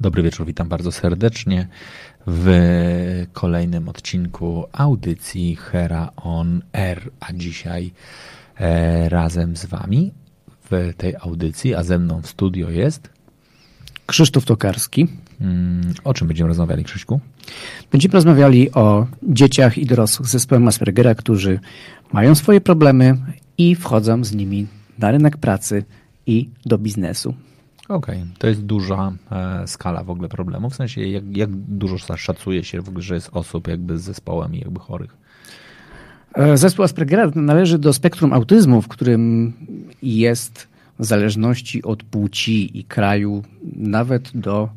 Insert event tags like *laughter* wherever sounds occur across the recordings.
Dobry wieczór, witam bardzo serdecznie w kolejnym odcinku audycji Hera on Air, a dzisiaj e, razem z Wami w tej audycji, a ze mną w studio jest Krzysztof Tokarski. mm, o czym będziemy rozmawiali, Krzyśku? Będziemy rozmawiali o dzieciach i dorosłych z zespołem Aspergera, którzy mają swoje problemy i wchodzą z nimi na rynek pracy i do biznesu. Okej, to jest duża e, skala w ogóle problemu, w sensie jak, jak dużo szacuje się w ogóle, że jest osób jakby z zespołem i jakby chorych. E, Zespół Aspergera należy do spektrum autyzmu, w którym jest w zależności od płci i kraju nawet do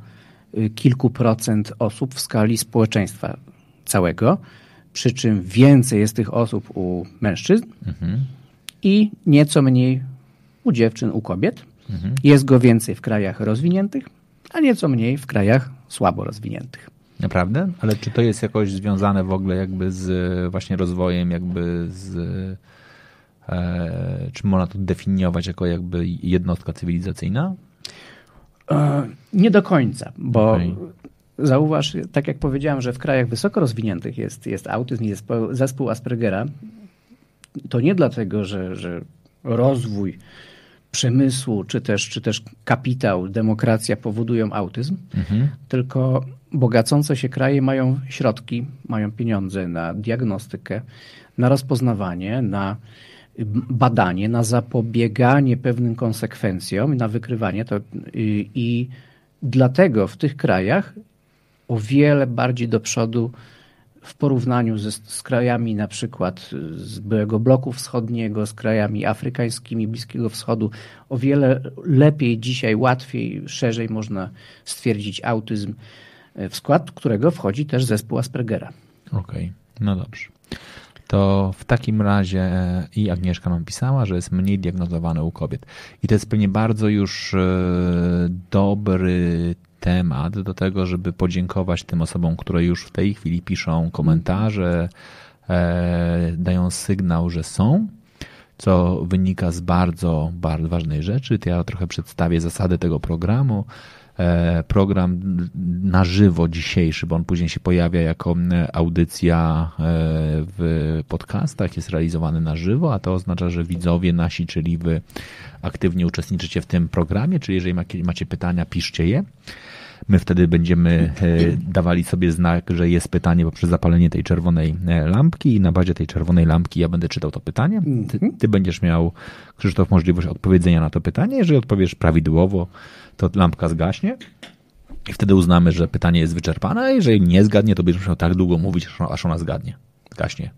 y, kilku procent osób w skali społeczeństwa całego, przy czym więcej jest tych osób u mężczyzn i nieco mniej u dziewczyn, u kobiet. Jest go więcej w krajach rozwiniętych, a nieco mniej w krajach słabo rozwiniętych. Naprawdę? Ale czy to jest jakoś związane w ogóle jakby z e, właśnie rozwojem, jakby z... E, czy można to definiować jako jakby jednostka cywilizacyjna? E, Nie do końca, bo Okej. zauważ, tak jak powiedziałem, że w krajach wysoko rozwiniętych jest, jest autyzm i zespół, zespół Aspergera. To nie dlatego, że, że rozwój przemysłu, czy też, czy też kapitał, demokracja powodują autyzm, tylko bogacące się kraje mają środki, mają pieniądze na diagnostykę, na rozpoznawanie, na badanie, na zapobieganie pewnym konsekwencjom, na wykrywanie. To i, i dlatego w tych krajach o wiele bardziej do przodu w porównaniu ze, z krajami na przykład z byłego bloku wschodniego, z krajami afrykańskimi, Bliskiego Wschodu, o wiele lepiej dzisiaj, łatwiej, szerzej można stwierdzić autyzm, e, w skład którego wchodzi też zespół Aspergera. Okej, no dobrze. To w takim razie e, i Agnieszka nam pisała, że jest mniej diagnozowany u kobiet. I to jest pewnie bardzo już e, dobry temat do tego, żeby podziękować tym osobom, które już w tej chwili piszą komentarze, e, dają sygnał, że są, co wynika z bardzo, bardzo ważnej rzeczy. To ja trochę przedstawię zasady tego programu. E, Program na żywo dzisiejszy, bo on później się pojawia jako e, audycja e, w podcastach, jest realizowany na żywo, a to oznacza, że widzowie nasi, czyli wy aktywnie uczestniczycie w tym programie, czyli jeżeli macie- macie pytania, piszcie je. My wtedy będziemy e, dawali sobie znak, że jest pytanie poprzez zapalenie tej czerwonej e, lampki i na bazie tej czerwonej lampki ja będę czytał to pytanie. Ty, ty będziesz miał, Krzysztof, możliwość odpowiedzenia na to pytanie. Jeżeli odpowiesz prawidłowo, to lampka zgaśnie. I wtedy uznamy, że pytanie jest wyczerpane, a jeżeli nie zgadnie, to będziesz musiał tak długo mówić, aż ona- aż ona zgadnie. Gaśnie.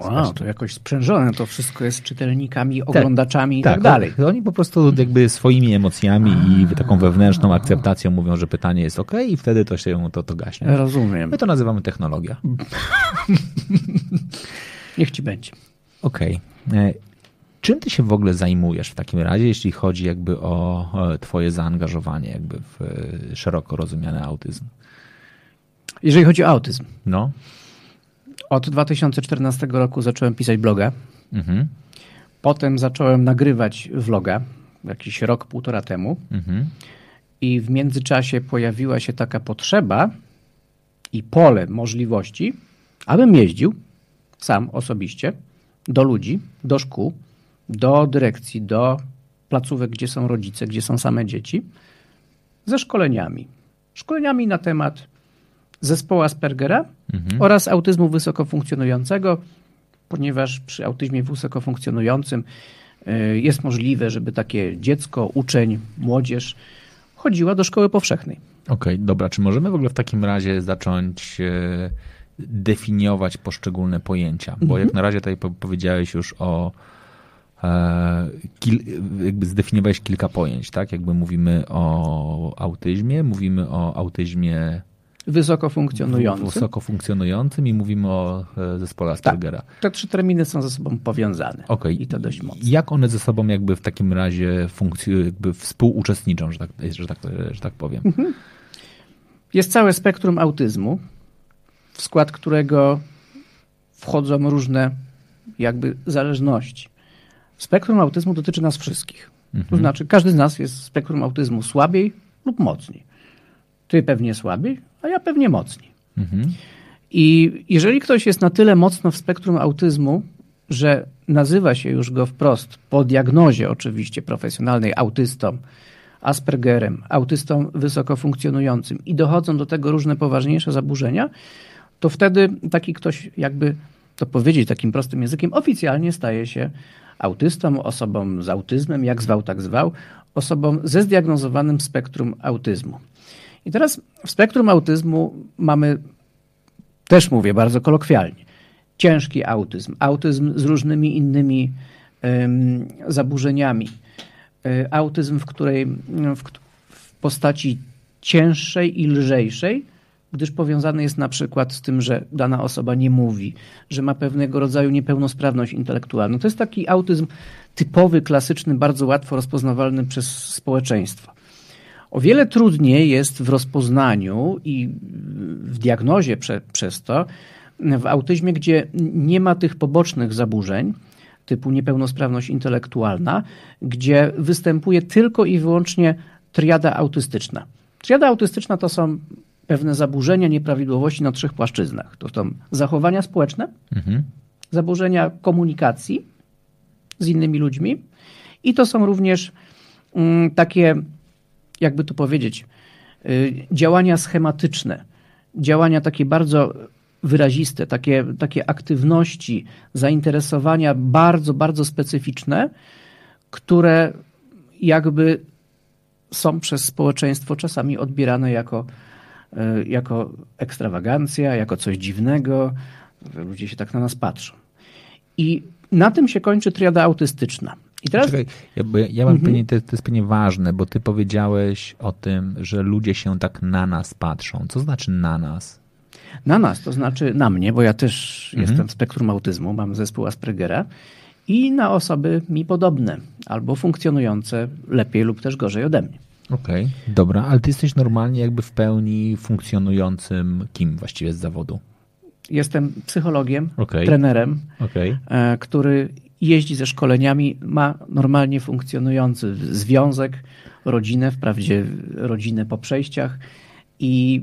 Wow, to jakoś sprzężone to wszystko jest czytelnikami, oglądaczami i tak, Tak, dalej. Oni po prostu jakby swoimi emocjami i taką wewnętrzną akceptacją mówią, że pytanie jest ok i wtedy to się to, to gaśnie. Rozumiem. My to nazywamy technologia. *laughs* Niech ci będzie. Okej. E, Czym ty się w ogóle zajmujesz w takim razie, jeśli chodzi jakby o twoje zaangażowanie jakby w e, szeroko rozumiany autyzm? Jeżeli chodzi o autyzm, No. Od 2014 roku zacząłem pisać bloga. Mhm. Potem zacząłem nagrywać vloga, jakiś rok, półtora temu. Mhm. I w międzyczasie pojawiła się taka potrzeba i pole możliwości, abym jeździł sam osobiście do ludzi, do szkół, do dyrekcji, do placówek, gdzie są rodzice, gdzie są same dzieci, ze szkoleniami. Szkoleniami na temat zespołu Aspergera oraz autyzmu wysoko funkcjonującego, ponieważ przy autyzmie wysoko funkcjonującym y, jest możliwe, żeby takie dziecko, uczeń, młodzież chodziła do szkoły powszechnej. Okej, dobra. Czy możemy w ogóle w takim razie zacząć e, definiować poszczególne pojęcia? Bo jak na razie tutaj po- powiedziałeś już o e, kil, jakby zdefiniowałeś kilka pojęć, tak? Jakby mówimy o autyzmie, mówimy o autyzmie Wysoko funkcjonującym. Wysoko funkcjonującym i mówimy o e, zespole Aspergera. Tak, te trzy terminy są ze sobą powiązane. Okay. I to dość mocno. Jak one ze sobą jakby w takim razie funkcjonują, jakby współuczestniczą, że tak, że tak, że tak powiem? Mhm. Jest całe spektrum autyzmu, w skład którego wchodzą różne jakby zależności. Spektrum autyzmu dotyczy nas wszystkich. Mhm. To znaczy, każdy z nas jest spektrum autyzmu słabiej lub mocniej. Ty pewnie słabiej, a ja pewnie mocniej. Mhm. I jeżeli ktoś jest na tyle mocno w spektrum autyzmu, że nazywa się już go wprost, po diagnozie oczywiście profesjonalnej, autystą, Aspergerem, autystą wysoko funkcjonującym i dochodzą do tego różne poważniejsze zaburzenia, to wtedy taki ktoś, jakby to powiedzieć takim prostym językiem, oficjalnie staje się autystą, osobą z autyzmem, jak zwał, tak zwał, osobą ze zdiagnozowanym spektrum autyzmu. I teraz w spektrum autyzmu mamy, też mówię bardzo kolokwialnie, ciężki autyzm, autyzm z różnymi innymi zaburzeniami, e, autyzm, w której w, w postaci cięższej i lżejszej, gdyż powiązany jest na przykład z tym, że dana osoba nie mówi, że ma pewnego rodzaju niepełnosprawność intelektualną. To jest taki autyzm typowy, klasyczny, bardzo łatwo rozpoznawalny przez społeczeństwo. O wiele trudniej jest w rozpoznaniu i w diagnozie prze, przez to w autyzmie, gdzie nie ma tych pobocznych zaburzeń typu niepełnosprawność intelektualna, gdzie występuje tylko i wyłącznie triada autystyczna. Triada autystyczna to są pewne zaburzenia, nieprawidłowości na trzech płaszczyznach. To są zachowania społeczne, mhm. zaburzenia komunikacji z innymi ludźmi i to są również mm, takie jakby to powiedzieć, y, działania schematyczne, działania takie bardzo wyraziste, takie, takie aktywności, zainteresowania bardzo, bardzo specyficzne, które jakby są przez społeczeństwo czasami odbierane jako, y, jako ekstrawagancja, jako coś dziwnego. Ludzie się tak na nas patrzą. I na tym się kończy triada autystyczna. I teraz... Czekaj, ja, ja mam mhm. pytanie, to, to jest pewnie ważne, bo ty powiedziałeś o tym, że ludzie się tak na nas patrzą. Co znaczy na nas? Na nas, to znaczy na mnie, bo ja też mhm. jestem w spektrum autyzmu, mam zespół Aspergera i na osoby mi podobne albo funkcjonujące lepiej lub też gorzej ode mnie. Okej, okay, dobra, ale ty jesteś normalnie jakby w pełni funkcjonującym kim właściwie z zawodu? Jestem psychologiem, okay. trenerem, okay. który jeździ ze szkoleniami, ma normalnie funkcjonujący związek, rodzinę, wprawdzie rodzinę po przejściach i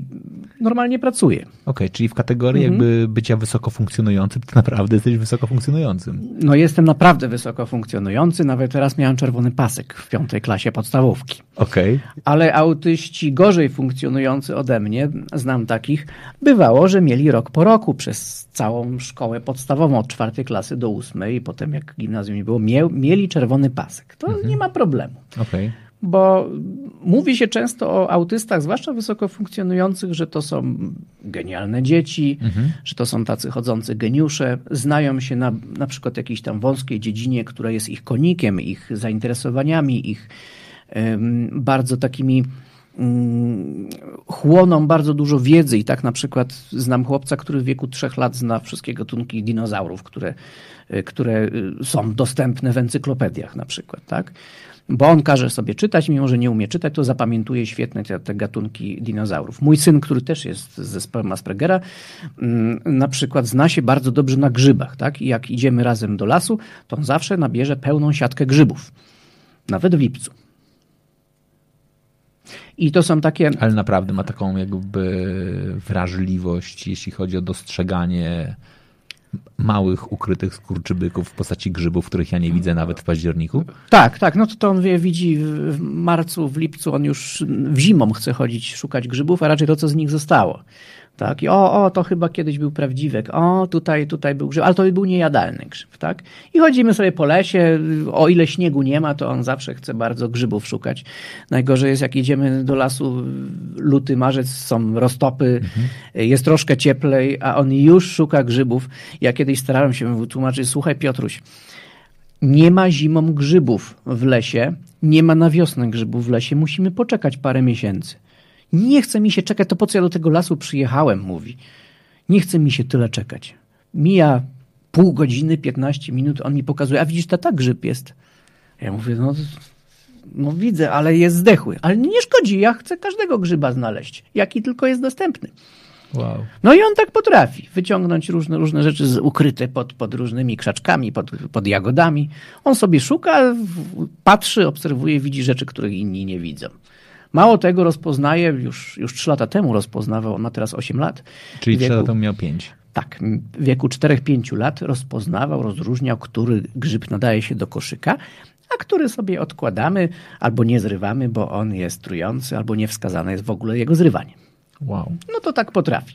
normalnie pracuje. Okej, okay, czyli w kategorii mhm. jakby bycia wysoko funkcjonującym, to naprawdę jesteś wysoko funkcjonującym. No jestem naprawdę wysoko funkcjonujący, nawet teraz miałem czerwony pasek w piątej klasie podstawówki. Okej. Okay. Ale autyści gorzej funkcjonujący ode mnie, znam takich, bywało, że mieli rok po roku przez całą szkołę podstawową od czwartej klasy do ósmej i potem jak gimnazjum nie było, mieli czerwony pasek. To mhm. nie ma problemu. Okej. Okay bo mówi się często o autystach, zwłaszcza wysoko funkcjonujących, że to są genialne dzieci, mhm. że to są tacy chodzący geniusze, znają się na, na przykład jakiejś tam wąskiej dziedzinie, która jest ich konikiem, ich zainteresowaniami, ich um, bardzo takimi um, chłoną bardzo dużo wiedzy i tak na przykład znam chłopca, który w wieku trzech lat zna wszystkie gatunki dinozaurów, które, które są dostępne w encyklopediach na przykład, tak? Bo on każe sobie czytać, mimo że nie umie czytać, to zapamiętuje świetne te, te gatunki dinozaurów. Mój syn, który też jest z zespołem Aspergera, mm, na przykład zna się bardzo dobrze na grzybach, tak? I jak idziemy razem do lasu, to on zawsze nabierze pełną siatkę grzybów. Nawet w lipcu. I to są takie. Ale naprawdę ma taką jakby wrażliwość, jeśli chodzi o dostrzeganie małych, ukrytych skurczybyków w postaci grzybów, których ja nie widzę nawet w październiku? Tak, tak. No to, to on wie, widzi w marcu, w lipcu, on już w zimą chce chodzić, szukać grzybów, a raczej to, co z nich zostało. Tak? I o, o, to chyba kiedyś był prawdziwek. O, tutaj, tutaj był grzyb, ale to był niejadalny grzyb, tak? I chodzimy sobie po lesie, o ile śniegu nie ma, to on zawsze chce bardzo grzybów szukać. Najgorzej jest, jak jedziemy do lasu luty, marzec, są roztopy, mhm. jest troszkę cieplej, a on już szuka grzybów. Ja kiedyś starałem się wytłumaczyć, słuchaj Piotruś, Nie ma zimą grzybów w lesie, nie ma na wiosnę grzybów w lesie, musimy poczekać parę miesięcy. Nie chce mi się czekać, to po co ja do tego lasu przyjechałem, mówi. Nie chce mi się tyle czekać. Mija pół godziny, 15 minut, on mi pokazuje, a widzisz, tata grzyb jest. Ja mówię, no, no widzę, ale jest zdechły. Ale nie szkodzi, ja chcę każdego grzyba znaleźć, jaki tylko jest dostępny. Wow. No i on tak potrafi wyciągnąć różne, różne rzeczy z, ukryte pod, pod różnymi krzaczkami, pod, pod jagodami. On sobie szuka, patrzy, obserwuje, widzi rzeczy, których inni nie widzą. Mało tego rozpoznaje, już, już 3 lata temu rozpoznawał, on ma teraz 8 lat. Czyli wieku- lata temu miał pięć. Tak, w wieku 4-5 lat rozpoznawał, rozróżniał, który grzyb nadaje się do koszyka, a który sobie odkładamy albo nie zrywamy, bo on jest trujący, albo niewskazane jest w ogóle jego zrywanie. Wow. No to tak potrafi.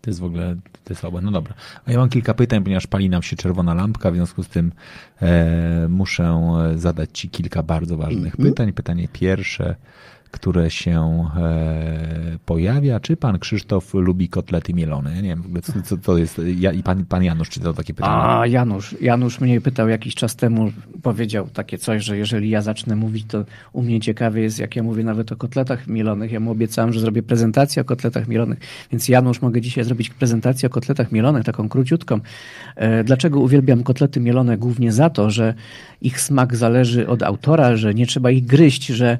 To jest w ogóle to jest słabe. No dobra. A ja mam kilka pytań, ponieważ pali nam się czerwona lampka, w związku z tym e, muszę e, zadać Ci kilka bardzo ważnych Mhm. pytań. Pytanie pierwsze, które się e, pojawia. Czy pan Krzysztof lubi kotlety mielone? Nie wiem co, co to jest. Ja, I pan, pan Janusz czytał takie pytanie. A Janusz, Janusz mnie pytał jakiś czas temu, powiedział takie coś, że jeżeli ja zacznę mówić, to u mnie ciekawie jest, jak ja mówię nawet o kotletach mielonych. Ja mu obiecałem, że zrobię prezentację o kotletach mielonych, więc Janusz mogę dzisiaj zrobić prezentację o kotletach mielonych, taką króciutką. E, Dlaczego uwielbiam kotlety mielone? Głównie za to, że ich smak zależy od autora, że nie trzeba ich gryźć, że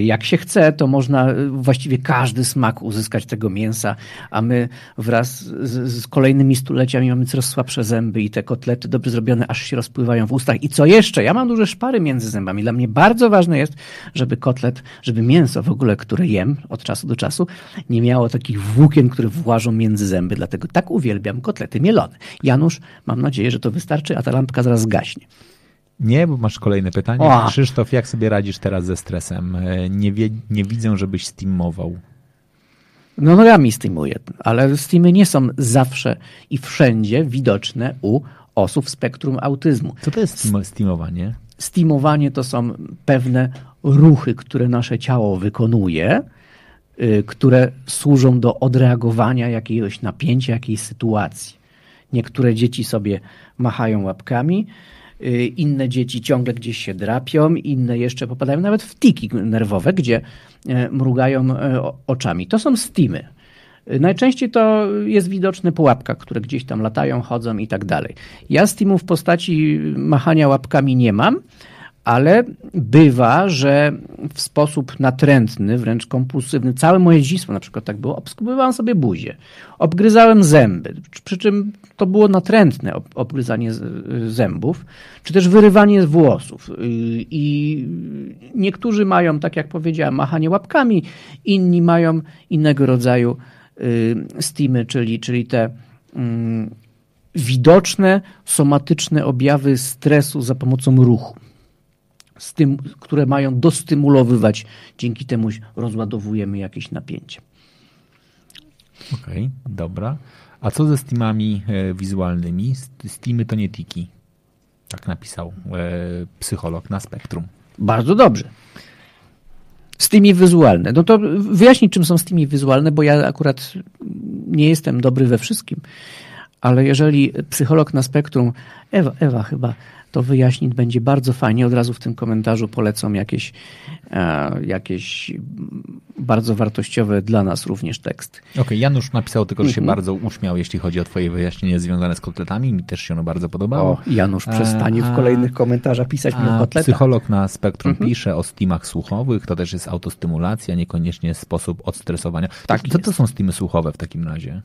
jak się chce, to można e, właściwie każdy smak uzyskać tego mięsa, a my wraz z, z kolejnymi stuleciami mamy coraz słabsze zęby i te kotlety dobrze zrobione aż się rozpływają w ustach. I co jeszcze? Ja mam duże szpary między zębami. Dla mnie bardzo ważne jest, żeby kotlet, żeby mięso w ogóle, które jem od czasu do czasu, nie miało takich włókien, które włażą między zęby. Dlatego tak uwielbiam kotlety mielone. Janusz, mam nadzieję, że to wystarczy, a ta lampka zaraz gaśnie. Nie, bo masz kolejne pytanie. O. Krzysztof, jak sobie radzisz teraz ze stresem? Nie, wie, nie widzę, żebyś steamował. No nogami steamuję, ale steamy nie są zawsze i wszędzie widoczne u osób w spektrum autyzmu. Co to jest steam- steamowanie? Steamowanie to są pewne ruchy, które nasze ciało wykonuje, y, które służą do odreagowania jakiegoś napięcia, jakiejś sytuacji. Niektóre dzieci sobie machają łapkami, inne dzieci ciągle gdzieś się drapią, inne jeszcze popadają nawet w tiki nerwowe, gdzie e, mrugają o- oczami. To są steamy. Y, Najczęściej to jest widoczne po łapkach, które gdzieś tam latają, chodzą i tak dalej. Ja steamu w postaci machania łapkami nie mam, ale bywa, że w sposób natrętny, wręcz kompulsywny, całe moje dzieciństwo na przykład tak było, obskubywałem sobie buzię, obgryzałem zęby, przy czym to było natrętne ob- obgryzanie zębów, czy też wyrywanie włosów. I niektórzy mają, tak jak powiedziałem, machanie łapkami, inni mają innego rodzaju y, steamy, czyli, czyli te mm, widoczne, somatyczne objawy stresu za pomocą ruchu z tym, które mają dostymulowywać, dzięki temu rozładowujemy jakieś napięcie. Okej, dobra. A co ze steamami e, wizualnymi? St- Steamy to nie tiki. Tak napisał e, psycholog na Spektrum. Bardzo dobrze. Steamy wizualne. No to wyjaśnij, czym są steamy wizualne, bo ja akurat nie jestem dobry we wszystkim, ale jeżeli psycholog na spektrum, Ewa, Ewa chyba to wyjaśnić będzie bardzo fajnie. Od razu w tym komentarzu polecą jakieś, e, jakieś bardzo wartościowe dla nas również teksty. Okej, Janusz napisał tylko, że się Mhm. bardzo uśmiał, jeśli chodzi o twoje wyjaśnienie związane z kotletami. Mi też się ono bardzo podobało. O, Janusz przestanie A- w kolejnych komentarzach pisać mi o kotletach. psycholog na Spektrum Mhm. pisze o steamach słuchowych. To też jest autostymulacja, niekoniecznie sposób odstresowania. Tak Co to są steamy słuchowe w takim razie?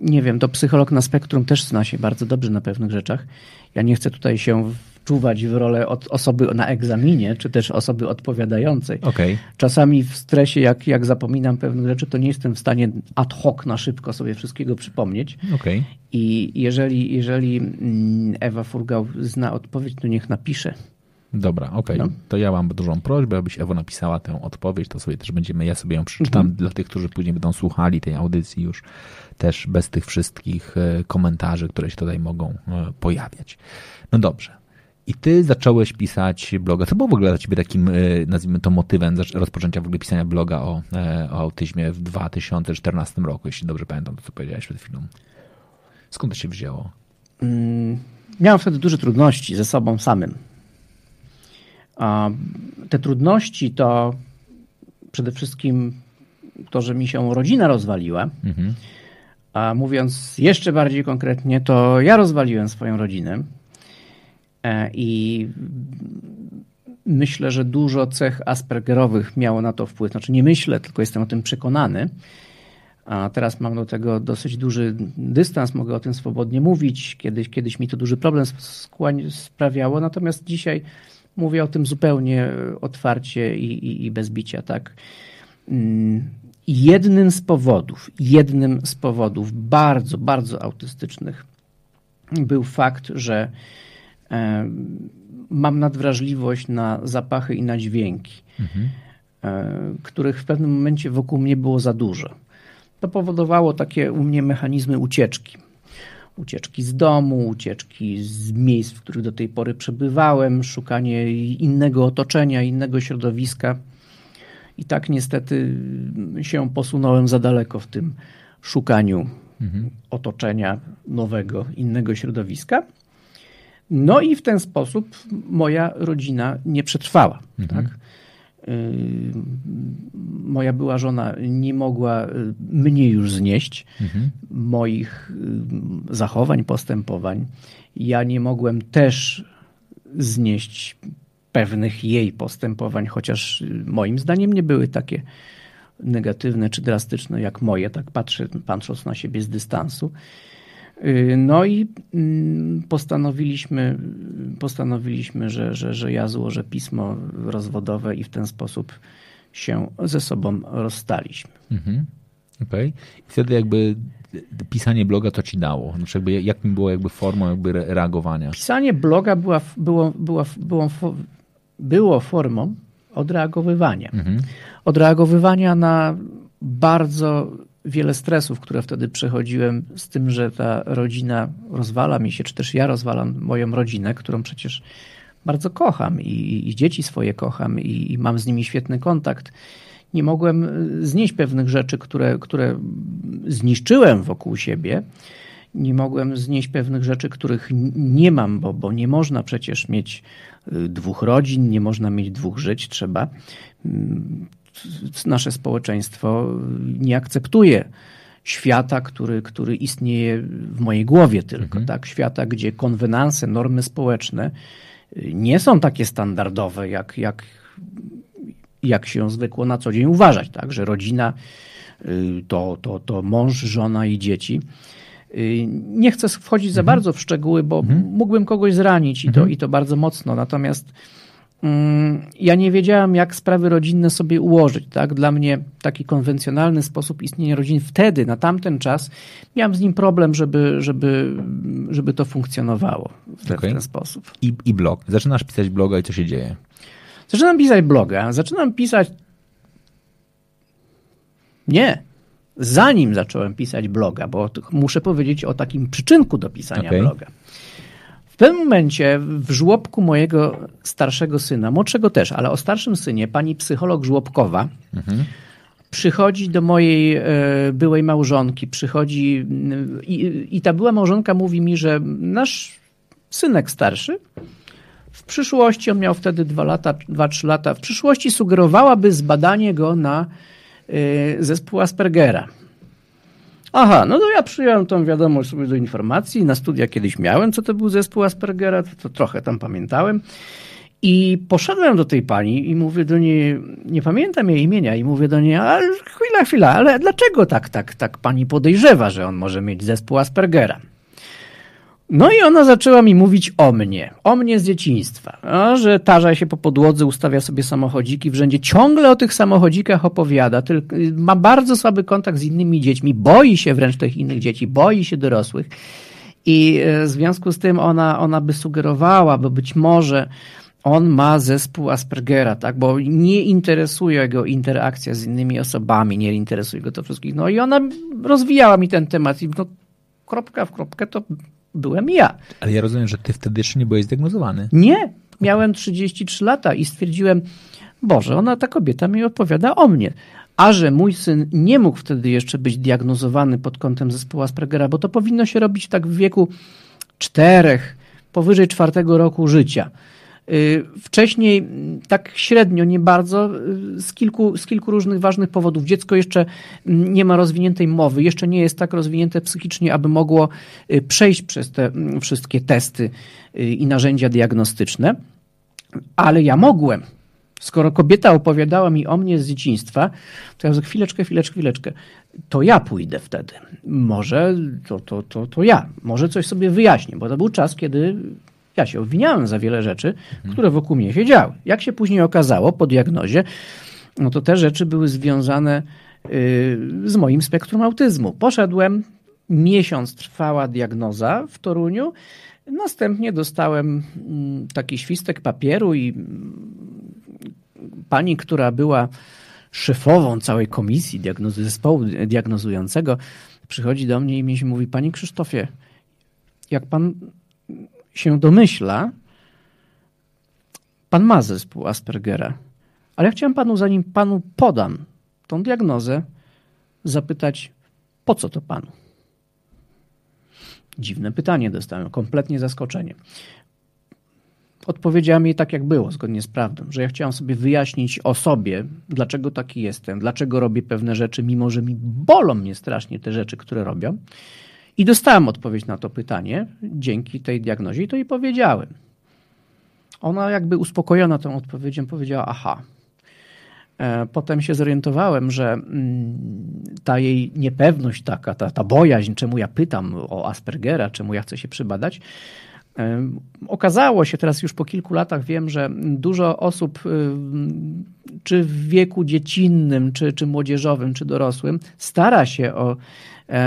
Nie wiem, to psycholog na spektrum też zna się bardzo dobrze na pewnych rzeczach. Ja nie chcę tutaj się wczuwać w rolę od osoby na egzaminie, czy też osoby odpowiadającej. Okej. Czasami w stresie, jak, jak zapominam pewnych rzeczy, to nie jestem w stanie ad hoc na szybko sobie wszystkiego przypomnieć. Okej. I jeżeli, jeżeli mm, Ewa Furgał zna odpowiedź, to niech napisze. Dobra, okej. No. To ja mam dużą prośbę, abyś Ewo napisała tę odpowiedź, to sobie też będziemy, ja sobie ją przeczytam Mhm. dla tych, którzy później będą słuchali tej audycji już też bez tych wszystkich e, komentarzy, które się tutaj mogą e, pojawiać. No dobrze. I ty zacząłeś pisać bloga. Co było w ogóle dla ciebie takim, e, nazwijmy to, motywem rozpoczęcia w ogóle pisania bloga o, o autyzmie w 2014 roku, jeśli dobrze pamiętam to, co powiedziałeś przed chwilą. Skąd to się wzięło? Mm, miałem wtedy duże trudności ze sobą samym. Te trudności to przede wszystkim to, że mi się rodzina rozwaliła. Mhm. A mówiąc jeszcze bardziej konkretnie, to ja rozwaliłem swoją rodzinę. E, I myślę, że dużo cech Aspergerowych miało na to wpływ. Znaczy nie myślę, tylko jestem o tym przekonany. A teraz mam do tego dosyć duży dystans, mogę o tym swobodnie mówić. Kiedyś, kiedyś mi to duży problem sprawiało, natomiast dzisiaj mówię o tym zupełnie otwarcie i, i, i bez bicia, tak. Jednym z powodów, jednym z powodów bardzo, bardzo autystycznych był fakt, że e, mam nadwrażliwość na zapachy i na dźwięki, mhm. e, których w pewnym momencie wokół mnie było za dużo. To powodowało takie u mnie mechanizmy ucieczki. Ucieczki z domu, ucieczki z miejsc, w których do tej pory przebywałem, szukanie innego otoczenia, innego środowiska. I tak niestety się posunąłem za daleko w tym szukaniu mhm. otoczenia nowego, innego środowiska. No i w ten sposób moja rodzina nie przetrwała. Mhm. Tak? Y, moja była żona nie mogła y, mnie już znieść, mhm. moich y, zachowań, postępowań. Ja nie mogłem też znieść pewnych jej postępowań, chociaż moim zdaniem nie były takie negatywne czy drastyczne jak moje, tak patrzę, patrząc na siebie z dystansu. Y, no i mm, postanowiliśmy, postanowiliśmy że, że, że ja złożę pismo rozwodowe i w ten sposób się ze sobą rozstaliśmy. Mhm. Okej. Okay. I wtedy jakby pisanie bloga to ci dało? Znaczy jakby, jakim było jakby formą jakby reagowania? Pisanie bloga była, było, było, było, było formą odreagowywania. Mhm. Odreagowywania na bardzo wiele stresów, które wtedy przechodziłem z tym, że ta rodzina rozwala mi się, czy też ja rozwalam moją rodzinę, którą przecież bardzo kocham i, i dzieci swoje kocham i, i, mam z nimi świetny kontakt. Nie mogłem y, znieść pewnych rzeczy, które, które zniszczyłem wokół siebie. Nie mogłem znieść pewnych rzeczy, których nie mam, bo, bo nie można przecież mieć dwóch rodzin, nie można mieć dwóch żyć. Trzeba mm, nasze społeczeństwo nie akceptuje świata, który, który istnieje w mojej głowie tylko, mhm. tak? Świata, gdzie konwenanse, normy społeczne y, nie są takie standardowe, jak, jak, jak się zwykło na co dzień uważać, tak? Że rodzina y, to, to, to mąż, żona i dzieci. Y, nie chcę wchodzić za mhm. bardzo w szczegóły, bo mhm. mógłbym kogoś zranić i to, mhm. i to bardzo mocno. Natomiast Mm, ja nie wiedziałam, jak sprawy rodzinne sobie ułożyć. Tak? Dla mnie taki konwencjonalny sposób istnienia rodziny wtedy, na tamten czas, miałem z nim problem, żeby, żeby, żeby to funkcjonowało w, okay. w ten sposób. I, I blog. Zaczynasz pisać bloga i co się dzieje? Zaczynam pisać bloga. Zaczynam pisać. Nie. Zanim zacząłem pisać bloga, bo muszę powiedzieć o takim przyczynku do pisania okay. bloga. W pewnym momencie w żłobku mojego starszego syna, młodszego też, ale o starszym synie, pani psycholog żłobkowa, mhm. przychodzi do mojej e, byłej małżonki, przychodzi i, i ta była małżonka mówi mi, że nasz synek starszy w przyszłości, on miał wtedy dwa lata, dwa, trzy lata, w przyszłości sugerowałaby zbadanie go na zespół Aspergera. Aha, no to ja przyjąłem tą wiadomość sobie do informacji. Na studia kiedyś miałem, co to był zespół Aspergera, to, to trochę tam pamiętałem. I poszedłem do tej pani i mówię do niej, nie pamiętam jej imienia, i mówię do niej, ale chwila, chwila, ale dlaczego tak, tak, tak pani podejrzewa, że on może mieć zespół Aspergera? No i ona zaczęła mi mówić o mnie, o mnie z dzieciństwa, że tarza się po podłodze, ustawia sobie samochodziki w rzędzie, ciągle o tych samochodzikach opowiada, tylko, ma bardzo słaby kontakt z innymi dziećmi, boi się wręcz tych innych dzieci, boi się dorosłych i e, w związku z tym ona, ona by sugerowała, bo być może on ma zespół Aspergera, tak, bo nie interesuje go interakcja z innymi osobami, nie interesuje go to wszystkich. No i ona rozwijała mi ten temat i no, kropka w kropkę to byłem ja. Ale ja rozumiem, że ty wtedy jeszcze nie byłeś zdiagnozowany. Nie. Miałem 33 lata i stwierdziłem, Boże, ona, ta kobieta mi opowiada o mnie. A że mój syn nie mógł wtedy jeszcze być diagnozowany pod kątem zespołu Aspergera, bo to powinno się robić tak w wieku czterech, powyżej czwartego roku życia. Y, wcześniej mm, tak średnio, nie bardzo, y, z kilku, z kilku różnych ważnych powodów. Dziecko jeszcze mm, nie ma rozwiniętej mowy, jeszcze nie jest tak rozwinięte psychicznie, aby mogło y, przejść przez te mm, wszystkie testy i narzędzia diagnostyczne. Ale ja mogłem. Skoro kobieta opowiadała mi o mnie z dzieciństwa, to ja mówię, chwileczkę, chwileczkę, chwileczkę. To ja pójdę wtedy. Może to, to, to, to ja. Może coś sobie wyjaśnię, bo to był czas, kiedy ja się obwiniałem za wiele rzeczy, które wokół mnie się działy. Jak się później okazało po diagnozie, no to te rzeczy były związane y, z moim spektrum autyzmu. Poszedłem, miesiąc trwała diagnoza w Toruniu. Następnie dostałem mm, taki świstek papieru i mm, pani, która była szefową całej komisji diagnozy, zespołu diagnozującego, przychodzi do mnie i mi mówi: Panie Krzysztofie, jak pan się domyśla, pan ma zespół Aspergera. Ale ja chciałem panu, zanim panu podam tą diagnozę, zapytać, po co to panu? Dziwne pytanie dostałem, kompletnie zaskoczenie. Odpowiedziałem jej tak, jak było, zgodnie z prawdą, że ja chciałam sobie wyjaśnić o sobie, dlaczego taki jestem, dlaczego robię pewne rzeczy, mimo że mi bolą mnie strasznie te rzeczy, które robią. I dostałem odpowiedź na to pytanie dzięki tej diagnozie i to jej powiedziałem. Ona jakby uspokojona tą odpowiedzią powiedziała: Aha. E, potem się zorientowałem, że mm, ta jej niepewność, taka, ta, ta bojaźń, czemu ja pytam o Aspergera, czemu ja chcę się przybadać, e, Okazało się, teraz już po kilku latach wiem, że dużo osób, y, czy w wieku dziecinnym, czy, czy młodzieżowym, czy dorosłym, stara się o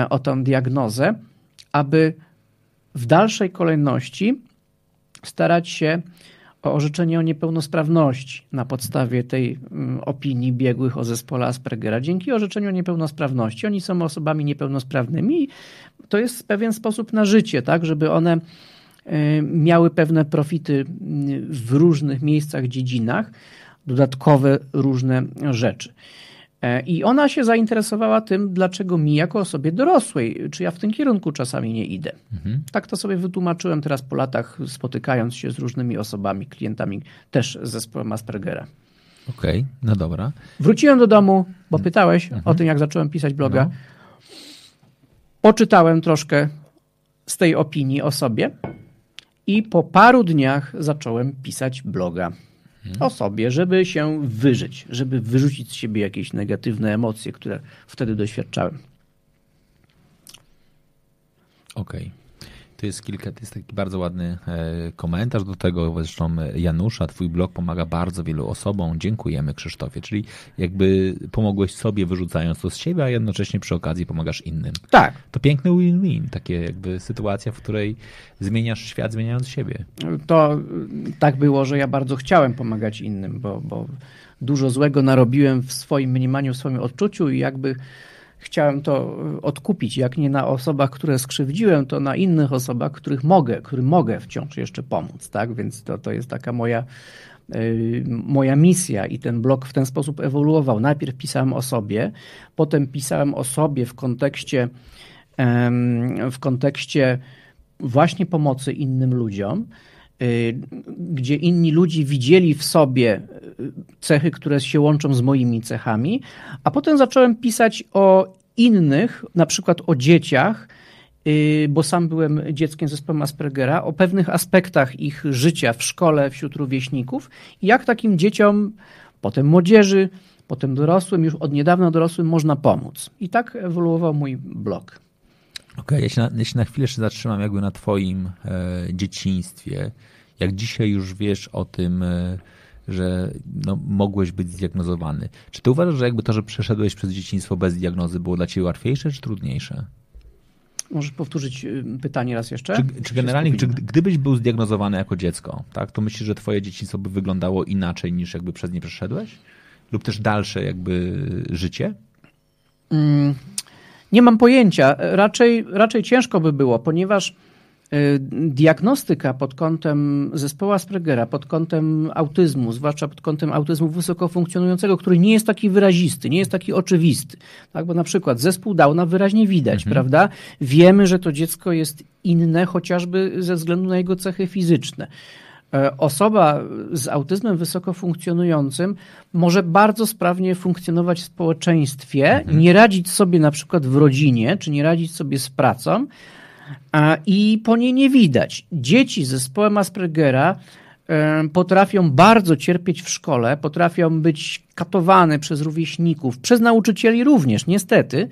o tę diagnozę, aby w dalszej kolejności starać się o orzeczenie o niepełnosprawności na podstawie tej mm, opinii biegłych o zespole Aspergera. Dzięki orzeczeniu o niepełnosprawności oni są osobami niepełnosprawnymi i to jest pewien sposób na życie, tak, żeby one e, miały pewne profity mm, w różnych miejscach, dziedzinach, dodatkowe różne rzeczy. E, I ona się zainteresowała tym, dlaczego mi jako osobie dorosłej, czy ja w tym kierunku czasami nie idę. Mhm. Tak to sobie wytłumaczyłem teraz po latach, spotykając się z różnymi osobami, klientami też z zespołem Aspergera. Okej, okay, no dobra. Wróciłem do domu, bo pytałeś mhm. o tym, jak zacząłem pisać bloga. No. Poczytałem troszkę z tej opinii o sobie i po paru dniach zacząłem pisać bloga mhm. O sobie, żeby się wyżyć, żeby wyrzucić z siebie jakieś negatywne emocje, które wtedy doświadczałem. Okej. Okay. To jest kilka, to jest taki bardzo ładny e, komentarz do tego, zresztą Janusza, twój blog pomaga bardzo wielu osobom. Dziękujemy Krzysztofie, czyli jakby pomogłeś sobie wyrzucając to z siebie, a jednocześnie przy okazji pomagasz innym. Tak. To piękny win-win, takie jakby sytuacja, w której zmieniasz świat zmieniając siebie. To tak było, że ja bardzo chciałem pomagać innym, bo, bo dużo złego narobiłem w swoim mniemaniu, w swoim odczuciu i jakby chciałem to e, odkupić, jak nie na osobach, które skrzywdziłem, to na innych osobach, których mogę, którym mogę wciąż jeszcze pomóc, tak? Więc to, to jest taka moja, yy, moja misja i ten blog w ten sposób ewoluował. Najpierw pisałem o sobie, potem pisałem o sobie w kontekście, w kontekście właśnie pomocy innym ludziom, y, gdzie inni ludzie widzieli w sobie cechy, które się łączą z moimi cechami, a potem zacząłem pisać o innych, na przykład o dzieciach, y, bo sam byłem dzieckiem zespołem Aspergera, o pewnych aspektach ich życia w szkole, wśród rówieśników i jak takim dzieciom, potem młodzieży, potem dorosłym, już od niedawna dorosłym można pomóc. I tak ewoluował mój blog. Okej, okay, ja, się na, ja się na chwilę jeszcze zatrzymam jakby na twoim e, dzieciństwie. Jak dzisiaj już wiesz o tym, e, że no, mogłeś być zdiagnozowany. Czy ty uważasz, że jakby to, że przeszedłeś przez dzieciństwo bez diagnozy było dla ciebie łatwiejsze czy trudniejsze? Możesz powtórzyć y, pytanie raz jeszcze? Czy, czy generalnie, czy gdybyś był zdiagnozowany jako dziecko, tak, to myślisz, że twoje dzieciństwo by wyglądało inaczej niż jakby przez nie przeszedłeś? Lub też dalsze jakby życie? Nie mam pojęcia. Raczej, raczej ciężko by było, ponieważ diagnostyka pod kątem zespołu Aspergera, pod kątem autyzmu, zwłaszcza pod kątem autyzmu wysoko funkcjonującego, który nie jest taki wyrazisty, nie jest taki oczywisty. Tak, bo na przykład zespół Downa wyraźnie widać, mhm. prawda? Wiemy, że to dziecko jest inne chociażby ze względu na jego cechy fizyczne. E, osoba z autyzmem wysoko funkcjonującym może bardzo sprawnie funkcjonować w społeczeństwie, mhm. nie radzić sobie na przykład w rodzinie, czy nie radzić sobie z pracą i po niej nie widać. Dzieci z zespołem Aspergera e, potrafią bardzo cierpieć w szkole, potrafią być katowane przez rówieśników, przez nauczycieli również, niestety,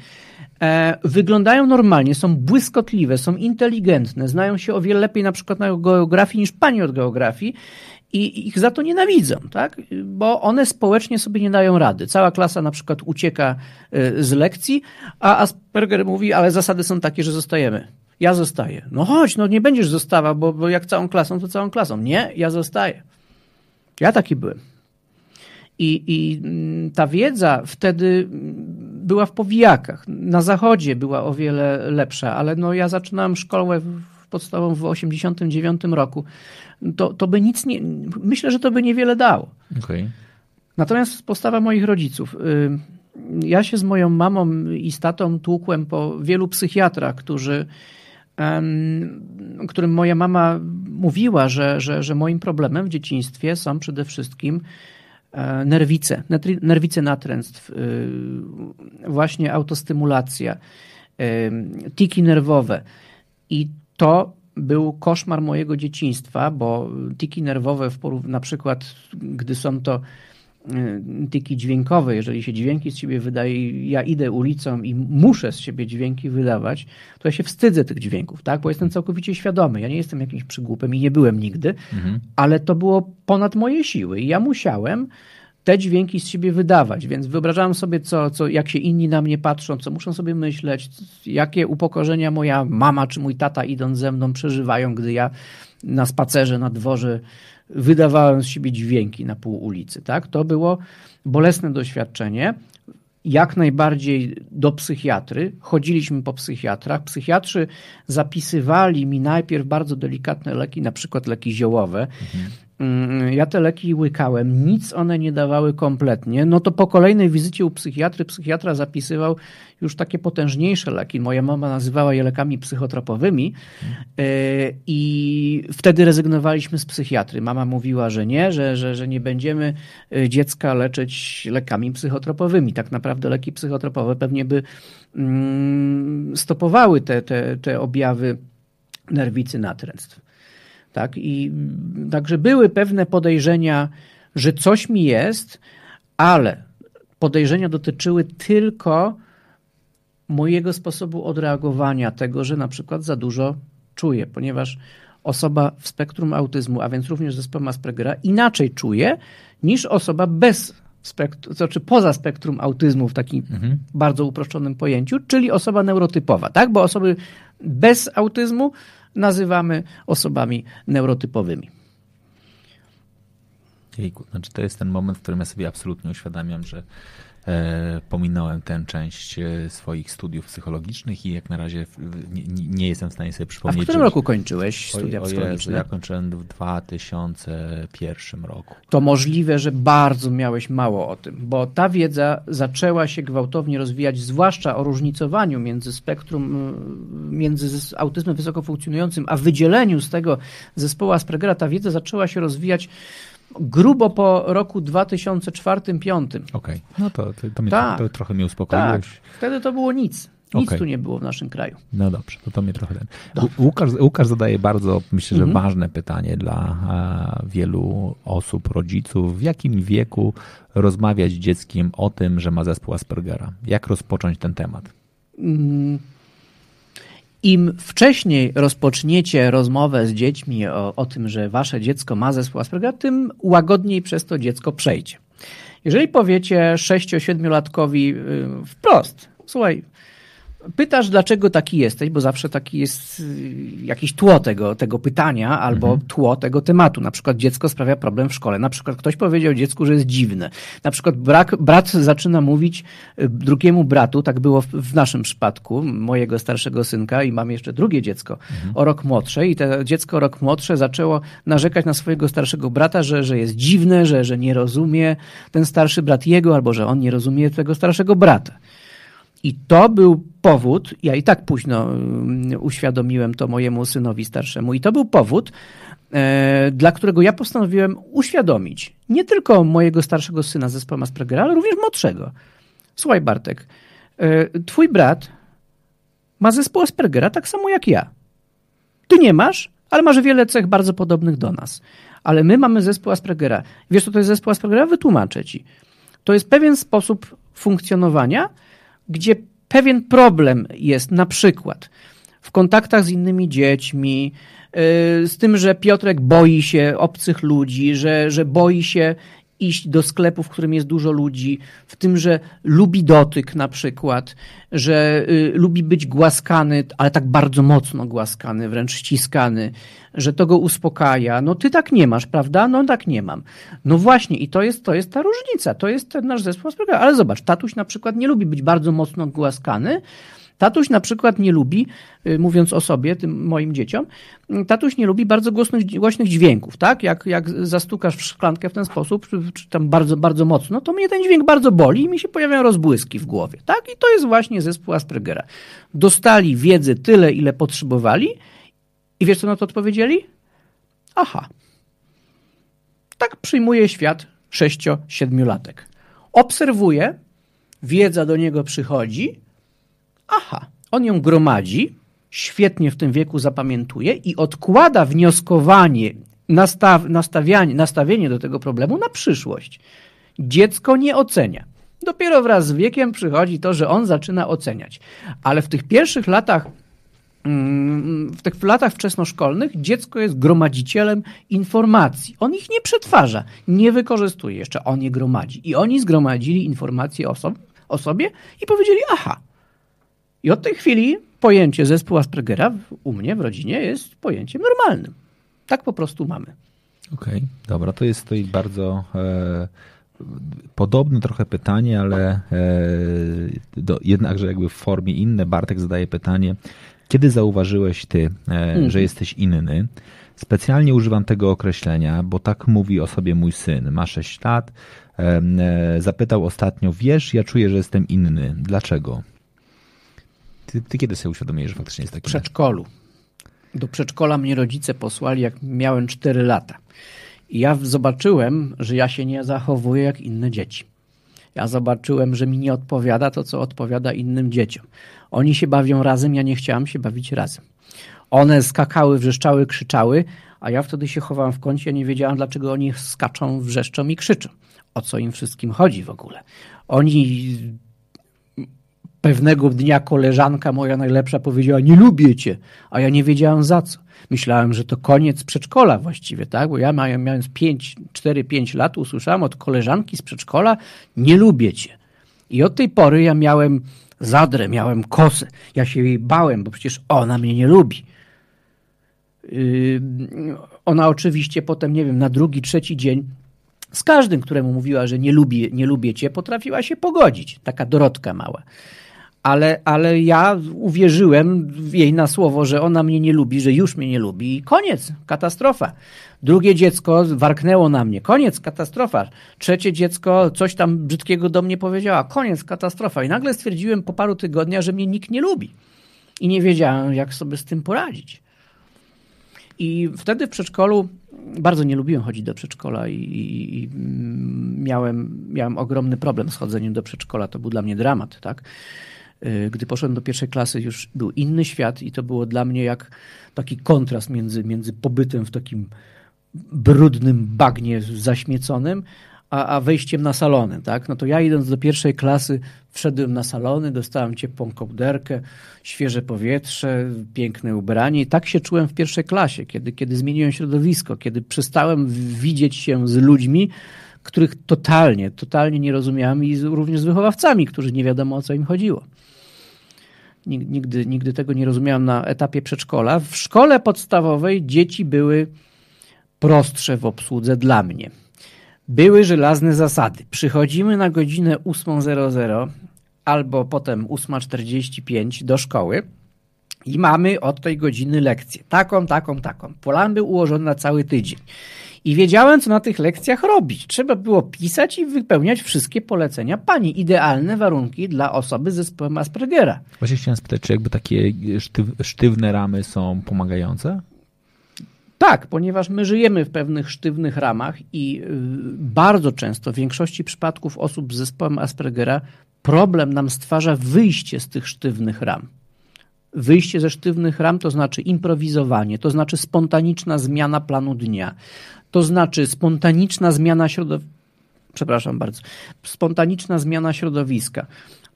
wyglądają normalnie, są błyskotliwe, są inteligentne, znają się o wiele lepiej na przykład na geografii niż pani od geografii i ich za to nienawidzą, tak? bo one społecznie sobie nie dają rady. Cała klasa na przykład ucieka e, z lekcji, a Asperger mówi, ale zasady są takie, że zostajemy. Ja zostaję. No chodź, no nie będziesz zostawał, bo, bo jak całą klasą, to całą klasą. Nie, ja zostaję. Ja taki byłem. I, I mm, ta wiedza wtedy była w powijakach. Na zachodzie była o wiele lepsza, ale no ja zaczynałem szkołę podstawową w 89 roku. To, to by nic nie, myślę, że to by niewiele dało. Okay. Natomiast postawa moich rodziców. Y, ja się z moją mamą i z tatą tłukłem po wielu psychiatrach, którzy, którym moja mama mówiła, że, że, że moim problemem w dzieciństwie są przede wszystkim nerwice, nerwice natręstw, e, właśnie autostymulacja, e, tiki nerwowe. I to był koszmar mojego dzieciństwa, bo tiki nerwowe, w na przykład, gdy są to tiki dźwiękowe, jeżeli się dźwięki z siebie wydaje, ja idę ulicą i muszę z siebie dźwięki wydawać, to ja się wstydzę tych dźwięków, tak? bo jestem całkowicie świadomy. Ja nie jestem jakimś przygłupem i nie byłem nigdy, mhm. ale to było ponad moje siły i ja musiałem te dźwięki z siebie wydawać, więc wyobrażałem sobie, co, co, jak się inni na mnie patrzą, co muszą sobie myśleć, jakie upokorzenia moja mama czy mój tata idąc ze mną przeżywają, gdy ja na spacerze na dworze wydawałem z siebie dźwięki na pół ulicy. Tak? To było bolesne doświadczenie. Jak najbardziej do psychiatry. Chodziliśmy po psychiatrach. Psychiatrzy zapisywali mi najpierw bardzo delikatne leki, na przykład leki ziołowe. Mhm. Mm, ja te leki łykałem, nic one nie dawały kompletnie. No to po kolejnej wizycie u psychiatry, psychiatra zapisywał już takie potężniejsze leki. Moja mama nazywała je lekami psychotropowymi e, i wtedy rezygnowaliśmy z psychiatry. Mama mówiła, że nie, że, że, że nie będziemy e, dziecka leczyć lekami psychotropowymi. Tak naprawdę leki psychotropowe pewnie by mm, stopowały te, te, te objawy nerwicy natręstw. Tak? I także były pewne podejrzenia, że coś mi jest, ale podejrzenia dotyczyły tylko mojego sposobu odreagowania tego, że na przykład za dużo czuję, ponieważ osoba w spektrum autyzmu, a więc również zespołem Aspergera, inaczej czuje niż osoba bez spektrum, to znaczy poza spektrum autyzmu w takim mhm. bardzo uproszczonym pojęciu, czyli osoba neurotypowa, tak? Bo osoby bez autyzmu nazywamy osobami neurotypowymi. Jejku, znaczy to jest ten moment, w którym ja sobie absolutnie uświadamiam, że pominąłem tę część e, swoich studiów psychologicznych i jak na razie nie, nie jestem w stanie sobie przypomnieć. A w którym roku kończyłeś studia o, psychologiczne? ja kończyłem w 2001 roku. To możliwe, że bardzo miałeś mało o tym, bo ta wiedza zaczęła się gwałtownie rozwijać, zwłaszcza o różnicowaniu między spektrum, między autyzmem wysoko funkcjonującym, a wydzieleniu z tego zespołu Aspergera. Ta wiedza zaczęła się rozwijać grubo po roku 2004-2005. Okej, okay. no to, to, mnie, tak. to trochę mnie uspokoiłeś. Tak, wtedy to było nic. Nic okay. tu nie było w naszym kraju. No dobrze, to, to mnie trochę ten. Łukasz, Łukasz zadaje bardzo, myślę, że mhm. ważne pytanie dla wielu osób, rodziców. W jakim wieku rozmawiać z dzieckiem o tym, że ma zespół Aspergera? Jak rozpocząć ten temat? Mm im wcześniej rozpoczniecie rozmowę z dziećmi o, o tym, że wasze dziecko ma zespół Aspergera, tym łagodniej przez to dziecko przejdzie. Jeżeli powiecie 6-7-latkowi y, wprost, słuchaj, pytasz, dlaczego taki jesteś, bo zawsze taki jest y, jakiś tło tego, tego pytania albo mhm. tło tego tematu. Na przykład dziecko sprawia problem w szkole. Na przykład ktoś powiedział dziecku, że jest dziwne. Na przykład brak, brat zaczyna mówić y, drugiemu bratu, tak było w, w naszym przypadku, mojego starszego synka i mam jeszcze drugie dziecko, mhm. o rok młodsze i to dziecko o rok młodsze zaczęło narzekać na swojego starszego brata, że, że jest dziwne, że, że nie rozumie ten starszy brat jego albo że on nie rozumie tego starszego brata. I to był powód, ja i tak późno mm, uświadomiłem to mojemu synowi starszemu, i to był powód, e, dla którego ja postanowiłem uświadomić nie tylko mojego starszego syna zespołem Aspergera, ale również młodszego. Słuchaj, Bartek, e, twój brat ma zespół Aspergera tak samo jak ja. Ty nie masz, ale masz wiele cech bardzo podobnych do nas. Ale my mamy zespół Aspergera. Wiesz, co to jest zespół Aspergera? Wytłumaczę ci. To jest pewien sposób funkcjonowania, gdzie pewien problem jest na przykład w kontaktach z innymi dziećmi, yy, z tym, że Piotrek boi się obcych ludzi, że, że boi się iść do sklepu, w którym jest dużo ludzi, w tym, że lubi dotyk na przykład, że y, lubi być głaskany, ale tak bardzo mocno głaskany, wręcz ściskany, że to go uspokaja. No ty tak nie masz, prawda? No tak nie mam. No właśnie i to jest, to jest ta różnica, to jest ten nasz zespół Ale zobacz, tatuś na przykład nie lubi być bardzo mocno głaskany, Tatuś na przykład nie lubi, y, mówiąc o sobie, tym moim dzieciom, y, tatuś nie lubi bardzo głośnych, głośnych dźwięków, tak? Jak, jak zastukasz w szklankę w ten sposób, czy, tam bardzo, bardzo mocno, to mnie ten dźwięk bardzo boli i mi się pojawiają rozbłyski w głowie, tak? I to jest właśnie zespół Aspergera. Dostali wiedzę tyle, ile potrzebowali i wiesz, co na to odpowiedzieli? Aha. Tak przyjmuje świat sześcio-siedmiolatek. Obserwuje, wiedza do niego przychodzi, aha, on ją gromadzi, świetnie w tym wieku zapamiętuje i odkłada wnioskowanie, nastaw, nastawianie, nastawienie do tego problemu na przyszłość. Dziecko nie ocenia. Dopiero wraz z wiekiem przychodzi to, że on zaczyna oceniać. Ale w tych pierwszych latach mm, w tych latach wczesnoszkolnych dziecko jest gromadzicielem informacji. On ich nie przetwarza, nie wykorzystuje jeszcze, on je gromadzi. I oni zgromadzili informacje o, o sobie i powiedzieli, aha, i od tej chwili pojęcie zespół Aspergera u mnie w rodzinie jest pojęciem normalnym. Tak po prostu mamy. Okej, okay, dobra, to jest to bardzo e, podobne trochę pytanie, ale e, do, jednakże jakby w formie inne. Bartek zadaje pytanie, kiedy zauważyłeś ty, e, mm. że jesteś inny? Specjalnie używam tego określenia, bo tak mówi o sobie mój syn. Ma 6 lat. E, zapytał ostatnio, wiesz, ja czuję, że jestem inny. Dlaczego? Ty, ty kiedy sobie uświadomiłeś, że faktycznie jest taki... W przedszkolu. Do przedszkola mnie rodzice posłali, jak miałem 4 lata. I ja zobaczyłem, że ja się nie zachowuję jak inne dzieci. Ja zobaczyłem, że mi nie odpowiada to, co odpowiada innym dzieciom. Oni się bawią razem, ja nie chciałam się bawić razem. One skakały, wrzeszczały, krzyczały, a ja wtedy się chowałam w kącie, nie wiedziałam, dlaczego oni skaczą, wrzeszczą i krzyczą. O co im wszystkim chodzi w ogóle. Oni Pewnego dnia koleżanka moja najlepsza powiedziała, nie lubię cię, a ja nie wiedziałam za co. Myślałem, że to koniec przedszkola właściwie, tak? Bo ja mając 5, 4, 5 lat usłyszałem od koleżanki z przedszkola, nie lubię cię. I od tej pory ja miałem zadrę, miałem kosę. Ja się jej bałem, bo przecież ona mnie nie lubi. Yy, ona oczywiście potem, nie wiem, na drugi, trzeci dzień z każdym, któremu mówiła, że nie lubi, nie lubię cię, potrafiła się pogodzić. Taka Dorotka mała ale, ale ja uwierzyłem jej na słowo, że ona mnie nie lubi, że już mnie nie lubi i koniec, katastrofa. Drugie dziecko warknęło na mnie, koniec, katastrofa. Trzecie dziecko coś tam brzydkiego do mnie powiedziała, koniec, katastrofa. I nagle stwierdziłem po paru tygodniach, że mnie nikt nie lubi. I nie wiedziałem, jak sobie z tym poradzić. I wtedy w przedszkolu bardzo nie lubiłem chodzić do przedszkola i, i, i, miałem, miałem ogromny problem z chodzeniem do przedszkola. To był dla mnie dramat, tak? Y, gdy poszedłem do pierwszej klasy, już był inny świat i to było dla mnie jak taki kontrast między, między pobytem w takim brudnym bagnie zaśmieconym, a, a wejściem na salony, tak? No to ja idąc do pierwszej klasy wszedłem na salony, dostałem ciepłą kołderkę, świeże powietrze, piękne ubranie i tak się czułem w pierwszej klasie, kiedy, kiedy zmieniłem środowisko, kiedy przestałem widzieć się z ludźmi, których totalnie, totalnie nie rozumiałem i również z wychowawcami, którzy nie wiadomo o co im chodziło. Nigdy, nigdy tego nie rozumiałam na etapie przedszkola. W szkole podstawowej dzieci były prostsze w obsłudze dla mnie. Były żelazne zasady. Przychodzimy na godzinę 8.00 albo potem 8.45 do szkoły i mamy od tej godziny lekcję. Taką, taką, taką. Plan był ułożony na cały tydzień. I wiedziałem, co na tych lekcjach robić. Trzeba było pisać i wypełniać wszystkie polecenia pani. Idealne warunki dla osoby z zespołem Aspergera. Właśnie chciałem spytać, czy jakby takie sztyw, sztywne ramy są pomagające? Tak, ponieważ my żyjemy w pewnych sztywnych ramach i y, bardzo często, w większości przypadków osób z zespołem Aspergera, problem nam stwarza wyjście z tych sztywnych ram. Wyjście ze sztywnych ram to znaczy improwizowanie, to znaczy spontaniczna zmiana planu dnia, to znaczy spontaniczna zmiana środowiska. Przepraszam bardzo. Spontaniczna zmiana środowiska.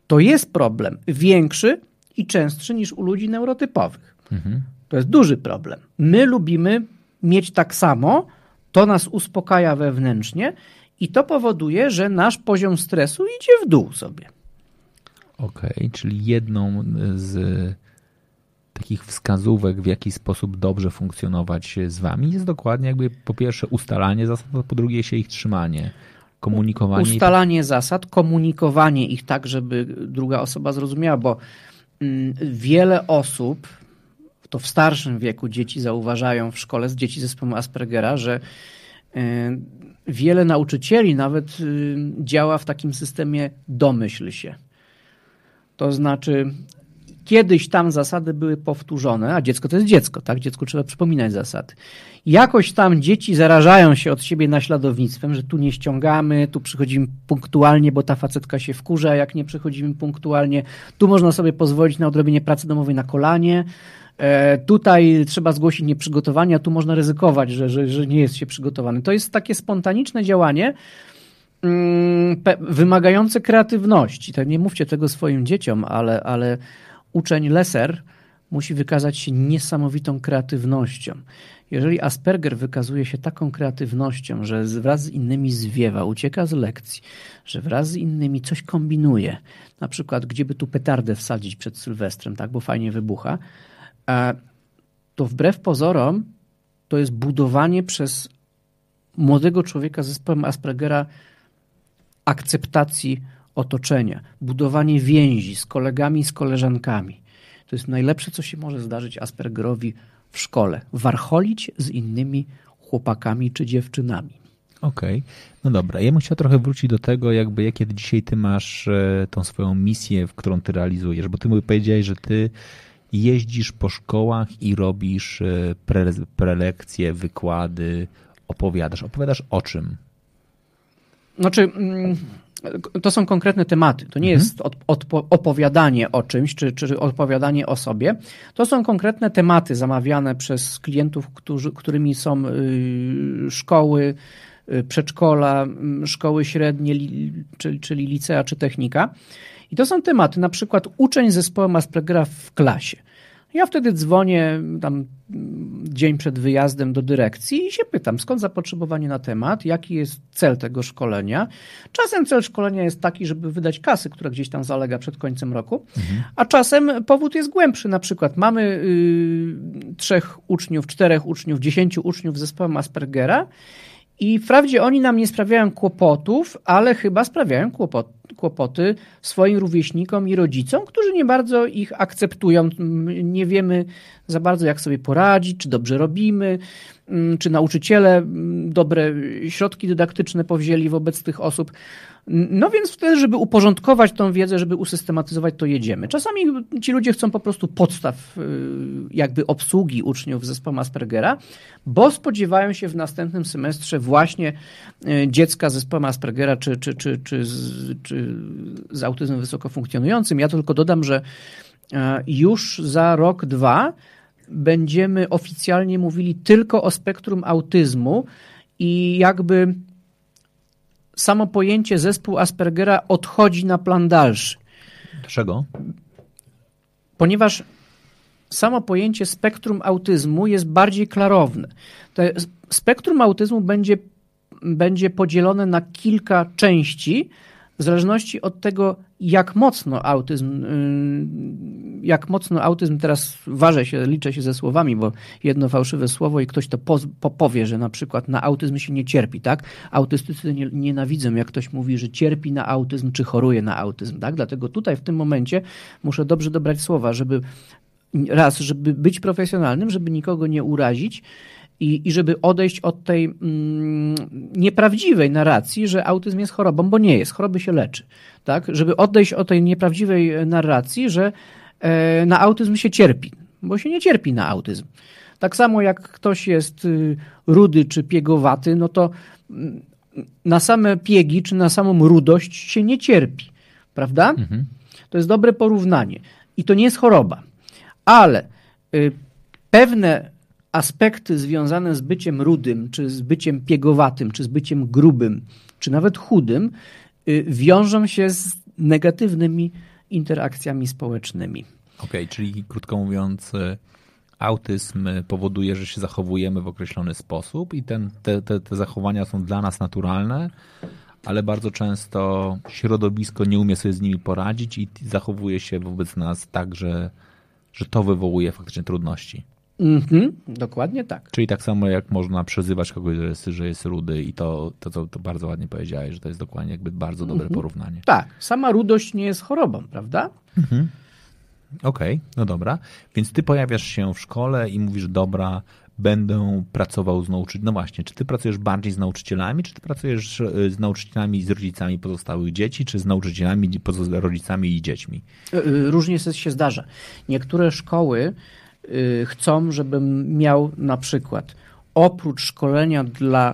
To jest problem większy i częstszy niż u ludzi neurotypowych. Mhm. To jest duży problem. My lubimy mieć tak samo, to nas uspokaja wewnętrznie i to powoduje, że nasz poziom stresu idzie w dół sobie. Okej, okay, czyli jedną z takich wskazówek, w jaki sposób dobrze funkcjonować z wami, jest dokładnie jakby po pierwsze ustalanie zasad, a po drugie się ich trzymanie. Komunikowanie. Ustalanie zasad, komunikowanie ich tak, żeby druga osoba zrozumiała, bo mm, wiele osób, to w starszym wieku dzieci zauważają w szkole z dzieci zespołu Aspergera, że y, wiele nauczycieli nawet y, działa w takim systemie domyśl się. To znaczy, Kiedyś tam zasady były powtórzone, a dziecko to jest dziecko, tak? Dziecku trzeba przypominać zasady. Jakoś tam dzieci zarażają się od siebie naśladownictwem, że tu nie ściągamy, tu przychodzimy punktualnie, bo ta facetka się wkurza, jak nie przychodzimy punktualnie. Tu można sobie pozwolić na odrobienie pracy domowej na kolanie. E, tutaj trzeba zgłosić nieprzygotowanie, a tu można ryzykować, że, że, że nie jest się przygotowany. To jest takie spontaniczne działanie, mm, wymagające kreatywności. Tak nie mówcie tego swoim dzieciom, ale, ale uczeń leser musi wykazać się niesamowitą kreatywnością. Jeżeli Asperger wykazuje się taką kreatywnością, że wraz z innymi zwiewa, ucieka z lekcji, że wraz z innymi coś kombinuje, na przykład gdzie by tu petardę wsadzić przed Sylwestrem, tak, bo fajnie wybucha, e, to wbrew pozorom to jest budowanie przez młodego człowieka z zespołem Aspergera akceptacji otoczenia, budowanie więzi z kolegami, z koleżankami. To jest najlepsze, co się może zdarzyć Aspergerowi w szkole. Warcholić z innymi chłopakami czy dziewczynami. Okej, okay. no dobra. Ja bym chciał trochę wrócić do tego, jakby jakie dzisiaj ty masz e, tą swoją misję, w którą ty realizujesz, bo ty mi powiedziałeś, że ty jeździsz po szkołach i robisz e, pre, prelekcje, wykłady, opowiadasz. Opowiadasz o czym? Znaczy, mm, to są konkretne tematy. To nie mhm. jest od, od, opowiadanie o czymś, czy, czy opowiadanie o sobie. To są konkretne tematy zamawiane przez klientów, którzy, którymi są y, szkoły, y, przedszkola, y, szkoły średnie, li, czyli, czyli licea czy technika. I to są tematy, na przykład uczeń zespołu Aspergera w klasie. Ja wtedy dzwonię tam dzień przed wyjazdem do dyrekcji i się pytam, skąd zapotrzebowanie na temat, jaki jest cel tego szkolenia. Czasem cel szkolenia jest taki, żeby wydać kasy, która gdzieś tam zalega przed końcem roku, mhm. a czasem powód jest głębszy. Na przykład mamy y, trzech uczniów, czterech uczniów, dziesięciu uczniów z zespołem Aspergera i wprawdzie oni nam nie sprawiają kłopotów, ale chyba sprawiają kłopot, kłopoty swoim rówieśnikom i rodzicom, którzy nie bardzo ich akceptują. Nie wiemy za bardzo, jak sobie poradzić, czy dobrze robimy, mm, czy nauczyciele mm, dobre środki dydaktyczne powzięli wobec tych osób. No więc wtedy, żeby uporządkować tą wiedzę, żeby usystematyzować, to jedziemy. Czasami ci ludzie chcą po prostu podstaw y, jakby obsługi uczniów z Aspergera, bo spodziewają się w następnym semestrze właśnie y, dziecka z zespołem Aspergera czy, czy, czy, czy, czy z autyzmem wysoko funkcjonującym. Ja tylko dodam, że e, już za rok, dwa będziemy oficjalnie mówili tylko o spektrum autyzmu i jakby samo pojęcie zespół Aspergera odchodzi na plan dalszy. Dlaczego? Ponieważ samo pojęcie spektrum autyzmu jest bardziej klarowne. Spektrum autyzmu będzie, będzie podzielone na kilka części, w zależności od tego, jak mocno autyzm, jak mocno autyzm, teraz ważę się, liczę się ze słowami, bo jedno fałszywe słowo i ktoś to powie, że na przykład na autyzm się nie cierpi, tak? Autystycy nie, nienawidzą, jak ktoś mówi, że cierpi na autyzm, czy choruje na autyzm, tak? Dlatego tutaj w tym momencie muszę dobrze dobrać słowa, żeby raz, żeby być profesjonalnym, żeby nikogo nie urazić, i, i żeby odejść od tej mm, nieprawdziwej narracji, że autyzm jest chorobą, bo nie jest, choroby się leczy. Tak? Żeby odejść od tej nieprawdziwej narracji, że e, na autyzm się cierpi, bo się nie cierpi na autyzm. Tak samo jak ktoś jest y, rudy czy piegowaty, no to mm, na same piegi czy na samą rudość się nie cierpi. Prawda? Mhm. To jest dobre porównanie. I to nie jest choroba. Ale y, pewne aspekty związane z byciem rudym, czy z byciem piegowatym, czy z byciem grubym, czy nawet chudym, y, wiążą się z negatywnymi interakcjami społecznymi. Okej, okay, czyli krótko mówiąc, y, autyzm powoduje, że się zachowujemy w określony sposób i ten, te, te, te zachowania są dla nas naturalne, ale bardzo często środowisko nie umie sobie z nimi poradzić i zachowuje się wobec nas tak, że, że to wywołuje faktycznie trudności. Mhm, dokładnie tak. Czyli tak samo jak można przezywać kogoś, że jest, że jest rudy i to, to, to, to bardzo ładnie powiedziałeś, że to jest dokładnie jakby bardzo dobre mhm. porównanie. Tak, sama rudość nie jest chorobą, prawda? Mhm. Okej, okay, no dobra. Więc ty pojawiasz się w szkole i mówisz, dobra, będę pracował z nauczycielami. No właśnie, czy ty pracujesz bardziej z nauczycielami, czy ty pracujesz e, z nauczycielami i z rodzicami pozostałych dzieci, czy z nauczycielami, rodzicami i dziećmi? E, e, różnie się zdarza. Niektóre szkoły chcą, żebym miał na przykład oprócz szkolenia dla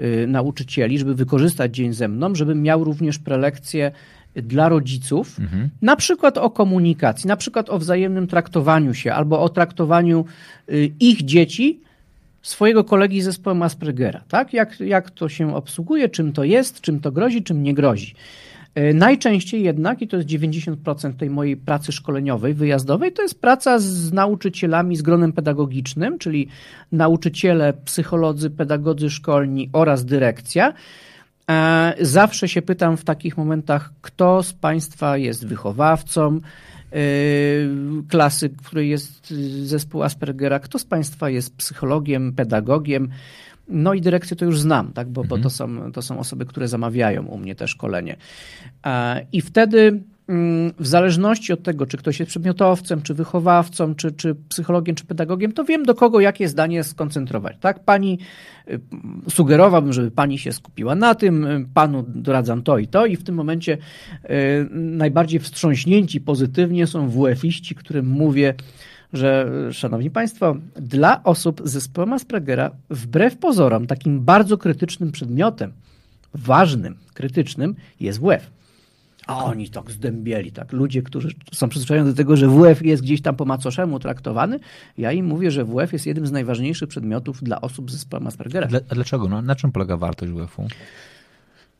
y, nauczycieli, żeby wykorzystać dzień ze mną, żebym miał również prelekcje dla rodziców, mhm. na przykład o komunikacji, na przykład o wzajemnym traktowaniu się albo o traktowaniu y, ich dzieci swojego kolegi z zespołem Aspergera, tak? Jak, jak to się obsługuje, czym to jest, czym to grozi, czym nie grozi. E, najczęściej jednak, i to jest 90% tej mojej pracy szkoleniowej, wyjazdowej, to jest praca z nauczycielami, z gronem pedagogicznym, czyli nauczyciele, psycholodzy, pedagodzy szkolni oraz dyrekcja. E, zawsze się pytam w takich momentach, kto z Państwa jest wychowawcą e, klasy, w której jest zespół Aspergera, kto z Państwa jest psychologiem, pedagogiem. No i dyrekcję to już znam, tak? bo, mhm. bo to, są, to są osoby, które zamawiają u mnie te szkolenie. I wtedy mm, w zależności od tego, czy ktoś jest przedmiotowcem, czy wychowawcą, czy, czy psychologiem, czy pedagogiem, to wiem, do kogo jakie zdanie skoncentrować. Tak, pani y, sugerowałbym, żeby pani się skupiła na tym, y, panu doradzam to i to, i w tym momencie y, najbardziej wstrząśnięci pozytywnie są WF-iści, którym mówię, że, szanowni państwo, dla osób z zespołem Aspergera, wbrew pozorom, takim bardzo krytycznym przedmiotem, ważnym, krytycznym, jest WF. A oni tak zdębieli, tak. Ludzie, którzy są przyzwyczajeni do tego, że WF jest gdzieś tam po macoszemu traktowany, ja im mówię, że WF jest jednym z najważniejszych przedmiotów dla osób z zespołem Aspergera. A dlaczego? No, na czym polega wartość WF-u?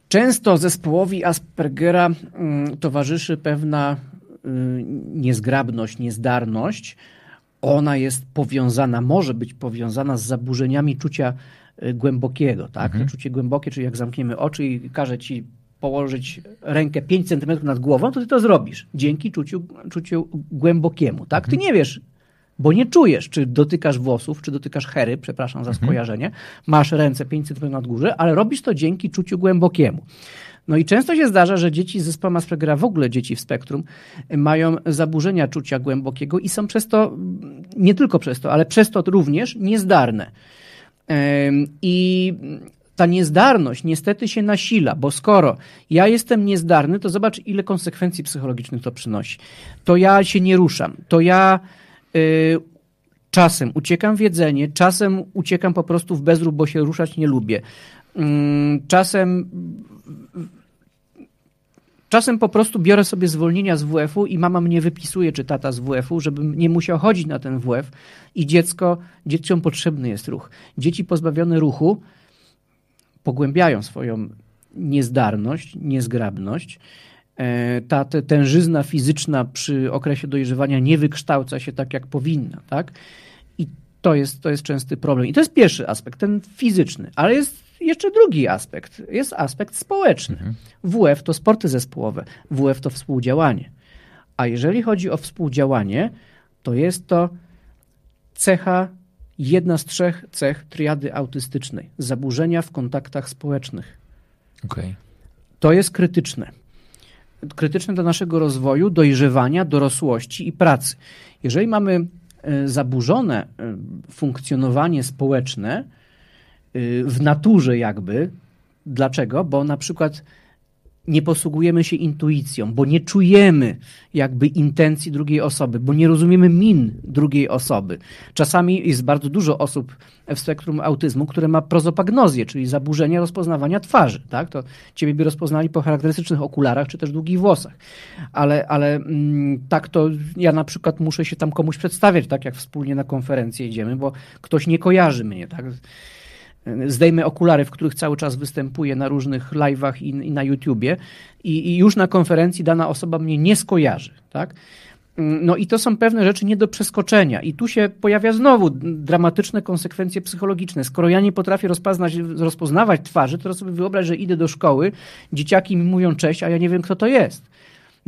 Często zespołowi Aspergera mm, towarzyszy pewna y, niezgrabność, niezdarność, ona jest powiązana, może być powiązana z zaburzeniami czucia y, głębokiego. Tak? Mhm. Czucie głębokie, czyli jak zamkniemy oczy i każe ci położyć rękę 5 cm nad głową, to ty to zrobisz. Dzięki czuciu, czuciu głębokiemu. Tak? Mhm. Ty nie wiesz, bo nie czujesz, czy dotykasz włosów, czy dotykasz hery, przepraszam za mhm. skojarzenie, masz ręce 5 cm nad górze, ale robisz to dzięki czuciu głębokiemu. No i często się zdarza, że dzieci z zespołem Aspergera, w ogóle dzieci w spektrum, mają zaburzenia czucia głębokiego i są przez to, nie tylko przez to, ale przez to również niezdarne. I ta niezdarność niestety się nasila, bo skoro ja jestem niezdarny, to zobacz, ile konsekwencji psychologicznych to przynosi. To ja się nie ruszam, to ja y, czasem uciekam w jedzenie, czasem uciekam po prostu w bezruch, bo się ruszać nie lubię. Mm, czasem Czasem po prostu biorę sobie zwolnienia z WF-u i mama mnie wypisuje, czy tata z WF-u, żebym nie musiał chodzić na ten WF i dziecko, dzieciom potrzebny jest ruch. Dzieci pozbawione ruchu pogłębiają swoją niezdarność, niezgrabność. E, ta tężyzna fizyczna przy okresie dojrzewania nie wykształca się tak, jak powinna. Tak? To jest, to jest częsty problem. I to jest pierwszy aspekt, ten fizyczny, ale jest jeszcze drugi aspekt. Jest aspekt społeczny. Mhm. WF to sporty zespołowe, WF to współdziałanie. A jeżeli chodzi o współdziałanie, to jest to cecha, jedna z trzech cech triady autystycznej zaburzenia w kontaktach społecznych. Okay. To jest krytyczne. Krytyczne dla naszego rozwoju, dojrzewania, dorosłości i pracy. Jeżeli mamy zaburzone e, funkcjonowanie społeczne e, w naturze, jakby, dlaczego? Bo na przykład nie posługujemy się intuicją, bo nie czujemy jakby intencji drugiej osoby, bo nie rozumiemy min drugiej osoby. Czasami jest bardzo dużo osób w spektrum autyzmu, które ma prozopagnozję, czyli zaburzenie rozpoznawania twarzy. Tak? To ciebie by rozpoznali po charakterystycznych okularach czy też długich włosach. Ale, ale mm, tak to ja na przykład muszę się tam komuś przedstawiać, tak jak wspólnie na konferencję idziemy, bo ktoś nie kojarzy mnie. Tak? Zdejmę okulary, w których cały czas występuję na różnych live'ach i, i na YouTubie i, i, już na konferencji dana osoba mnie nie skojarzy, tak? No i to są pewne rzeczy nie do przeskoczenia. I tu się pojawia znowu dramatyczne konsekwencje psychologiczne. Skoro ja nie potrafię rozpoznawać twarzy, to sobie wyobraź, że idę do szkoły, dzieciaki mi mówią cześć, a ja nie wiem, kto to jest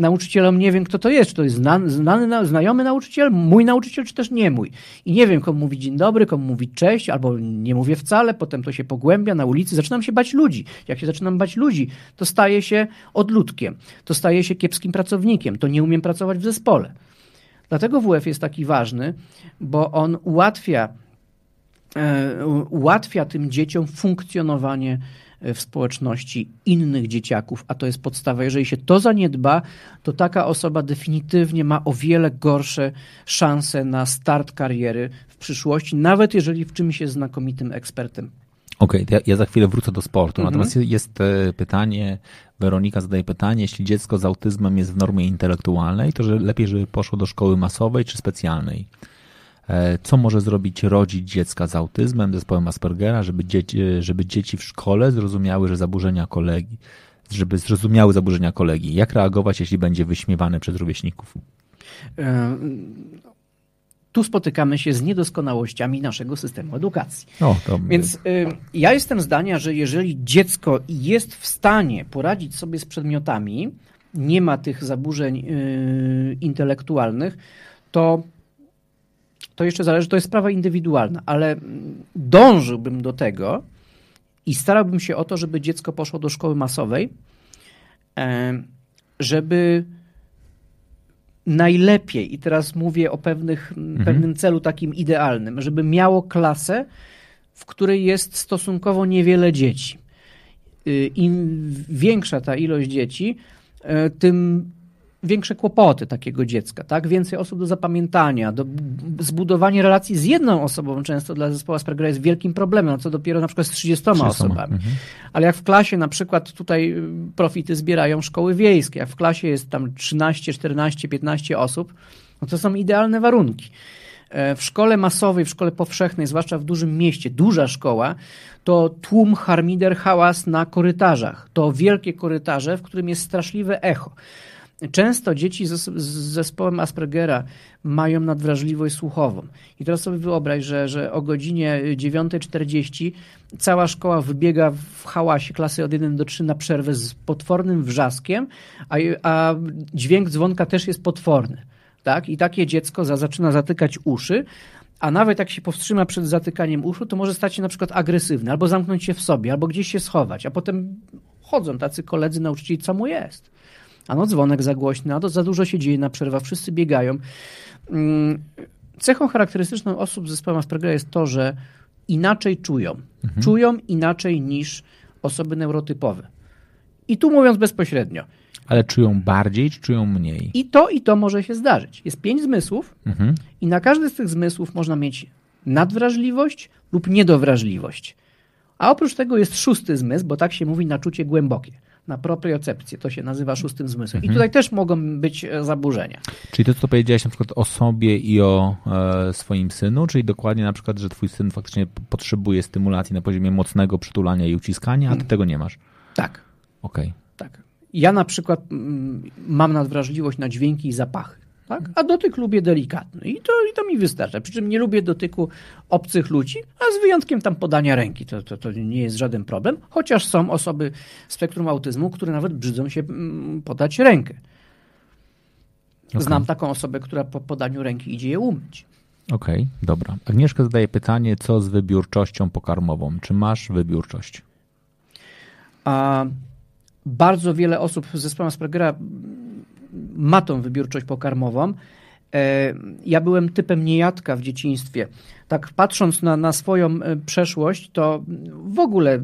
nauczycielom nie wiem, kto to jest. Czy to jest znany, znany, znajomy nauczyciel, mój nauczyciel, czy też nie mój. I nie wiem, komu mówić dzień dobry, komu mówić cześć, albo nie mówię wcale, potem to się pogłębia na ulicy. Zaczynam się bać ludzi. Jak się zaczynam bać ludzi, to staję się odludkiem, to staję się kiepskim pracownikiem, to nie umiem pracować w zespole. Dlatego WF jest taki ważny, bo on ułatwia, e, ułatwia tym dzieciom funkcjonowanie w społeczności innych dzieciaków, a to jest podstawa. Jeżeli się to zaniedba, to taka osoba definitywnie ma o wiele gorsze szanse na start kariery w przyszłości, nawet jeżeli w czymś jest znakomitym ekspertem. Okej, okay, ja, ja, za chwilę wrócę do sportu. Mhm. Natomiast jest e, pytanie, Weronika zadaje pytanie, jeśli dziecko z autyzmem jest w normie intelektualnej, to że lepiej, żeby poszło do szkoły masowej czy specjalnej? E, co może zrobić rodzic dziecka z autyzmem, zespołem Aspergera, żeby dzieci, żeby dzieci w szkole zrozumiały, że zaburzenia kolegi, żeby zrozumiały zaburzenia kolegi? Jak reagować, jeśli będzie wyśmiewany przez rówieśników? E, tu spotykamy się z niedoskonałościami naszego systemu edukacji. O, to... Więc ja jestem zdania, że jeżeli dziecko jest w stanie poradzić sobie z przedmiotami, nie ma tych zaburzeń intelektualnych, to to jeszcze zależy, to jest sprawa indywidualna, ale dążyłbym do tego i starałbym się o to, żeby dziecko poszło do szkoły masowej, e, żeby najlepiej, i teraz mówię o pewnych, mhm. pewnym celu takim idealnym, żeby miało klasę, w której jest stosunkowo niewiele dzieci. Y, Im większa ta ilość dzieci, e, tym większe kłopoty takiego dziecka, tak? Więcej osób do zapamiętania, do zbudowanie relacji z jedną osobą często dla zespołu Aspergera jest wielkim problemem, co dopiero na przykład z 30, 30 osobami. Mhm. Ale jak w klasie na przykład tutaj y, profity zbierają szkoły wiejskie, jak w klasie jest tam 13, 14, 15 osób, no to są idealne warunki. E, w szkole masowej, w szkole powszechnej, zwłaszcza w dużym mieście, duża szkoła, to tłum, harmider, hałas na korytarzach. To wielkie korytarze, w którym jest straszliwe echo. Często dzieci z, zespołem Aspergera mają nadwrażliwość słuchową. I teraz sobie wyobraź, że, że o godzinie 9.40 cała szkoła wybiega w hałasie klasy od 1 do 3 na przerwę z potwornym wrzaskiem, a, a dźwięk dzwonka też jest potworny. Tak? I takie dziecko za, zaczyna zatykać uszy, a nawet jak się powstrzyma przed zatykaniem uszu, to może stać się na przykład agresywny, albo zamknąć się w sobie, albo gdzieś się schować, a potem chodzą tacy koledzy nauczycieli, co mu jest ano dzwonek za głośny, a to za dużo się dzieje na przerwach, wszyscy biegają. Mm, cechą charakterystyczną osób z zespołem Aspergera jest to, że inaczej czują. Mhm. Czują inaczej niż osoby neurotypowe. I tu mówiąc bezpośrednio. Ale czują bardziej, czy czują mniej? I to, i to może się zdarzyć. Jest pięć zmysłów mhm. i na każdy z tych zmysłów można mieć nadwrażliwość lub niedowrażliwość. A oprócz tego jest szósty zmysł, bo tak się mówi na czucie głębokie na propriocepcję. To się nazywa szóstym zmysłem. Mhm. I tutaj też mogą być e, zaburzenia. Czyli to, co powiedziałeś na przykład o sobie i o e, swoim synu, czyli dokładnie na przykład, że twój syn faktycznie potrzebuje stymulacji na poziomie mocnego przytulania i uciskania, a ty mhm. tego nie masz. Tak. Okej. Okay. Tak. Ja na przykład mm, mam nadwrażliwość na dźwięki i zapachy. Tak? A dotyk lubię delikatny i to, i to mi wystarcza. Przy czym nie lubię dotyku obcych ludzi, a z wyjątkiem tam podania ręki. To, to, to nie jest żaden problem, chociaż są osoby z spektrum autyzmu, które nawet brzydzą się mm, podać rękę. Okay. Znam taką osobę, która po podaniu ręki idzie je umyć. Okej, okay, dobra. Agnieszka zadaje pytanie, co z wybiórczością pokarmową? Czy masz wybiórczość? A bardzo wiele osób z zespołem Aspergera ma tą wybiórczość pokarmową. E, ja byłem typem niejadka w dzieciństwie. Tak patrząc na, na swoją e, przeszłość, to w ogóle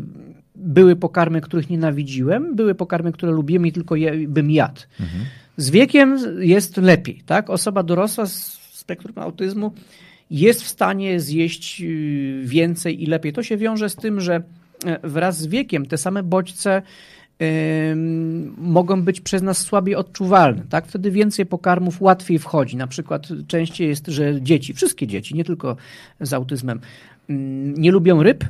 były pokarmy, których nienawidziłem, były pokarmy, które lubiłem i tylko je, bym jadł. Mhm. Z wiekiem jest lepiej, tak? Osoba dorosła z spektrum autyzmu jest w stanie zjeść y, więcej i lepiej. To się wiąże z tym, że e, wraz z wiekiem te same bodźce mogą być przez nas słabiej odczuwalne. Tak? Wtedy więcej pokarmów łatwiej wchodzi. Na przykład częściej jest, że dzieci, wszystkie dzieci, nie tylko z autyzmem, nie lubią ryb,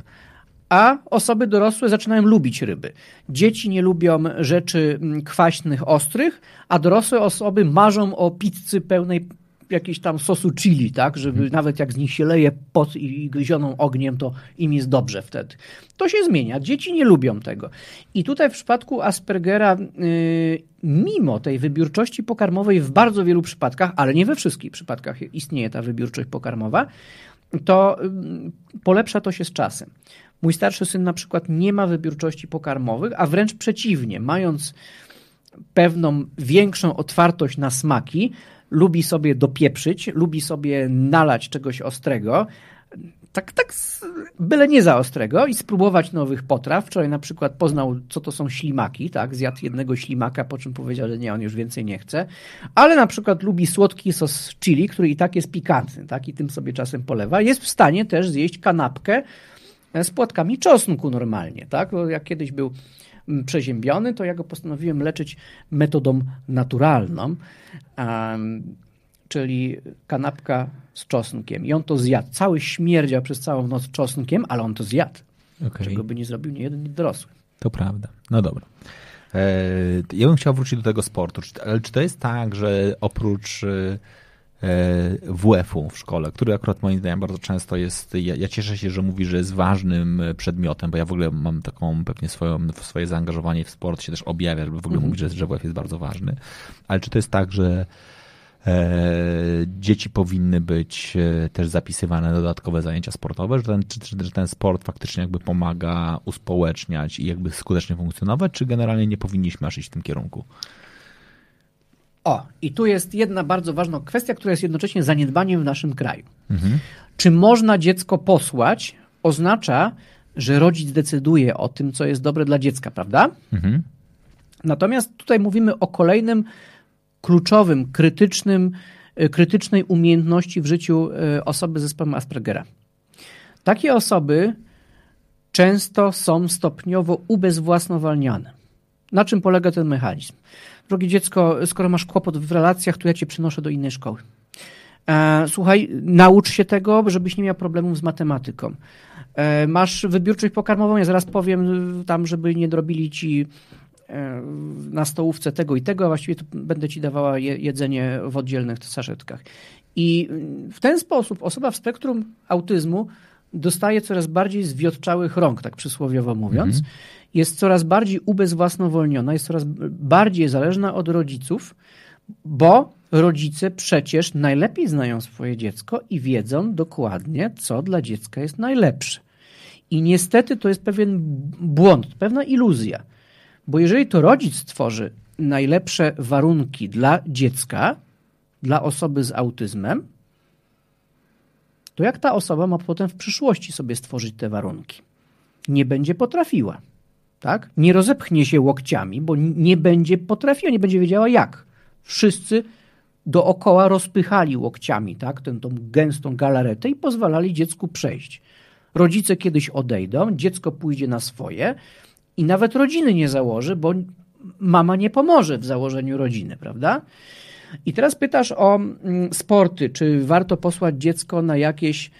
a osoby dorosłe zaczynają lubić ryby. Dzieci nie lubią rzeczy kwaśnych, ostrych, a dorosłe osoby marzą o pizzy pełnej jakiegoś tam sosu chili, tak, żeby hmm. nawet jak z nich się leje pot i gryzioną ogniem, to im jest dobrze wtedy. To się zmienia. Dzieci nie lubią tego. I tutaj w przypadku Aspergera, yy, mimo tej wybiórczości pokarmowej w bardzo wielu przypadkach, ale nie we wszystkich przypadkach istnieje ta wybiórczość pokarmowa, to yy, polepsza to się z czasem. Mój starszy syn na przykład nie ma wybiórczości pokarmowych, a wręcz przeciwnie, mając pewną większą otwartość na smaki, lubi sobie dopieprzyć, lubi sobie nalać czegoś ostrego, tak, tak, byle nie za ostrego i spróbować nowych potraw. Wczoraj na przykład poznał, co to są ślimaki, tak, zjadł jednego ślimaka, po czym powiedział, że nie, on już więcej nie chce, ale na przykład lubi słodki sos chili, który i tak jest pikantny, tak, i tym sobie czasem polewa. Jest w stanie też zjeść kanapkę z płatkami czosnku normalnie, tak, jak kiedyś był przeziębiony, to ja go postanowiłem leczyć metodą naturalną, czyli kanapka z czosnkiem. I on to zjadł. Cały śmierdział przez całą noc czosnkiem, ale on to zjadł. Okay. Czego by nie zrobił nie jeden, nie dorosły. To prawda. No dobra. E, ja bym chciał wrócić do tego sportu. Ale czy to jest tak, że oprócz E, WF-u w szkole, który akurat moim zdaniem bardzo często jest, ja, ja, cieszę się, że mówi, że jest ważnym przedmiotem, bo ja w ogóle mam taką pewnie swoją, swoje zaangażowanie w sport się też objawia, żeby w ogóle mhm. mówić, że, że WF jest bardzo ważny. Ale czy to jest tak, że e, dzieci powinny być e, też zapisywane na dodatkowe zajęcia sportowe, że ten, czy, że ten sport faktycznie jakby pomaga uspołeczniać i jakby skutecznie funkcjonować, czy generalnie nie powinniśmy aż iść w tym kierunku? O, i tu jest jedna bardzo ważna kwestia, która jest jednocześnie zaniedbaniem w naszym kraju. Mhm. Czy można dziecko posłać, oznacza, że rodzic decyduje o tym, co jest dobre dla dziecka, prawda? Mhm. Natomiast tutaj mówimy o kolejnym kluczowym, krytycznym, e, krytycznej umiejętności w życiu e, osoby z zespołem Aspergera. Takie osoby często są stopniowo ubezwłasnowalniane. Na czym polega ten mechanizm? Drogie dziecko, skoro masz kłopot w relacjach, to ja cię przenoszę do innej szkoły. E, słuchaj, naucz się tego, żebyś nie miał problemów z matematyką. E, masz wybiórczość pokarmową, ja zaraz powiem tam, żeby nie drobili ci e, na stołówce tego i tego, a właściwie to będę ci dawała jedzenie w oddzielnych saszetkach. I w ten sposób osoba w spektrum autyzmu dostaje coraz bardziej zwiotczałych rąk, tak przysłowiowo mówiąc. Mhm jest coraz bardziej ubezwłasnowolniona, jest coraz bardziej zależna od rodziców, bo rodzice przecież najlepiej znają swoje dziecko i wiedzą dokładnie, co dla dziecka jest najlepsze. I niestety to jest pewien błąd, pewna iluzja, bo jeżeli to rodzic stworzy najlepsze warunki dla dziecka, dla osoby z autyzmem, to jak ta osoba ma potem w przyszłości sobie stworzyć te warunki? Nie będzie potrafiła tak? Nie rozepchnie się łokciami, bo nie będzie potrafiła, nie będzie wiedziała jak. Wszyscy dookoła rozpychali łokciami, tak? Tę tą gęstą galaretę i pozwalali dziecku przejść. Rodzice kiedyś odejdą, dziecko pójdzie na swoje i nawet rodziny nie założy, bo mama nie pomoże w założeniu rodziny, prawda? I teraz pytasz o mm, sporty, czy warto posłać dziecko na jakieś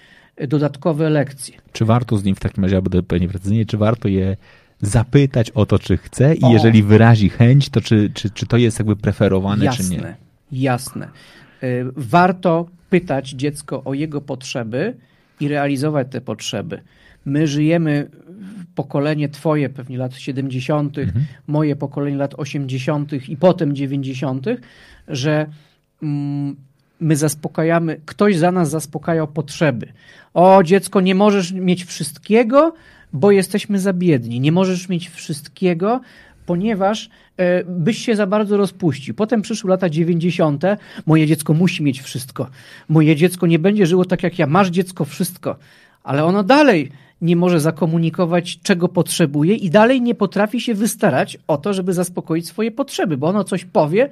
dodatkowe lekcje. Czy warto z nim w takim razie, będę pewnie precyzyjnie, czy warto je zapytać o to, czy chce i o. jeżeli wyrazi chęć, to czy, czy, czy to jest jakby preferowane, jasne, czy nie? Jasne. Warto pytać dziecko o jego potrzeby i realizować te potrzeby. My żyjemy pokolenie twoje pewnie lat 70., mhm. moje pokolenie lat 80. i potem 90., że mm, my zaspokajamy, ktoś za nas zaspokajał potrzeby. O, dziecko, nie możesz mieć wszystkiego, bo jesteśmy za biedni. Nie możesz mieć wszystkiego, ponieważ e, byś się za bardzo rozpuścił. Potem przyszły lata 90. Moje dziecko musi mieć wszystko. Moje dziecko nie będzie żyło tak jak ja. Masz dziecko wszystko. Ale ono dalej nie może zakomunikować, czego potrzebuje i dalej nie potrafi się wystarać o to, żeby zaspokoić swoje potrzeby, bo ono coś powie,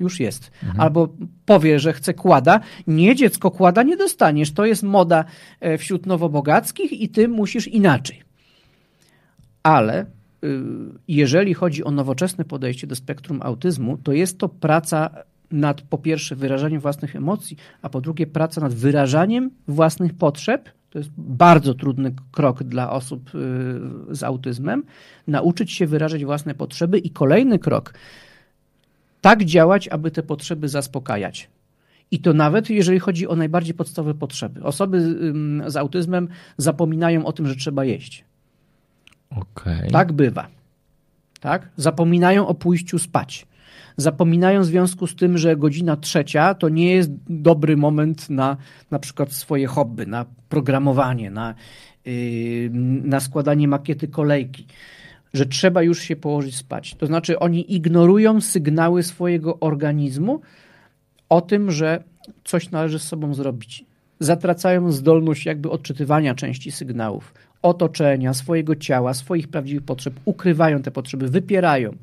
już jest. Mhm. Albo powie, że chce kłada. Nie, dziecko, kłada nie dostaniesz. To jest moda e, wśród nowobogackich i ty musisz inaczej. Ale y, jeżeli chodzi o nowoczesne podejście do spektrum autyzmu, to jest to praca nad po pierwsze wyrażaniem własnych emocji, a po drugie praca nad wyrażaniem własnych potrzeb. To jest bardzo trudny krok dla osób y, z autyzmem. Nauczyć się wyrażać własne potrzeby i kolejny krok tak działać, aby te potrzeby zaspokajać. I to nawet jeżeli chodzi o najbardziej podstawowe potrzeby. Osoby z autyzmem zapominają o tym, że trzeba jeść. Okay. Tak bywa. Tak? Zapominają o pójściu spać. Zapominają w związku z tym, że godzina trzecia to nie jest dobry moment na na przykład swoje hobby, na programowanie, na, yy, na składanie makiety kolejki że trzeba już się położyć spać. To znaczy, oni ignorują sygnały swojego organizmu o tym, że coś należy z sobą zrobić. Zatracają zdolność jakby odczytywania części sygnałów otoczenia, swojego ciała, swoich prawdziwych potrzeb, ukrywają te potrzeby, wypierają.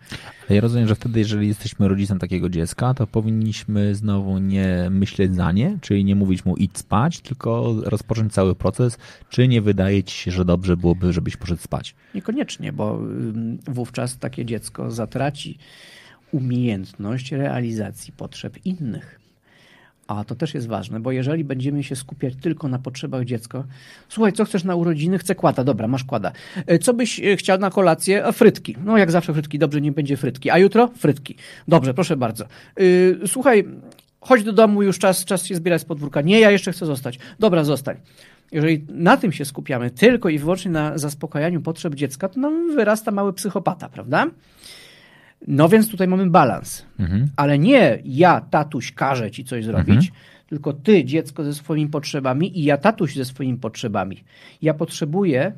Ja rozumiem, że wtedy, jeżeli jesteśmy rodzicem takiego dziecka, to powinniśmy znowu nie myśleć za nie, czyli nie mówić mu idź spać, tylko rozpocząć cały proces, czy nie wydaje ci się, że dobrze byłoby, żebyś poszedł spać? Niekoniecznie, bo wówczas takie dziecko zatraci umiejętność realizacji potrzeb innych. A to też jest ważne, bo jeżeli będziemy się skupiać tylko na potrzebach dziecka, słuchaj, co chcesz na urodziny? Chcę kłada, dobra, masz kłada. E, co byś e, chciał na kolację? Frytki. No jak zawsze frytki, dobrze, nie będzie frytki. A jutro? Frytki. Dobrze, proszę bardzo. E, słuchaj, chodź do domu, już czas, czas się zbierać z podwórka. Nie, ja jeszcze chcę zostać. Dobra, zostań. Jeżeli na tym się skupiamy, tylko i wyłącznie na zaspokajaniu potrzeb dziecka, to nam wyrasta mały psychopata, prawda? No więc tutaj mamy balans. Mhm. Ale nie ja, tatuś, każę ci coś zrobić, mhm. tylko ty, dziecko, ze swoimi potrzebami i ja, tatuś, ze swoimi potrzebami. Ja potrzebuję,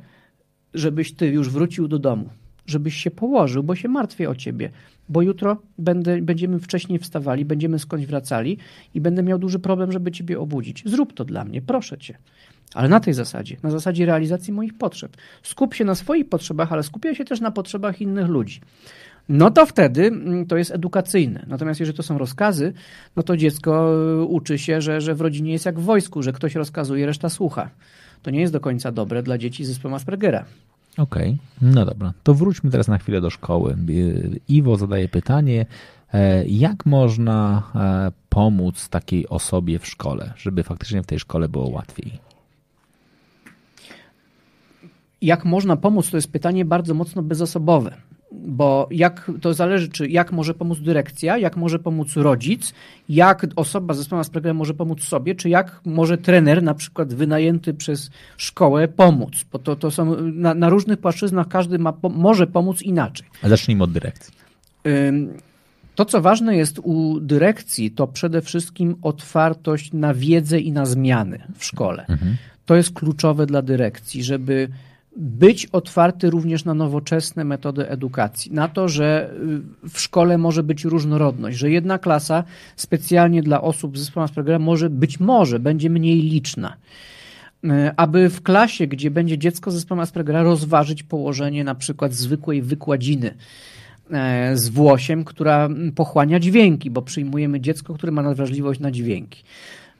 żebyś ty już wrócił do domu, żebyś się położył, bo się martwię o ciebie, bo jutro będę, będziemy wcześniej wstawali, będziemy skądś wracali i będę miał duży problem, żeby ciebie obudzić. Zrób to dla mnie, proszę cię. Ale na tej zasadzie, na zasadzie realizacji moich potrzeb. Skup się na swoich potrzebach, ale skupiaj się też na potrzebach innych ludzi no to wtedy mm, to jest edukacyjne. Natomiast jeżeli to są rozkazy, no to dziecko y, uczy się, że, że w rodzinie jest jak w wojsku, że ktoś rozkazuje, reszta słucha. To nie jest do końca dobre dla dzieci z zespołem Aspergera. Okej, okay. no dobra. To wróćmy teraz na chwilę do szkoły. Y, Iwo zadaje pytanie, e, jak można e, pomóc takiej osobie w szkole, żeby faktycznie w tej szkole było łatwiej? Jak można pomóc, to jest pytanie bardzo mocno bezosobowe bo jak, to zależy, czy jak może pomóc dyrekcja, jak może pomóc rodzic, jak osoba z zespołem Aspergera może pomóc sobie, czy jak może trener, na przykład wynajęty przez szkołę, pomóc. Bo to, to są na, na różnych płaszczyznach każdy ma, może pomóc inaczej. A zacznijmy od dyrekcji. To, co ważne jest u dyrekcji, to przede wszystkim otwartość na wiedzę i na zmiany w szkole. Mhm. To jest kluczowe dla dyrekcji, żeby być otwarty również na nowoczesne metody edukacji, na to, że y, w szkole może być różnorodność, że jedna klasa specjalnie dla osób z zespołem Aspergera może być może będzie mniej liczna. Y, aby w klasie, gdzie będzie dziecko z zespołem Aspergera, rozważyć położenie na przykład zwykłej wykładziny e, z włosiem, która pochłania dźwięki, bo przyjmujemy dziecko, które ma nadwrażliwość na dźwięki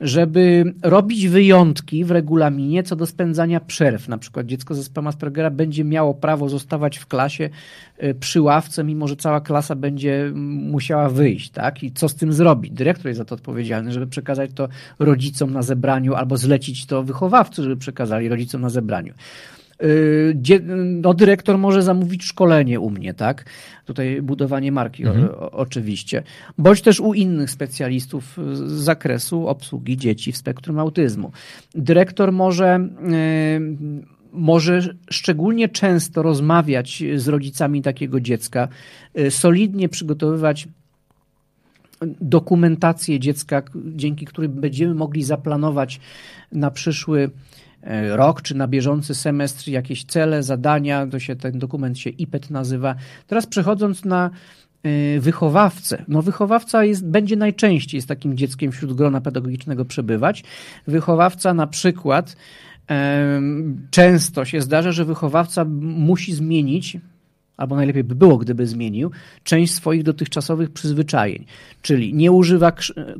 żeby robić wyjątki w regulaminie co do spędzania przerw. Na przykład dziecko ze zespołem Aspergera będzie miało prawo zostawać w klasie y, przy ławce, mimo że cała klasa będzie musiała wyjść. Tak? I co z tym zrobić? Dyrektor jest za to odpowiedzialny, żeby przekazać to rodzicom na zebraniu albo zlecić to wychowawcy, żeby przekazali rodzicom na zebraniu. Y, no, dyrektor może zamówić szkolenie u mnie, tak? Tutaj budowanie marki mhm. o, oczywiście. Bądź też u innych specjalistów z zakresu obsługi dzieci w spektrum autyzmu. Dyrektor może y, może szczególnie często rozmawiać z rodzicami takiego dziecka, y, solidnie przygotowywać dokumentację dziecka, dzięki której będziemy mogli zaplanować na przyszły rok czy na bieżący semestr jakieś cele, zadania, to się ten dokument się IPET nazywa. Teraz przechodząc na e, wychowawcę. No wychowawca jest, będzie najczęściej z takim dzieckiem wśród grona pedagogicznego przebywać. Wychowawca na przykład często się zdarza, że wychowawca musi zmienić albo najlepiej by było, gdyby zmienił, część swoich dotychczasowych przyzwyczajeń, czyli nie używa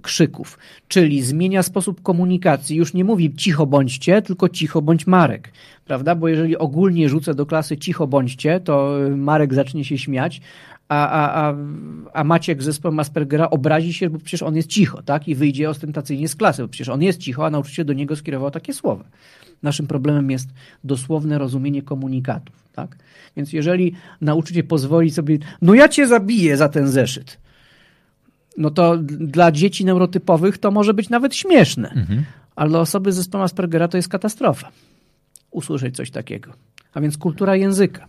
krzyków, czyli zmienia sposób komunikacji. Już nie mówi cicho bądźcie, tylko cicho bądź Marek, prawda? Bo jeżeli ogólnie rzucę do klasy cicho bądźcie, to Marek zacznie się śmiać, a, a, a, a Maciek z zespołem Aspergera obrazi się, bo przecież on jest cicho, tak? I wyjdzie ostentacyjnie z klasy, bo przecież on jest cicho, a nauczyciel do niego skierował takie słowa. Naszym problemem jest dosłowne rozumienie komunikatów. Tak? Więc jeżeli nauczyciel pozwoli sobie, no ja cię zabiję za ten zeszyt, no to dla dzieci neurotypowych to może być nawet śmieszne, mhm. ale dla osoby z zespołem Aspergera to jest katastrofa. Usłyszeć coś takiego. A więc kultura języka.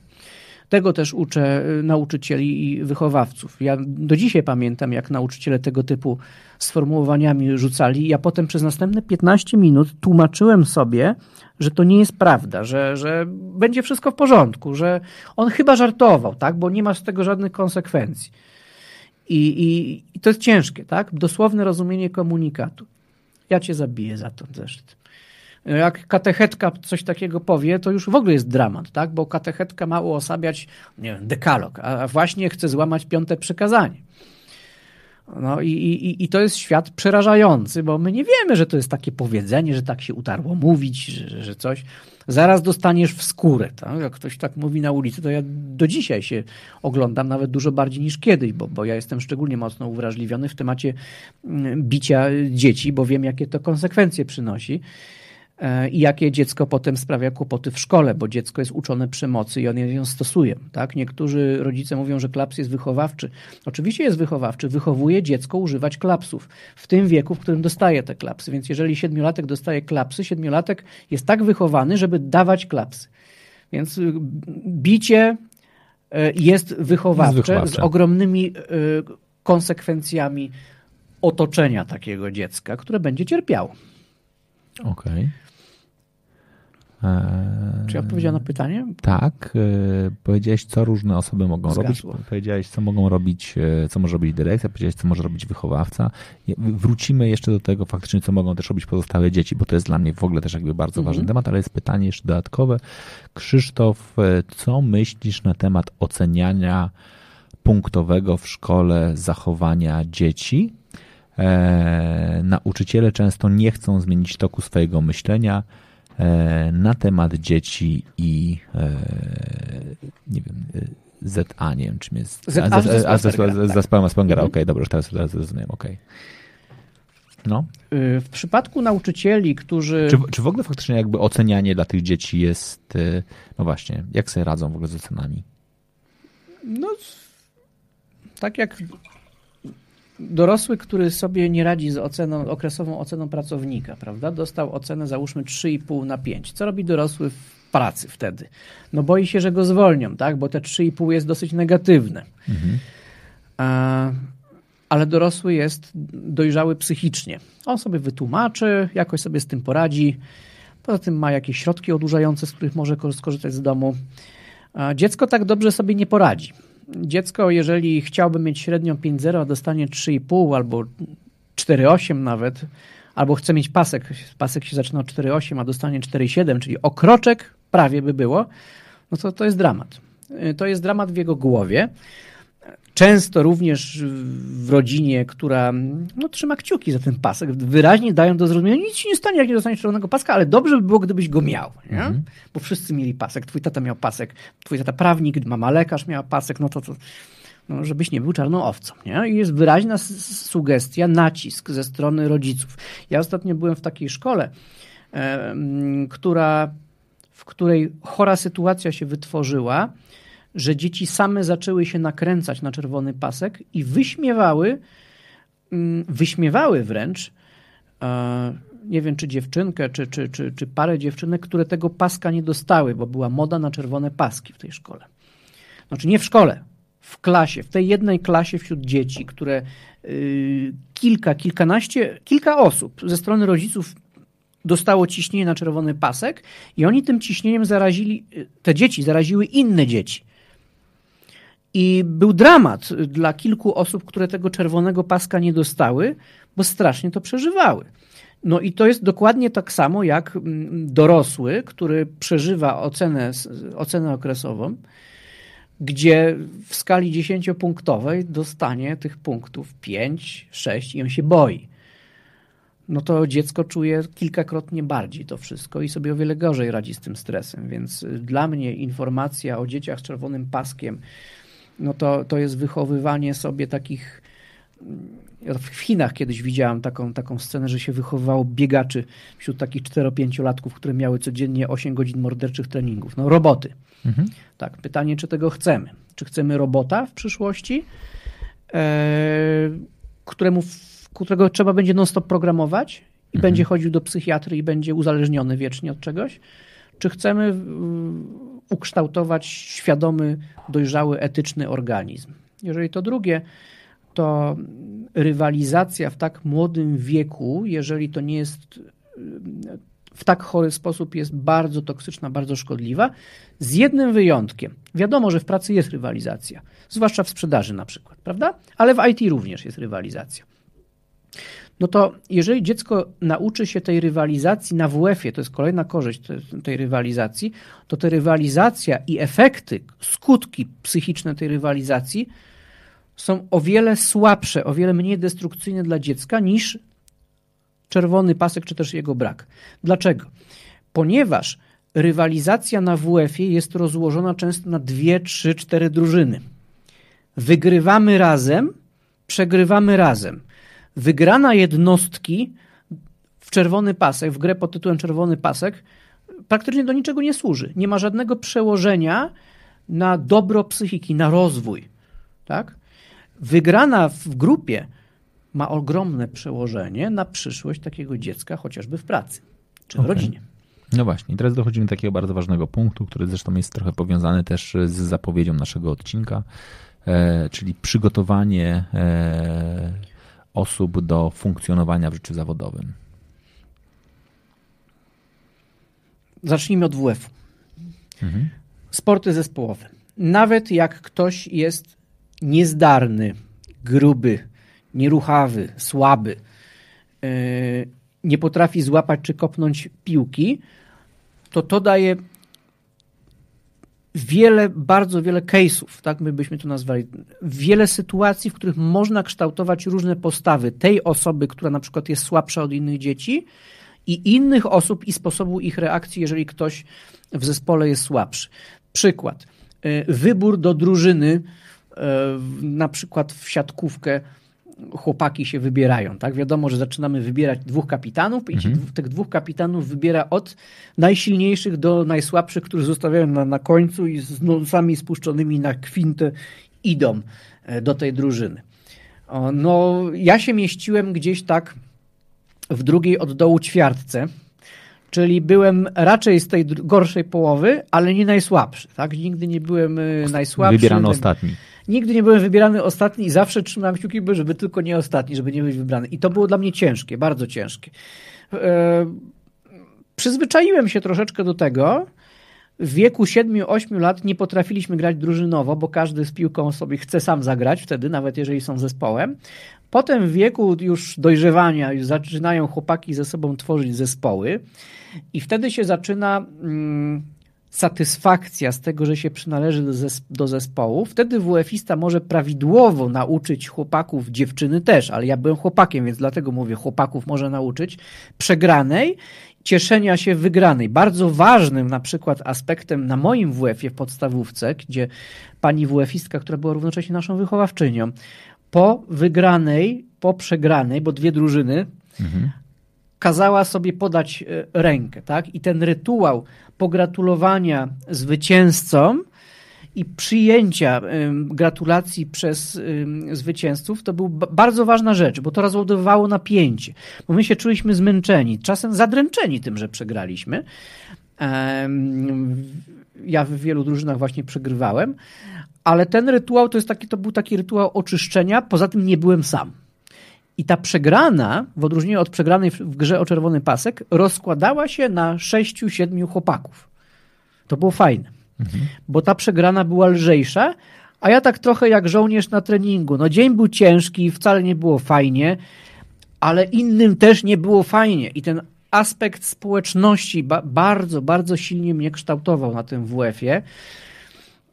Tego też uczę y, nauczycieli i wychowawców. Ja do dzisiaj pamiętam, jak nauczyciele tego typu sformułowaniami rzucali. Ja potem przez następne 15 minut tłumaczyłem sobie, że to nie jest prawda, że, że będzie wszystko w porządku, że on chyba żartował, tak? bo nie ma z tego żadnych konsekwencji. I, i, i to jest ciężkie, tak? Dosłowne rozumienie komunikatu. Ja cię zabiję za to zeszyt. Jak katechetka coś takiego powie, to już w ogóle jest dramat, tak? Bo katechetka ma uosabiać, nie wiem, dekalog, a właśnie chce złamać piąte przykazanie. No i, i, i to jest świat przerażający, bo my nie wiemy, że to jest takie powiedzenie, że tak się utarło mówić, że, że coś. Zaraz dostaniesz w skórę. Tak? Jak ktoś tak mówi na ulicy, to ja do dzisiaj się oglądam nawet dużo bardziej niż kiedyś, bo, bo ja jestem szczególnie mocno uwrażliwiony w temacie mm, bicia dzieci, bo wiem, jakie to konsekwencje przynosi. E, i jakie dziecko potem sprawia kłopoty w szkole, bo dziecko jest uczone przemocy i on ją stosuje. Tak? Niektórzy rodzice mówią, że klaps jest wychowawczy. Oczywiście jest wychowawczy, wychowuje dziecko używać klapsów w tym wieku, w którym dostaje te klapsy. Więc jeżeli siedmiolatek dostaje klapsy, siedmiolatek jest tak wychowany, żeby dawać klapsy. Więc y, bicie y, jest wychowawcze, jest wychowawcze. z ogromnymi y, konsekwencjami otoczenia takiego dziecka, które będzie cierpiało. Okej. Okay. Czy ja odpowiedziałem na pytanie? Tak. E, powiedziałeś, co różne osoby mogą Zgasło. robić. Powiedziałeś, co mogą robić, e, co może robić dyrekcja, powiedziałeś, co może robić wychowawca. Wrócimy jeszcze do tego faktycznie, co mogą też robić pozostałe dzieci, bo to jest dla mnie w ogóle też jakby bardzo mhm. ważny temat, ale jest pytanie jeszcze dodatkowe. Krzysztof, e, co myślisz na temat oceniania punktowego w szkole zachowania dzieci? E, nauczyciele często nie chcą zmienić toku swojego myślenia, na temat dzieci i e, nie wiem, e, ZA, nie wiem czym jest. Zespołem Aspengera, okej, dobrze, teraz, teraz zrozumiem, okej. No. W przypadku nauczycieli, którzy. Czy, czy w ogóle faktycznie jakby ocenianie dla tych dzieci jest, no właśnie, jak sobie radzą w ogóle z ocenami? No, tak jak dorosły, który sobie nie radzi z oceną, okresową oceną pracownika, prawda? Dostał ocenę załóżmy 3,5 na 5. Co robi dorosły w pracy wtedy? No boi się, że go zwolnią, tak? Bo te 3,5 jest dosyć negatywne. Mhm. A, ale dorosły jest dojrzały psychicznie. On sobie wytłumaczy, jakoś sobie z tym poradzi. Poza tym ma jakieś środki odurzające, z których może skorzystać z domu. A dziecko tak dobrze sobie nie poradzi dziecko, jeżeli chciałby mieć średnią 5,0, a dostanie 3,5 albo 4,8 nawet, albo chce mieć pasek, pasek się zaczyna od 4,8, a dostanie 4,7, czyli okroczek prawie by było, no to to jest dramat. To jest dramat w jego głowie. Często również w rodzinie, która no, trzyma kciuki za ten pasek, wyraźnie dają do zrozumienia, nic się nie stanie, jak nie dostaniesz czerwonego paska, ale dobrze by było, gdybyś go miał. Nie? Mhm. Bo wszyscy mieli pasek. Twój tata miał pasek, twój tata prawnik, mama lekarz miała pasek, no to, to no, żebyś nie był czarną owcą. Nie? I jest wyraźna sugestia, nacisk ze strony rodziców. Ja ostatnio byłem w takiej szkole, która w której chora sytuacja się wytworzyła, że dzieci same zaczęły się nakręcać na czerwony pasek i wyśmiewały, mm, wyśmiewały wręcz, e, nie wiem czy dziewczynkę, czy, czy, czy, czy parę dziewczynek, które tego paska nie dostały, bo była moda na czerwone paski w tej szkole. Znaczy nie w szkole, w klasie, w tej jednej klasie wśród dzieci, które yy, kilka, kilkanaście, kilka osób ze strony rodziców dostało ciśnienie na czerwony pasek i oni tym ciśnieniem zarazili, te dzieci zaraziły inne dzieci. I był dramat dla kilku osób, które tego czerwonego paska nie dostały, bo strasznie to przeżywały. No i to jest dokładnie tak samo jak mm, dorosły, który przeżywa ocenę, ocenę okresową, gdzie w skali dziesięciopunktowej dostanie tych punktów 5, 6 i on się boi. No to dziecko czuje kilkakrotnie bardziej to wszystko i sobie o wiele gorzej radzi z tym stresem. Więc dla mnie informacja o dzieciach z czerwonym paskiem, no to, to jest wychowywanie sobie takich w Chinach kiedyś widziałam taką, taką scenę, że się wychowywało biegaczy wśród takich 4-5-latków, które miały codziennie 8 godzin morderczych treningów. No roboty. Mhm. Tak, pytanie, czy tego chcemy? Czy chcemy robota w przyszłości, e, któremu, którego trzeba będzie non-stop programować i mhm. będzie chodził do psychiatry i będzie uzależniony wiecznie od czegoś? Czy chcemy ukształtować świadomy, dojrzały, etyczny organizm? Jeżeli to drugie, to rywalizacja w tak młodym wieku, jeżeli to nie jest w tak chory sposób, jest bardzo toksyczna, bardzo szkodliwa, z jednym wyjątkiem. Wiadomo, że w pracy jest rywalizacja, zwłaszcza w sprzedaży na przykład, prawda? Ale w IT również jest rywalizacja. No to jeżeli dziecko nauczy się tej rywalizacji na WF-ie, to jest kolejna korzyść tej rywalizacji, to ta rywalizacja i efekty, skutki psychiczne tej rywalizacji są o wiele słabsze, o wiele mniej destrukcyjne dla dziecka niż czerwony pasek czy też jego brak. Dlaczego? Ponieważ rywalizacja na WF-ie jest rozłożona często na dwie, trzy, cztery drużyny. Wygrywamy razem, przegrywamy razem. Wygrana jednostki w czerwony pasek, w grę pod tytułem czerwony pasek, praktycznie do niczego nie służy. Nie ma żadnego przełożenia na dobro psychiki, na rozwój. Tak? wygrana w grupie ma ogromne przełożenie na przyszłość takiego dziecka, chociażby w pracy czy w okay. rodzinie. No właśnie, teraz dochodzimy do takiego bardzo ważnego punktu, który zresztą jest trochę powiązany też z zapowiedzią naszego odcinka, e, czyli przygotowanie e, osób do funkcjonowania w życiu zawodowym. Zacznijmy od WF. Mhm. Sporty zespołowe. Nawet jak ktoś jest niezdarny, gruby, nieruchawy, słaby, e, nie potrafi złapać czy kopnąć piłki, to to daje wiele, bardzo wiele case'ów, tak my byśmy to nazwali, wiele sytuacji, w których można kształtować różne postawy tej osoby, która na przykład jest słabsza od innych dzieci i innych osób i sposobu ich reakcji, jeżeli ktoś w zespole jest słabszy. Przykład. E, wybór do drużyny na przykład w siatkówkę chłopaki się wybierają. Tak? Wiadomo, że zaczynamy wybierać dwóch kapitanów i mhm. tych dwóch kapitanów wybiera od najsilniejszych do najsłabszych, którzy zostawiają na, na końcu i z nosami spuszczonymi na kwintę idą e, do tej drużyny. No, ja się mieściłem gdzieś tak w drugiej od dołu ćwiartce, czyli byłem raczej z tej gorszej połowy, ale nie najsłabszy. Tak? Nigdy nie byłem e, najsłabszy. Wybierano ostatni. Nigdy nie byłem wybierany ostatni i zawsze trzymałem kciuki, żeby tylko nie ostatni, żeby nie być wybrany. I to było dla mnie ciężkie, bardzo ciężkie. E, przyzwyczaiłem się troszeczkę do tego. W wieku 7-8 lat nie potrafiliśmy grać drużynowo, bo każdy z piłką sobie chce sam zagrać wtedy, nawet jeżeli są zespołem. Potem w wieku już dojrzewania już zaczynają chłopaki ze sobą tworzyć zespoły i wtedy się zaczyna mm, satysfakcja z tego, że się przynależy do, do zespołu, wtedy WF-ista może prawidłowo nauczyć chłopaków, dziewczyny też, ale ja byłem chłopakiem, więc dlatego mówię, chłopaków może nauczyć przegranej, cieszenia się wygranej. Bardzo ważnym na przykład aspektem na moim WF-ie w podstawówce, gdzie pani WF-istka, która była równocześnie naszą wychowawczynią, po wygranej, po przegranej, bo dwie drużyny, mhm kazała sobie podać e, rękę, tak? I ten rytuał pogratulowania zwycięzcom i przyjęcia gratulacji przez zwycięzców to był bardzo ważna rzecz, bo to rozładowywało napięcie, bo my się czuliśmy zmęczeni, czasem zadręczeni tym, że przegraliśmy. Ja w wielu drużynach właśnie przegrywałem, ale ten rytuał to, jest taki, to był taki rytuał oczyszczenia, poza tym nie byłem sam. I ta przegrana, w odróżnieniu od przegranej w grze o czerwony pasek, rozkładała się na sześciu, siedmiu chłopaków. To było fajne, mhm. bo ta przegrana była lżejsza, a ja tak trochę jak żołnierz na treningu. No dzień był ciężki, wcale nie było fajnie, ale innym też nie było fajnie. I ten aspekt społeczności ba bardzo, bardzo silnie mnie kształtował na tym WF-ie.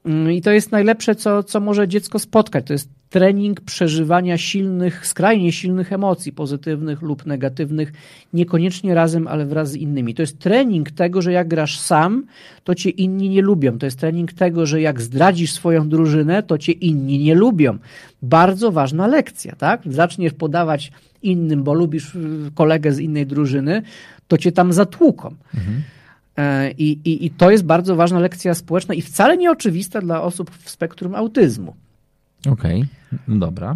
Mm, I to jest najlepsze, co, co może dziecko spotkać. To jest trening przeżywania silnych, skrajnie silnych emocji, pozytywnych lub negatywnych, niekoniecznie razem, ale wraz z innymi. To jest trening tego, że jak grasz sam, to cię inni nie lubią. To jest trening tego, że jak zdradzisz swoją drużynę, to cię inni nie lubią. Bardzo ważna lekcja, tak? Zaczniesz podawać innym, bo lubisz y, kolegę z innej drużyny, to cię tam zatłuką. Mhm. E, I, i, I to jest bardzo ważna lekcja społeczna i wcale nieoczywista dla osób w spektrum autyzmu. Okej, okay. no dobra.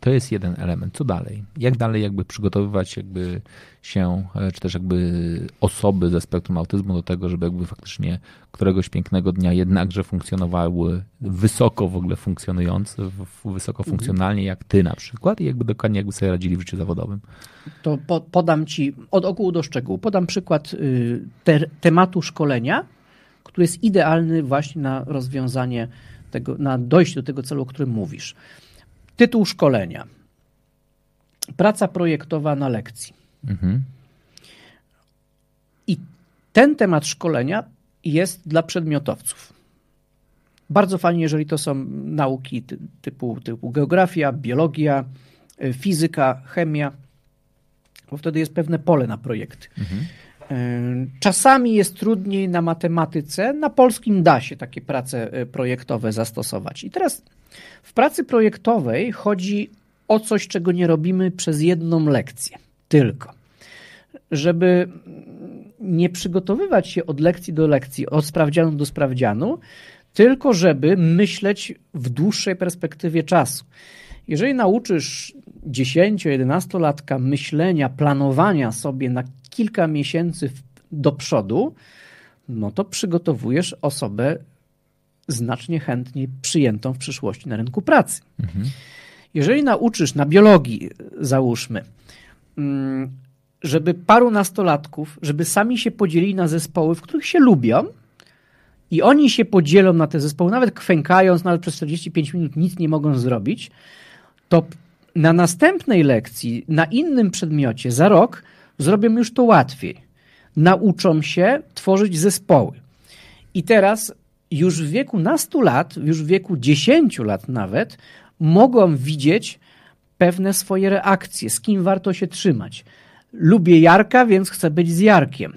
To jest jeden element. Co dalej? Jak dalej jakby przygotowywać jakby się, e, czy też jakby osoby ze spektrum autyzmu do tego, żeby jakby faktycznie któregoś pięknego dnia jednakże funkcjonowały wysoko w ogóle funkcjonujące, wysoko mhm. funkcjonalnie jak ty na przykład i jakby dokładnie jakby sobie radzili w życiu zawodowym? To po, podam ci od ogółu do szczegółu. Podam przykład y, te, tematu szkolenia, który jest idealny właśnie na rozwiązanie tego, na dojście do tego celu, o którym mówisz. Tytuł szkolenia. Praca projektowa na lekcji. Mhm. I ten temat szkolenia jest dla przedmiotowców. Bardzo fajnie, jeżeli to są nauki typu, typu geografia, biologia, y, fizyka, chemia, bo wtedy jest pewne pole na projekty. Mhm. Czasami jest trudniej na matematyce, na polskim da się takie prace e, projektowe zastosować. I teraz w pracy projektowej chodzi o coś, czego nie robimy przez jedną lekcję. Tylko, żeby nie przygotowywać się od lekcji do lekcji, od sprawdzianu do sprawdzianu, tylko żeby myśleć w dłuższej perspektywie czasu. Jeżeli nauczysz 10-11-latka myślenia, planowania sobie na kilka miesięcy do przodu, no to przygotowujesz osobę znacznie chętniej przyjętą w przyszłości na rynku pracy. Mhm. Jeżeli nauczysz na biologii, załóżmy, mm, żeby paru nastolatków, żeby sami się podzielili na zespoły, w których się lubią, i oni się podzielą na te zespoły, nawet kwękając, nawet przez 45 minut nic nie mogą zrobić, to na następnej lekcji, na innym przedmiocie, za rok, zrobią już to łatwiej. Nauczą się tworzyć zespoły. I teraz już w wieku nastu lat, już w wieku 10 lat nawet, mogą widzieć pewne swoje reakcje, z kim warto się trzymać. Lubię Jarka, więc chcę być z Jarkiem,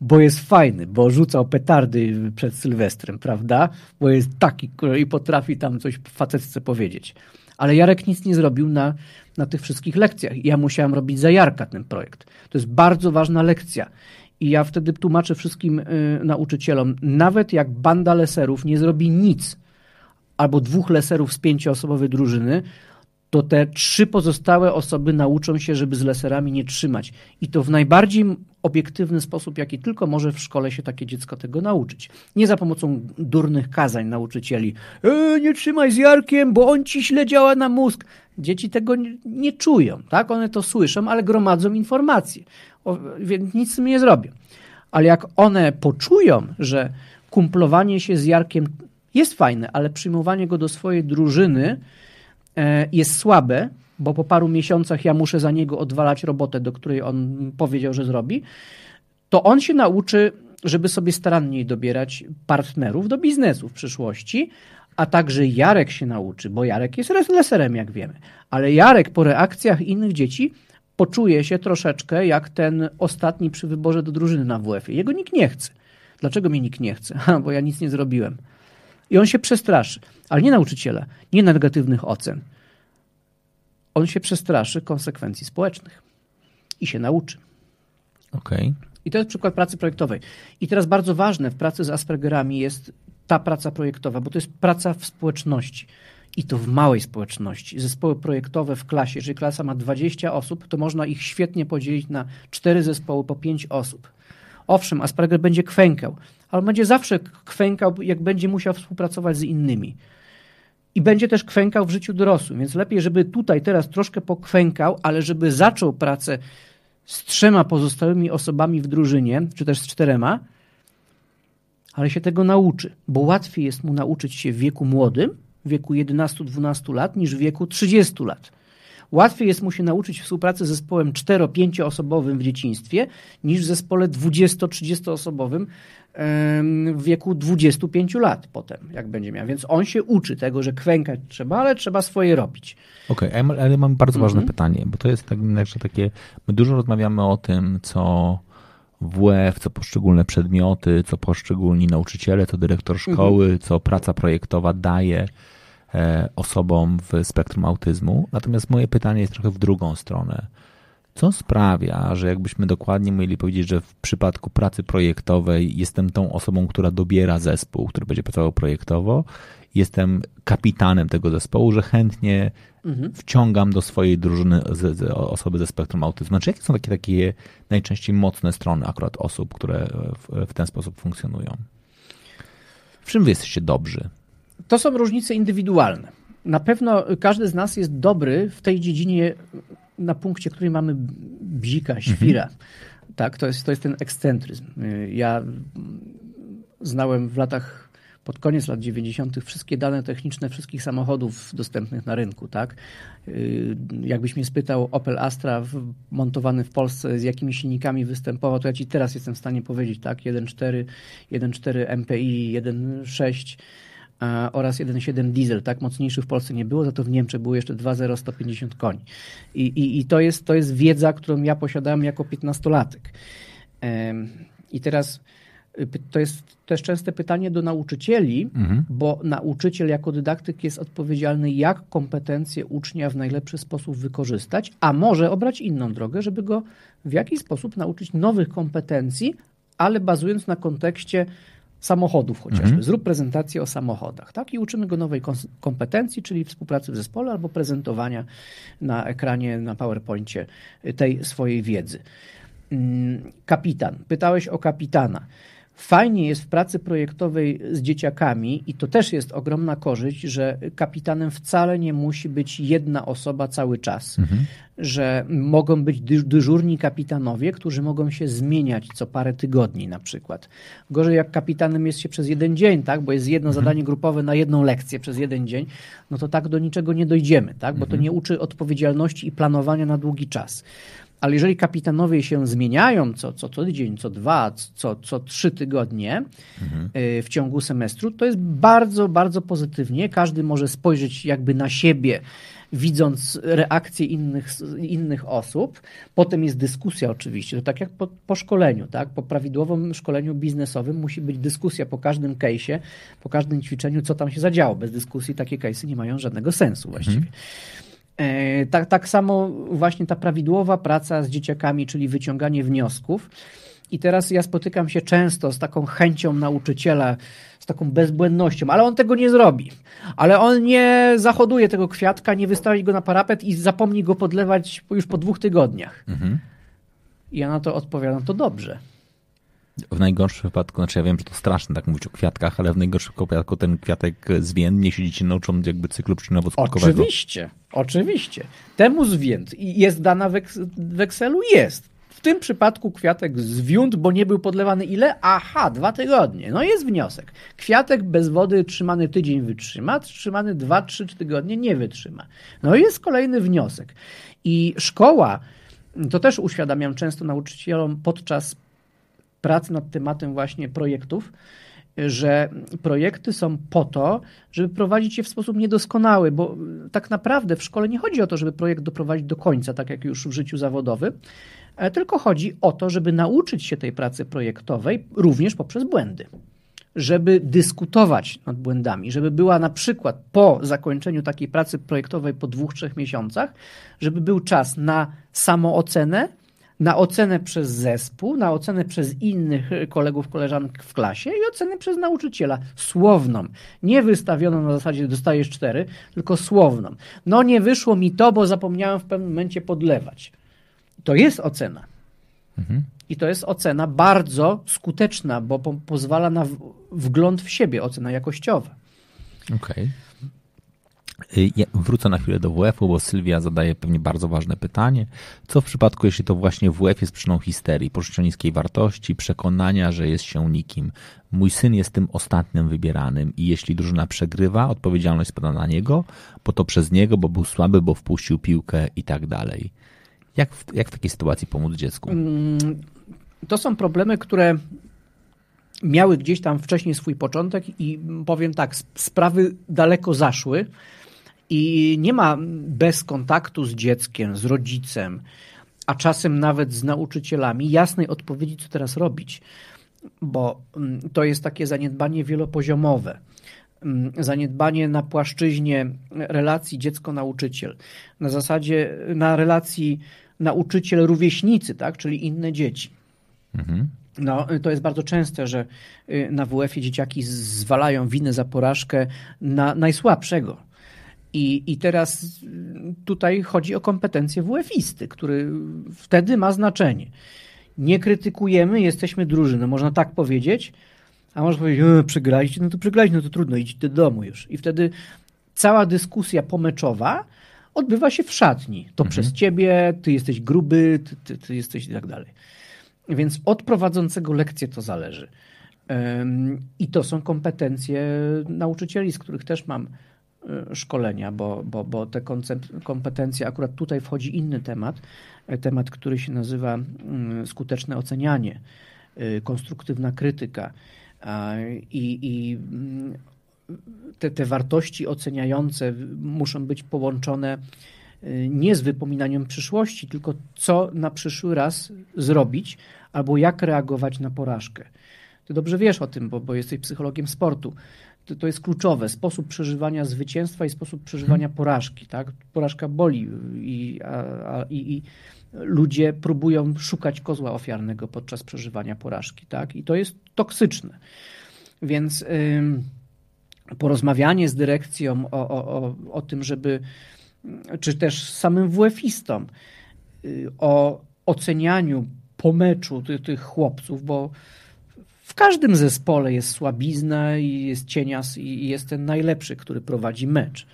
bo jest fajny, bo rzucał petardy przed Sylwestrem, prawda? Bo jest taki i potrafi tam coś facetce powiedzieć. Ale Jarek nic nie zrobił na, na tych wszystkich lekcjach. Ja musiałem robić za Jarka ten projekt. To jest bardzo ważna lekcja. I ja wtedy tłumaczę wszystkim y, nauczycielom, nawet jak banda leserów nie zrobi nic, albo dwóch leserów z pięcioosobowej drużyny, to te trzy pozostałe osoby nauczą się, żeby z leserami nie trzymać. I to w najbardziej obiektywny sposób, jaki tylko może w szkole się takie dziecko tego nauczyć. Nie za pomocą durnych kazań nauczycieli. E, nie trzymaj z Jarkiem, bo on ci źle działa na mózg. Dzieci tego nie, nie czują, tak? One to słyszą, ale gromadzą informacje, więc nic z tym nie zrobią. Ale jak one poczują, że kumplowanie się z Jarkiem jest fajne, ale przyjmowanie go do swojej drużyny E, jest słabe, bo po paru miesiącach ja muszę za niego odwalać robotę, do której on powiedział, że zrobi, to on się nauczy, żeby sobie staranniej dobierać partnerów do biznesu w przyszłości, a także Jarek się nauczy, bo Jarek jest leserem, jak wiemy. Ale Jarek po reakcjach innych dzieci poczuje się troszeczkę jak ten ostatni przy wyborze do drużyny na WF-ie. Jego nikt nie chce. Dlaczego mnie nikt nie chce? Ha, *laughs* bo ja nic nie zrobiłem. I on się przestraszy, ale nie nauczyciela, nie negatywnych ocen. On się przestraszy konsekwencji społecznych i się nauczy. Okej. I to jest przykład pracy projektowej. I teraz bardzo ważne w pracy z Aspergerami jest ta praca projektowa, bo to jest praca w społeczności. I to w małej społeczności. Zespoły projektowe w klasie, jeżeli klasa ma 20 osób, to można ich świetnie podzielić na cztery zespoły po 5 osób. Owszem, Asperger będzie kwękał, ale będzie zawsze kwękał, jak będzie musiał współpracować z innymi. I będzie też kwękał w życiu dorosłym, więc lepiej, żeby tutaj teraz troszkę pokwękał, ale żeby zaczął pracę z trzema pozostałymi osobami w drużynie, czy też z czterema, ale się tego nauczy, bo łatwiej jest mu nauczyć się w wieku młodym, wieku 11-12 lat, niż w wieku 30 lat. Łatwiej jest mu się nauczyć współpracy z zespołem 4-5 osobowym w dzieciństwie, niż w zespole 20-30 osobowym w wieku 25 lat potem, jak będzie miał. Więc on się uczy tego, że kwękać trzeba, ale trzeba swoje robić. Okej, okay, ale mam bardzo ważne mhm. pytanie, bo to jest tak, takie, my dużo rozmawiamy o tym, co WF, co poszczególne przedmioty, co poszczególni nauczyciele, co dyrektor szkoły, mhm. co praca projektowa daje osobom w spektrum autyzmu. Natomiast moje pytanie jest trochę w drugą stronę. Co sprawia, że jakbyśmy dokładnie mieli powiedzieć, że w przypadku pracy projektowej jestem tą osobą, która dobiera zespół, który będzie pracował projektowo, jestem kapitanem tego zespołu, że chętnie mhm. wciągam do swojej drużyny z, z osoby ze spektrum autyzmu. Znaczy, jakie są takie, takie najczęściej mocne strony akurat osób, które w, w ten sposób funkcjonują? W czym wy jesteście dobrzy? To są różnice indywidualne. Na pewno każdy z nas jest dobry w tej dziedzinie, na punkcie, której mamy bzika, świra. Mhm. Tak, to jest, to jest ten ekscentryzm. Ja znałem w latach pod koniec lat 90. wszystkie dane techniczne wszystkich samochodów dostępnych na rynku, tak? Y, jakbyś mnie spytał Opel Astra montowany w Polsce z jakimi silnikami występował, to ja ci teraz jestem w stanie powiedzieć, tak? 1.4, 1.4 MPI, 1.6 oraz 1.7 diesel, tak mocniejszy w Polsce nie było, za to w Niemczech było jeszcze 2.0 150 koni. I, i, i to, jest, to jest wiedza, którą ja posiadałem jako 15-latek. I teraz y, to jest też częste pytanie do nauczycieli, mhm. bo nauczyciel jako dydaktyk jest odpowiedzialny, jak kompetencje ucznia w najlepszy sposób wykorzystać, a może obrać inną drogę, żeby go w jakiś sposób nauczyć nowych kompetencji, ale bazując na kontekście samochodów chociażby. Mhm. Zrób prezentację o samochodach, tak? I uczymy go nowej kompetencji, czyli współpracy w zespole albo prezentowania na ekranie, na PowerPoincie tej swojej wiedzy. Mm, kapitan. Pytałeś o kapitana. Fajnie jest w pracy projektowej z dzieciakami i to też jest ogromna korzyść, że kapitanem wcale nie musi być jedna osoba cały czas. Mhm. Że mogą być dyżurni kapitanowie, którzy mogą się zmieniać co parę tygodni na przykład. Gorzej jak kapitanem jest się przez jeden dzień, tak? bo jest jedno mhm. zadanie grupowe na jedną lekcję przez jeden dzień, no to tak do niczego nie dojdziemy, tak? bo to mhm. nie uczy odpowiedzialności i planowania na długi czas. Ale jeżeli kapitanowie się zmieniają co, co, co tydzień, co dwa, co, co trzy tygodnie mhm. w ciągu semestru, to jest bardzo, bardzo pozytywnie. Każdy może spojrzeć jakby na siebie, widząc reakcje innych, innych osób. Potem jest dyskusja oczywiście, to tak jak po, po szkoleniu, tak? po prawidłowym szkoleniu biznesowym musi być dyskusja po każdym case'ie, po każdym ćwiczeniu, co tam się zadziało. Bez dyskusji takie case'y nie mają żadnego sensu właściwie. Mhm. E, tak, tak samo właśnie ta prawidłowa praca z dzieciakami, czyli wyciąganie wniosków. I teraz ja spotykam się często z taką chęcią nauczyciela, z taką bezbłędnością, ale on tego nie zrobi. Ale on nie zahoduje tego kwiatka, nie wystawi go na parapet i zapomni go podlewać już po dwóch tygodniach. Mhm. I ja na to odpowiadam, to dobrze. W najgorszym wypadku, znaczy ja wiem, że to straszne tak mówić o kwiatkach, ale w najgorszym wypadku ten kwiatek zwiędnie się dzieci nauczą jakby cyklu przyczynowo-skutkowego. Oczywiście, oczywiście. Temu zwięd jest dana w Excelu? Jest. W tym przypadku kwiatek zwiąd, bo nie był podlewany ile? Aha, dwa tygodnie. No jest wniosek. Kwiatek bez wody trzymany tydzień wytrzyma, trzymany dwa, trzy tygodnie nie wytrzyma. No jest kolejny wniosek. I szkoła, to też uświadamiam często nauczycielom podczas pracy nad tematem właśnie projektów, że projekty są po to, żeby prowadzić je w sposób niedoskonały, bo tak naprawdę w szkole nie chodzi o to, żeby projekt doprowadzić do końca, tak jak już w życiu zawodowym, e, tylko chodzi o to, żeby nauczyć się tej pracy projektowej również poprzez błędy. Żeby dyskutować nad błędami, żeby była na przykład po zakończeniu takiej pracy projektowej po dwóch, trzech miesiącach, żeby był czas na samoocenę, na ocenę przez zespół, na ocenę przez innych kolegów, koleżanek w klasie i ocenę przez nauczyciela słowną. Nie wystawioną na zasadzie dostajesz cztery, tylko słowną. No nie wyszło mi to, bo zapomniałem w pewnym momencie podlewać. To jest ocena. Mhm. I to jest ocena bardzo skuteczna, bo po pozwala na wgląd w siebie, ocena jakościowa. Okej. Okay. Ja wrócę na chwilę do WF-u, bo Sylwia zadaje pewnie bardzo ważne pytanie. Co w przypadku, jeśli to właśnie WF jest przyczyną histerii, poczucia niskiej wartości, przekonania, że jest się nikim? Mój syn jest tym ostatnim wybieranym i jeśli drużyna przegrywa, odpowiedzialność spada na niego, bo to przez niego, bo był słaby, bo wpuścił piłkę i tak dalej. Jak w, jak w takiej sytuacji pomóc dziecku? Mm, to są problemy, które miały gdzieś tam wcześniej swój początek i powiem tak, sprawy daleko zaszły i nie ma bez kontaktu z dzieckiem, z rodzicem, a czasem nawet z nauczycielami jasnej odpowiedzi, co teraz robić, bo mm, to jest takie zaniedbanie wielopoziomowe mm, zaniedbanie na płaszczyźnie relacji dziecko-nauczyciel, na zasadzie, na relacji nauczyciel-rówieśnicy, tak, czyli inne dzieci. Mhm. No, to jest bardzo częste, że y, na WF-ie dzieciaki zwalają winę za porażkę na najsłabszego. I, I teraz tutaj chodzi o kompetencje WF-isty, który wtedy ma znaczenie. Nie krytykujemy, jesteśmy drużyną, można tak powiedzieć, a można powiedzieć, e, przegraliście, no to przegraliście, no to trudno, idźcie do domu już. I wtedy cała dyskusja pomeczowa odbywa się w szatni. To mhm. przez ciebie, ty jesteś gruby, ty, ty, ty jesteś i tak dalej. Więc od prowadzącego lekcję to zależy. I to są kompetencje nauczycieli, z których też mam szkolenia, bo, bo, bo te kompetencje, akurat tutaj wchodzi inny temat, e, temat, który się nazywa mm, skuteczne ocenianie, e, konstruktywna krytyka. I, i mm, te, te wartości oceniające muszą być połączone nie z wypominaniem przyszłości, tylko co na przyszły raz zrobić, albo jak reagować na porażkę. Ty dobrze wiesz o tym, bo, bo jesteś psychologiem sportu. To, to jest kluczowe. Sposób przeżywania zwycięstwa i sposób przeżywania hmm. porażki. Tak? Porażka boli i, a, a, i, i ludzie próbują szukać kozła ofiarnego podczas przeżywania porażki. Tak? I to jest toksyczne. Więc porozmawianie z dyrekcją o, o, o, o tym, żeby czy też samym WF-istom y, o ocenianiu po meczu tych, tych chłopców, bo w każdym zespole jest słabizna i jest cienias i jest ten najlepszy, który prowadzi mecz.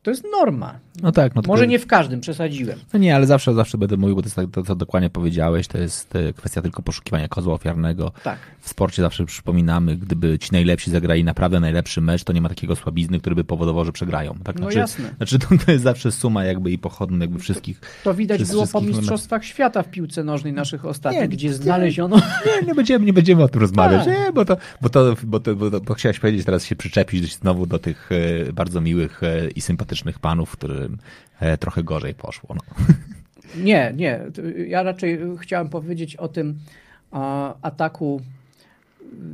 E, to jest norma. No tak. No Może nie w każdym, przesadziłem. No nie, ale zawsze, zawsze będę mówił, bo to jest tak, to, co dokładnie powiedziałeś, to jest e, kwestia tylko poszukiwania kozła ofiarnego. Tak. W sporcie zawsze przypominamy, gdyby ci najlepsi zagrali naprawdę najlepszy mecz, to nie ma takiego słabizny, który by powodował, że przegrają. Tak? No znaczy, jasne. Znaczy to, to jest zawsze suma jakby i pochodny jakby wszystkich. To widać było po mistrzostwach świata w piłce nożnej naszych ostatnich, nie, gdzie nie, znaleziono... Nie, nie będziemy, nie będziemy o tym rozmawiać, tak. nie, bo, to, bo, to, bo, to, bo, to, bo chciałeś powiedzieć, teraz się przyczepić znowu do tych e, bardzo miłych i sympatycznych panów, którym e, trochę gorzej poszło. No. Nie, nie. Ja raczej chciałem powiedzieć o tym ataku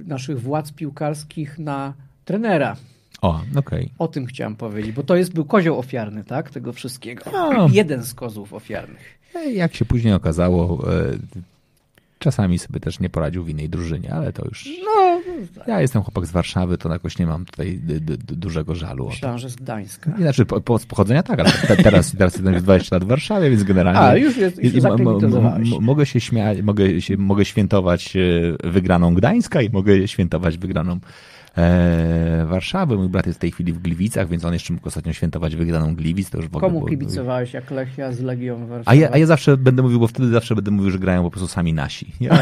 naszych władz piłkarskich na trenera. O. Okay. O tym chciałem powiedzieć, bo to jest był kozioł ofiarny, tak? Tego wszystkiego. No. Jeden z kozłów ofiarnych. Jak się później okazało, e, Czasami sobie też nie poradził w innej drużynie, ale to już. No, ja jestem chłopak z Warszawy, to jakoś nie mam tutaj dużego żalu. Myślałem, że z Gdańska. Znaczy, po, po, z pochodzenia tak, ale te, teraz, teraz jestem już 20 lat w Warszawie, więc generalnie. A, już jest, już Mogę się śmiać, mogę, się, mogę świętować e, wygraną Gdańska i mogę świętować wygraną Warszawy. Mój brat jest w tej chwili w Gliwicach, więc on jeszcze mógł ostatnio świętować wygraną Gliwic. To już w ogóle Komu kibicowałeś jak Lechia z Legią Warszawy? A ja, a ja zawsze będę mówił, bo wtedy zawsze będę mówił, że grają po prostu sami nasi. *laughs* Ja,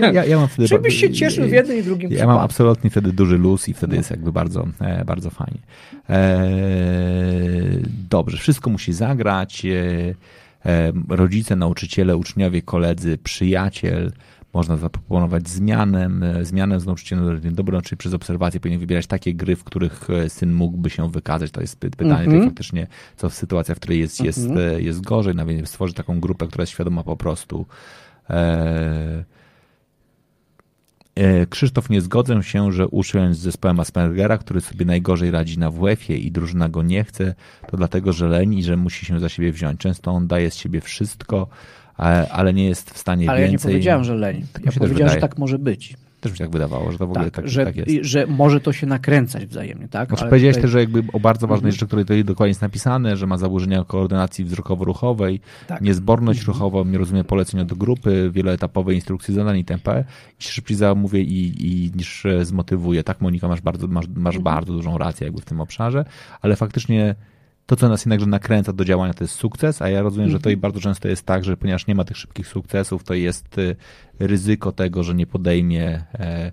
ja, ja, ja mam wtedy... Czy byś się cieszył w jednym i drugim Ja mam absolutnie wtedy duży luz i wtedy no. jest jakby bardzo, e, bardzo fajnie. E, dobrze, wszystko musi zagrać. E, e rodzice, nauczyciele, uczniowie, koledzy, przyjaciel, można zaproponować zmianę, e, zmianę z nauczycielem dobrą, czyli przez obserwację powinien wybierać takie gry, w których e, syn mógłby się wykazać. To jest pytanie mm -hmm. faktycznie, co w sytuacji, w której jest, jest, mm -hmm. jest gorzej, nawet no stworzyć taką grupę, która jest świadoma po prostu e, Krzysztof, nie zgodzę się, że usiąść z zespołem Aspergera, który sobie najgorzej radzi na WF-ie i drużyna go nie chce, to dlatego, że leni że musi się za siebie wziąć. Często on daje z siebie wszystko, ale nie jest w stanie ale więcej. Ale ja nie powiedziałem, że leni. Tak ja powiedziałem, że tak może być. Też mi się tak wydawało, że to w ogóle tak, tak, że, tak jest. Że może to się nakręcać wzajemnie, tak? Znaczy, Ale powiedziałeś tutaj... też, że jakby o bardzo ważnej mhm. rzeczy, której tutaj dokładnie jest napisane, że ma zaburzenia koordynacji wzrokowo-ruchowej, tak. niezborność mhm. ruchową, nie rozumie polecenia do grupy, wieloetapowe instrukcje zadań itp. I się szybciej zamówię i, i niż zmotywuje. Tak, Monika, masz bardzo, masz, masz mhm. bardzo dużą rację jakby w tym obszarze, ale faktycznie to, co nas jednakże nakręca do działania, to jest sukces, a ja rozumiem, mm -hmm. że to i bardzo często jest tak, że ponieważ nie ma tych szybkich sukcesów, to jest y, ryzyko tego, że nie podejmie e,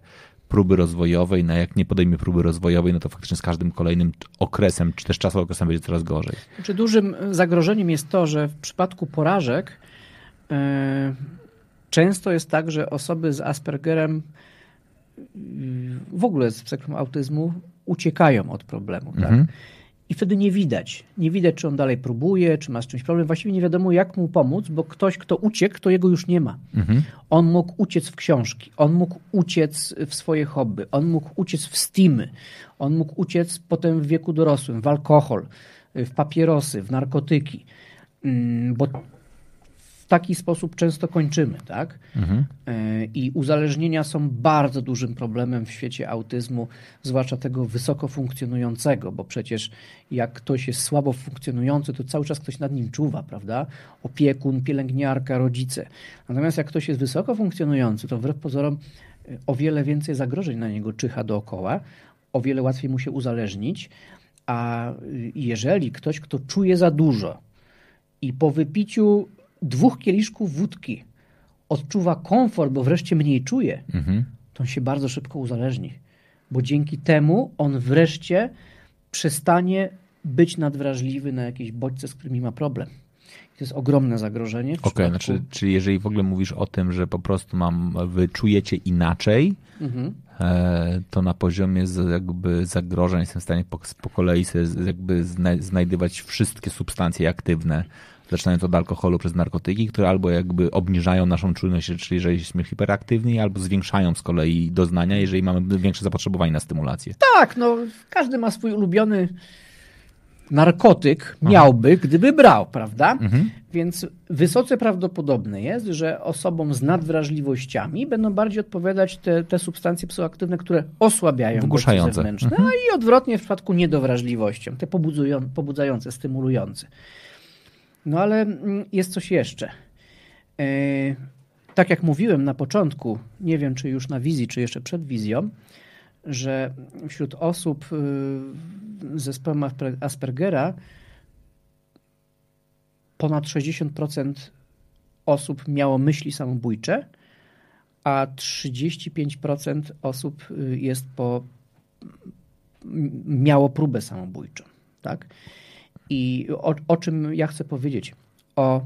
próby rozwojowej, no jak nie podejmie próby rozwojowej, no to faktycznie z każdym kolejnym okresem, czy też czasowym okresem będzie coraz gorzej. Czy dużym zagrożeniem jest to, że w przypadku porażek yy, często jest tak, że osoby z Aspergerem yy, w ogóle z spektrum autyzmu uciekają od problemu. Tak? Mhm. I wtedy nie widać. Nie widać, czy on dalej próbuje, czy ma z czymś problem. Właściwie nie wiadomo, jak mu pomóc, bo ktoś, kto uciekł, to jego już nie ma. Mhm. On mógł uciec w książki, on mógł uciec w swoje hobby, on mógł uciec w steamy, on mógł uciec potem w wieku dorosłym w alkohol, w papierosy, w narkotyki. Mm, bo w taki sposób często kończymy, tak? Mhm. E, I uzależnienia są bardzo dużym problemem w świecie autyzmu, zwłaszcza tego wysoko funkcjonującego, bo przecież jak ktoś jest słabo funkcjonujący, to cały czas ktoś nad nim czuwa, prawda? Opiekun, pielęgniarka, rodzice. Natomiast jak ktoś jest wysoko funkcjonujący, to wbrew pozorom e, o wiele więcej zagrożeń na niego czyha dookoła, o wiele łatwiej mu się uzależnić, a jeżeli ktoś, kto czuje za dużo i po wypiciu dwóch kieliszków wódki odczuwa komfort, bo wreszcie mniej czuje, mhm. to on się bardzo szybko uzależni. Bo dzięki temu on wreszcie przestanie być nadwrażliwy na jakieś bodźce, z którymi ma problem. To jest ogromne zagrożenie. Okej, okay, znaczy, czyli jeżeli w ogóle mówisz o tym, że po prostu mam, wy czujecie inaczej, mhm. e, to na poziomie jakby zagrożeń jestem w stanie po, po kolei sobie jakby znajdywać wszystkie substancje aktywne, zaczynając od alkoholu przez narkotyki, które albo jakby obniżają naszą czujność, czyli jeżeli jesteśmy hiperaktywni, albo zwiększają z kolei doznania, jeżeli mamy większe zapotrzebowanie na stymulację. Tak, no każdy ma swój ulubiony narkotyk, miałby, Aha. gdyby brał, prawda? Mhm. Więc wysoce prawdopodobne jest, że osobom z nadwrażliwościami będą bardziej odpowiadać te, te substancje psychoaktywne, które osłabiają Wygłuszające. zewnętrzne, mhm. a i odwrotnie w przypadku niedowrażliwością, te pobudzające, stymulujące. No ale mm, jest coś jeszcze. E, tak jak mówiłem na początku, nie wiem czy już na wizji, czy jeszcze przed wizją, że wśród osób y, z zespołem Aspergera ponad 60% osób miało myśli samobójcze, a 35% osób y, jest po miało próbę samobójczą, tak? I o, o czym ja chcę powiedzieć? O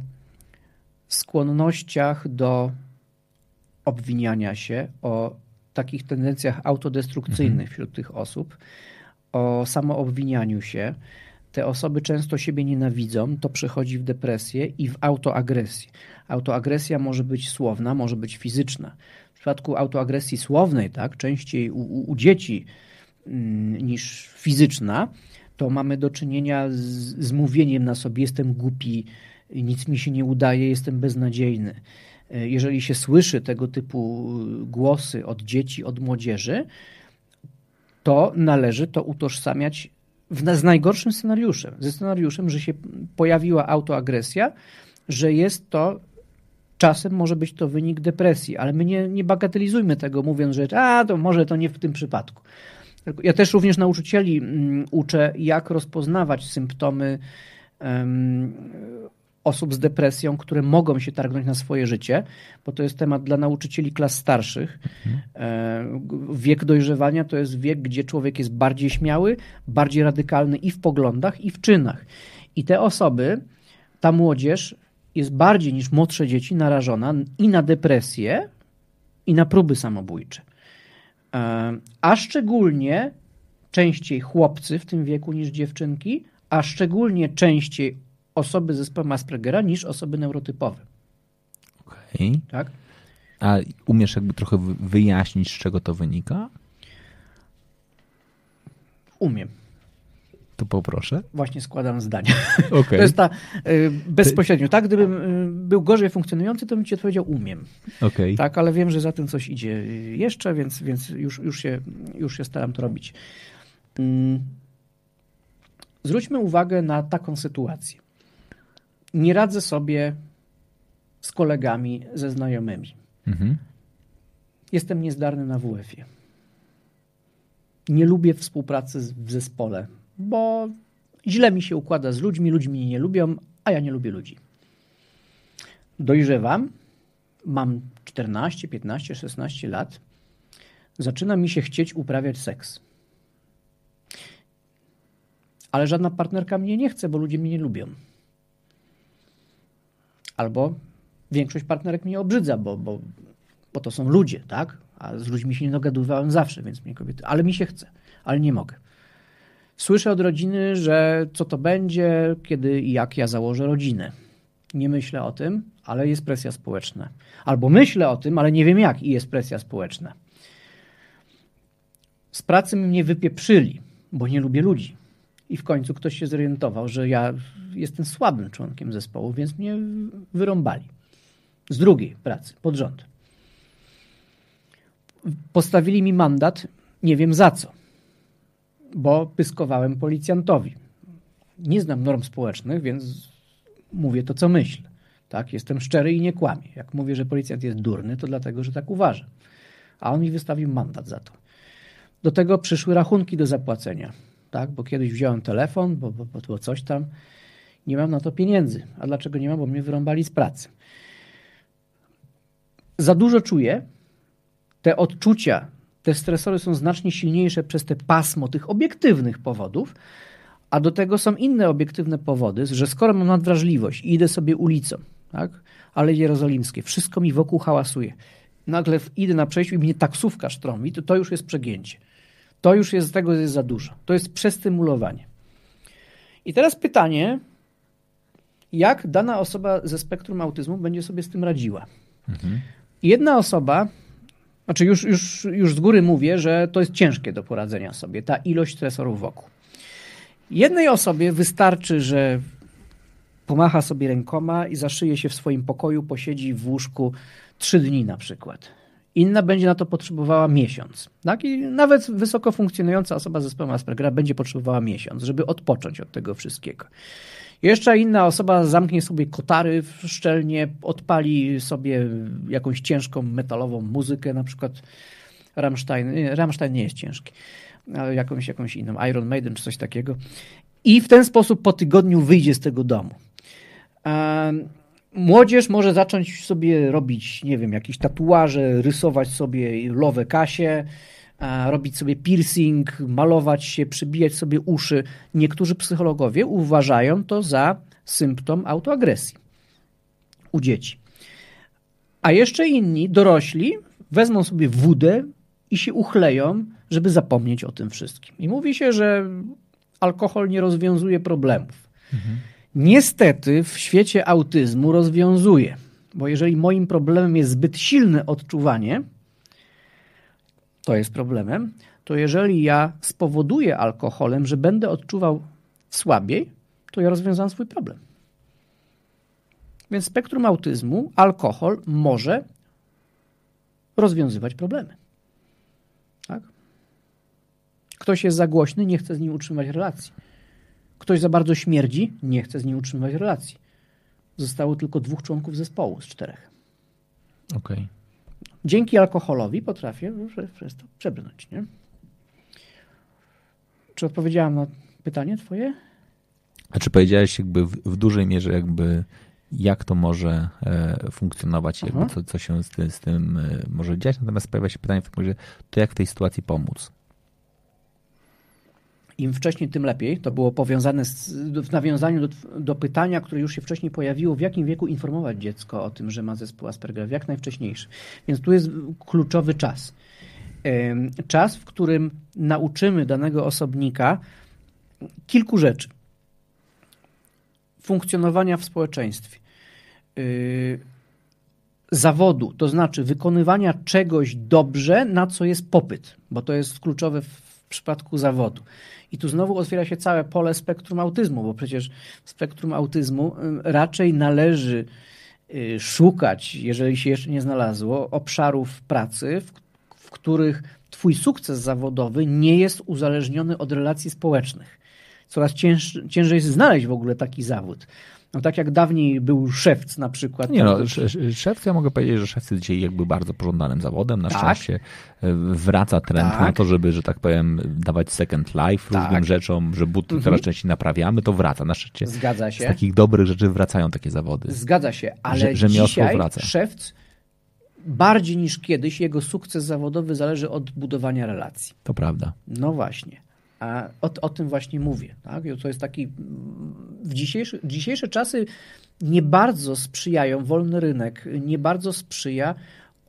skłonnościach do obwiniania się, o takich tendencjach autodestrukcyjnych mhm. wśród tych osób, o samoobwinianiu się. Te osoby często siebie nienawidzą, to przechodzi w depresję i w autoagresję. Autoagresja może być słowna, może być fizyczna. W przypadku autoagresji słownej, tak, częściej u, u dzieci mm, niż fizyczna, to mamy do czynienia z, z mówieniem na sobie: jestem głupi, nic mi się nie udaje, jestem beznadziejny. E, jeżeli się słyszy tego typu głosy od dzieci, od młodzieży, to należy to utożsamiać w, z najgorszym scenariuszem. Ze scenariuszem, że się pojawiła autoagresja, że jest to czasem może być to wynik depresji, ale my nie, nie bagatelizujmy tego, mówiąc, że a, to może to nie w tym przypadku. Ja też również nauczycieli mm, uczę, jak rozpoznawać symptomy osób z depresją, które mogą się targnąć na swoje życie, bo to jest temat dla nauczycieli klas starszych. Mhm. E, wiek dojrzewania to jest wiek, gdzie człowiek jest bardziej śmiały, bardziej radykalny i w poglądach, i w czynach. I te osoby, ta młodzież jest bardziej niż młodsze dzieci narażona i na depresję, i na próby samobójcze. E, a szczególnie częściej chłopcy w tym wieku niż dziewczynki, a szczególnie częściej osoby z zespołem Aspergera niż osoby neurotypowe. Okay. Tak? A umiesz jakby trochę wyjaśnić, z czego to wynika? Umiem. To poproszę. Właśnie składam zdanie. *laughs* Okay. To jest ta y, bezpośrednio. Tak, gdybym y, był gorzej funkcjonujący, to bym ci odpowiedział umiem. Okay. Tak, ale wiem, że za tym coś idzie jeszcze, więc, więc już, już, się, już się staram to robić. Mm. Zwróćmy uwagę na taką sytuację. Nie radzę sobie z kolegami, ze znajomymi. Mhm. Jestem niezdarny na WF-ie. Nie lubię współpracy w zespole, bo źle mi się układa z ludźmi, ludźmi nie lubią, a ja nie lubię ludzi. Dojrzewam, mam 14, 15, 16 lat, zaczyna mi się chcieć uprawiać seks. Ale żadna partnerka mnie nie chce, bo ludzie mnie nie lubią. Albo większość partnerek mnie obrzydza, bo, bo, bo to są ludzie, tak? A z ludźmi się nie dogadywałem zawsze, więc mnie kobiety. Ale mi się chce, ale nie mogę. Słyszę od rodziny, że co to będzie, kiedy i jak ja założę rodzinę. Nie myślę o tym, ale jest presja społeczna. Albo myślę o tym, ale nie wiem jak i jest presja społeczna. Z pracy mnie wypieprzyli, bo nie lubię ludzi. I w końcu ktoś się zorientował, że ja jestem słabym członkiem zespołu, więc mnie wyrąbali. Z drugiej pracy, pod rząd. Postawili mi mandat, nie wiem za co, bo pyskowałem policjantowi. Nie znam norm społecznych, więc mówię to, co myślę. Tak? Jestem szczery i nie kłamię. Jak mówię, że policjant jest durny, to dlatego, że tak uważa. A on mi wystawił mandat za to. Do tego przyszły rachunki do zapłacenia tak? bo kiedyś wziąłem telefon, bo, bo, bo coś tam. Nie mam na to pieniędzy. A dlaczego nie mam? Bo mnie wyrąbali z pracy. Za dużo czuję. Te odczucia, te stresory są znacznie silniejsze przez te pasmo tych obiektywnych powodów, a do tego są inne obiektywne powody, że skoro mam nadwrażliwość i idę sobie ulicą, tak? ale jerozolimskie, wszystko mi wokół hałasuje, nagle idę na przejściu i mnie taksówka sztromi, to to już jest przegięcie. To już jest tego jest za dużo. To jest przestymulowanie. I teraz pytanie, jak dana osoba ze spektrum autyzmu będzie sobie z tym radziła? Mhm. Jedna osoba, znaczy już, już, już z góry mówię, że to jest ciężkie do poradzenia sobie, ta ilość stresorów wokół. Jednej osobie wystarczy, że pomacha sobie rękoma i zaszyje się w swoim pokoju, posiedzi w łóżku trzy dni na przykład. Inna będzie na to potrzebowała miesiąc. Tak? I nawet wysoko funkcjonująca osoba z zespołem Aspergera będzie potrzebowała miesiąc, żeby odpocząć od tego wszystkiego. Jeszcze inna osoba zamknie sobie kotary szczelnie, odpali sobie jakąś ciężką metalową muzykę, na przykład Rammstein. Rammstein nie jest ciężki, ale jakąś, jakąś inną, Iron Maiden czy coś takiego. I w ten sposób po tygodniu wyjdzie z tego domu. Młodzież może zacząć sobie robić, nie wiem, jakieś tatuaże, rysować sobie lowę kasie, robić sobie piercing, malować się, przybijać sobie uszy. Niektórzy psychologowie uważają to za symptom autoagresji u dzieci. A jeszcze inni, dorośli, wezmą sobie wódę i się uchleją, żeby zapomnieć o tym wszystkim. I mówi się, że alkohol nie rozwiązuje problemów. Mhm niestety w świecie autyzmu rozwiązuje. Bo jeżeli moim problemem jest zbyt silne odczuwanie, to jest problemem, to jeżeli ja spowoduję alkoholem, że będę odczuwał słabiej, to ja rozwiązam swój problem. Więc spektrum autyzmu, alkohol może rozwiązywać problemy. Tak? Ktoś jest za głośny, nie chce z nim utrzymać relacji Ktoś za bardzo śmierdzi, nie chce z nim utrzymywać relacji. Zostało tylko dwóch członków zespołu z czterech. Okej. Okay. Dzięki alkoholowi potrafię przez to przebrnąć, nie? Czy odpowiedziałam na pytanie twoje? A czy powiedziałeś jakby w, w dużej mierze jakby jak to może e, funkcjonować, jakby co, co się z, z tym e, może dziać, natomiast pojawia się pytanie w takim to jak w tej sytuacji pomóc? Im wcześniej, tym lepiej. To było powiązane z, w nawiązaniu do, do, pytania, które już się wcześniej pojawiło, w jakim wieku informować dziecko o tym, że ma zespół Aspergera, w jak najwcześniejszy. Więc tu jest kluczowy czas. Czas, w którym nauczymy danego osobnika kilku rzeczy. Funkcjonowania w społeczeństwie, y, zawodu, to znaczy wykonywania czegoś dobrze, na co jest popyt, bo to jest kluczowe w przypadku zawodu. I tu znowu otwiera się całe pole spektrum autyzmu, bo przecież spektrum autyzmu raczej należy y, szukać, jeżeli się jeszcze nie znalazło, obszarów pracy, w, w których Twój sukces zawodowy nie jest uzależniony od relacji społecznych. Coraz cięż, ciężej jest znaleźć w ogóle taki zawód. No tak jak dawniej był szewc na przykład. Nie no, szewc, ja mogę powiedzieć, że szewc jest dzisiaj jakby bardzo pożądanym zawodem. Na tak? szczęście e, wraca trend tak. na to, żeby, że tak powiem, dawać second life tak. różnym rzeczom, że buty mhm. coraz częściej naprawiamy, to wraca. Na szczęście Zgadza się. z takich dobrych rzeczy wracają takie zawody. Zgadza się, ale że, dzisiaj wraca. szewc bardziej niż kiedyś jego sukces zawodowy zależy od budowania relacji. To prawda. No właśnie. A o, o tym właśnie mówię. Tak? To jest taki. W dzisiejsze, dzisiejsze czasy nie bardzo sprzyjają, wolny rynek nie bardzo sprzyja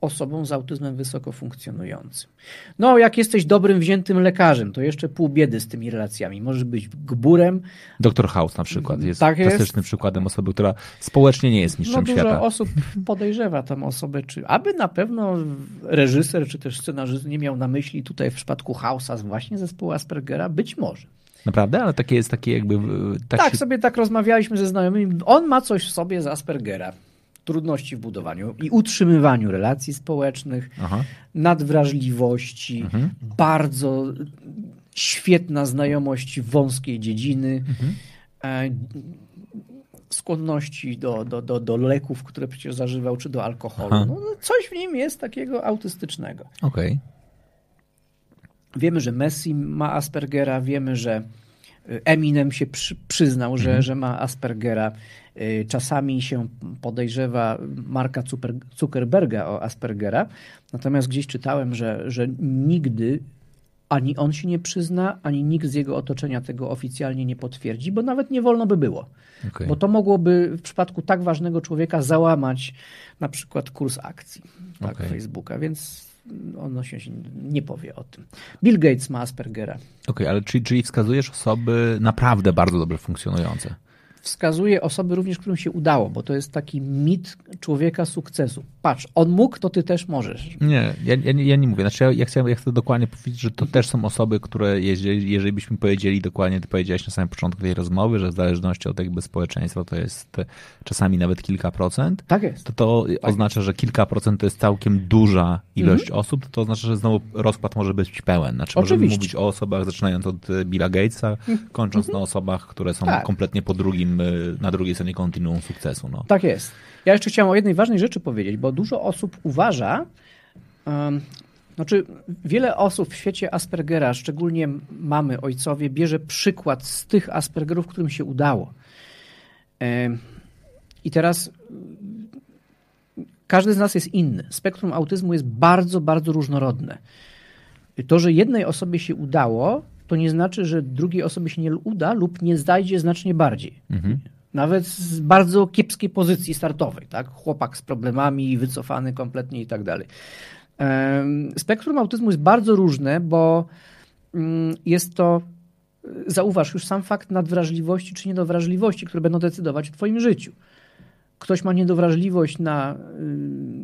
osobom z autyzmem wysoko funkcjonującym. No, jak jesteś dobrym, wziętym lekarzem, to jeszcze pół biedy z tymi relacjami. Możesz być gburem. Doktor House na przykład jest tak klasycznym jest. przykładem osoby, która społecznie nie jest mistrzem no, dużo świata. osób podejrzewa tam osobę, czy aby na pewno reżyser, czy też scenarzysta nie miał na myśli tutaj w przypadku House'a właśnie zespołu Aspergera, być może. Naprawdę? Ale takie jest takie jakby... Tak, tak się... sobie tak rozmawialiśmy ze znajomymi. On ma coś w sobie z Aspergera trudności w budowaniu i utrzymywaniu relacji społecznych, Aha. nadwrażliwości, mhm. bardzo świetna znajomość wąskiej dziedziny, mhm. E, skłonności do, do, do, do leków, które przecież zażywał, czy do alkoholu. No, coś w nim jest takiego autystycznego. Okay. Wiemy, że Messi ma Aspergera, wiemy, że Eminem się przy, przyznał, że, mhm. że ma Aspergera. Y, czasami się podejrzewa Marka Zuckerberga o Aspergera, natomiast gdzieś czytałem, że, że nigdy ani on się nie przyzna, ani nikt z jego otoczenia tego oficjalnie nie potwierdzi, bo nawet nie wolno by było. Okay. Bo to mogłoby w przypadku tak ważnego człowieka załamać na przykład kurs akcji tak, okay. Facebooka, więc on się nie powie o tym. Bill Gates ma Aspergera. Okej, okay, ale czyli, czyli wskazujesz osoby naprawdę bardzo dobrze funkcjonujące? Wskazuje osoby również, którym się udało, bo to jest taki mit człowieka sukcesu. Patrz, on mógł, to ty też możesz. Nie, ja, ja, ja nie mówię. Znaczy, ja, ja, chcę, ja chcę dokładnie powiedzieć, że to też są osoby, które, jeżeli, jeżeli byśmy powiedzieli dokładnie, ty powiedziałeś na samym początku tej rozmowy, że w zależności od jakby społeczeństwa to jest czasami nawet kilka procent. Tak jest. To to tak. oznacza, że kilka procent to jest całkiem duża ilość mhm. osób, to oznacza, że znowu rozkład może być pełen. Znaczy, Oczywiście. możemy mówić o osobach zaczynając od Billa Gatesa, mhm. kończąc mhm. na osobach, które są tak. kompletnie po drugim Y, na drugiej stronie kontinuum sukcesu. No. Tak jest. Ja jeszcze chciałem o jednej ważnej rzeczy powiedzieć, bo dużo osób uważa, um, znaczy wiele osób w świecie Aspergera, szczególnie mamy, ojcowie, bierze przykład z tych Aspergerów, którym się udało. I teraz każdy z nas jest inny. Spektrum autyzmu jest bardzo, bardzo różnorodne. To, że jednej osobie się udało, to nie znaczy, że drugiej osobie się nie uda lub nie znajdzie znacznie bardziej. Mhm. Nawet z bardzo kiepskiej pozycji startowej, tak? Chłopak z problemami, wycofany kompletnie i tak dalej. Spektrum autyzmu jest bardzo różne, bo mm, jest to, zauważ, już sam fakt nadwrażliwości czy niedowrażliwości, które będą decydować o Twoim życiu. Ktoś ma niedowrażliwość na, y,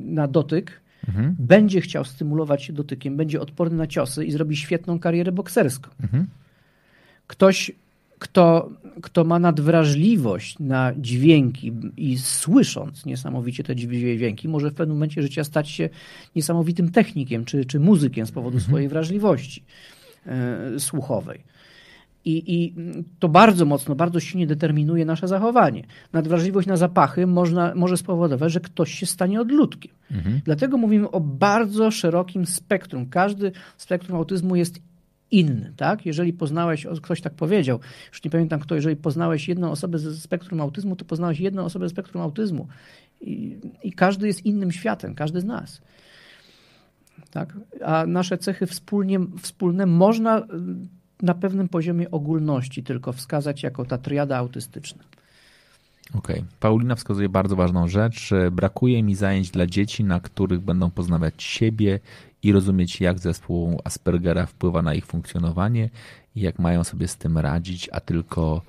na dotyk, mhm. będzie chciał stymulować się dotykiem, będzie odporny na ciosy i zrobi świetną karierę bokserską. Mhm. Ktoś, kto, kto ma nadwrażliwość na dźwięki i słysząc niesamowicie te dźwięki, może w pewnym momencie życia stać się niesamowitym technikiem czy, czy muzykiem z powodu mhm. swojej wrażliwości e, słuchowej. I, I to bardzo mocno, bardzo silnie determinuje nasze zachowanie. Nadwrażliwość na zapachy można, może spowodować, że ktoś się stanie odludkiem. Mhm. Dlatego mówimy o bardzo szerokim spektrum. Każdy spektrum autyzmu jest inny, tak? Jeżeli poznałeś, ktoś tak powiedział, już nie pamiętam kto, jeżeli poznałeś jedną osobę ze spektrum autyzmu, to poznałeś jedną osobę ze spektrum autyzmu. I, i każdy jest innym światem, każdy z nas. Tak? A nasze cechy wspólnie, wspólne można na pewnym poziomie ogólności tylko wskazać jako ta triada autystyczna. Okej. Okay. Paulina wskazuje bardzo ważną rzecz. Brakuje mi zajęć dla dzieci, na których będą poznawać siebie i rozumieć, jak zespół Aspergera wpływa na ich funkcjonowanie i jak mają sobie z tym radzić, a tylko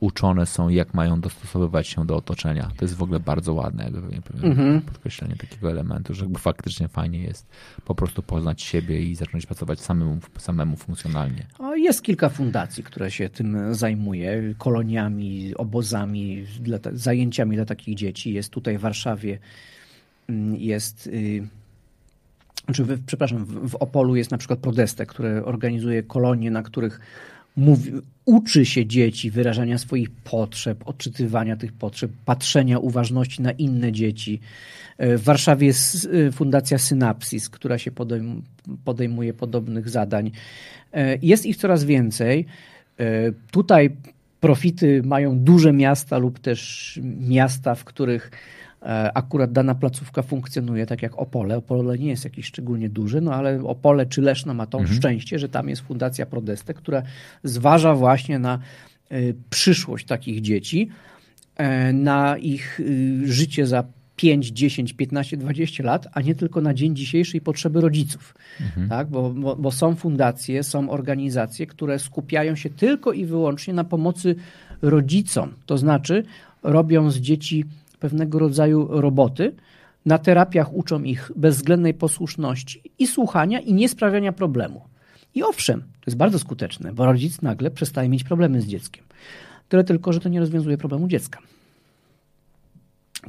uczone są, jak mają dostosowywać się do otoczenia. To jest w ogóle bardzo ładne, jakby mhm. podkreślenie takiego elementu, że jakby faktycznie fajnie jest po prostu poznać siebie i zacząć pracować samemu, samemu funkcjonalnie. Jest kilka fundacji, które się tym zajmuje, koloniami, obozami, dla, zajęciami dla takich dzieci. Jest tutaj w Warszawie, mm, jest... Czy w, przepraszam, w, w Opolu jest na przykład Prodeste, które organizuje kolonie, na których mówi, uczy się dzieci wyrażania swoich potrzeb, odczytywania tych potrzeb, patrzenia uważności na inne dzieci. E, w Warszawie jest e, Fundacja Synapsis, która się podejmuje podobnych zadań. E, jest ich coraz więcej. Tutaj profity mają duże miasta lub też miasta, w których E, akurat dana placówka funkcjonuje tak jak Opole. Opole nie jest jakiś szczególnie duży, no ale Opole czy Leszno ma to mhm. szczęście, że tam jest Fundacja Prodeste, która zważa właśnie na e, przyszłość takich dzieci, e, na ich życie za 5, 10, 15, 20 lat, a nie tylko na dzień dzisiejszy i potrzeby rodziców. Mhm. Tak? Bo, bo, bo, są fundacje, są organizacje, które skupiają się tylko i wyłącznie na pomocy rodzicom. To znaczy robią z dzieci pewnego rodzaju roboty. Na terapiach uczą ich bezwzględnej posłuszności i słuchania i niesprawiania problemu. I owszem, to jest bardzo skuteczne, bo rodzic nagle przestaje mieć problemy z dzieckiem. Tyle tylko, że to nie rozwiązuje problemu dziecka.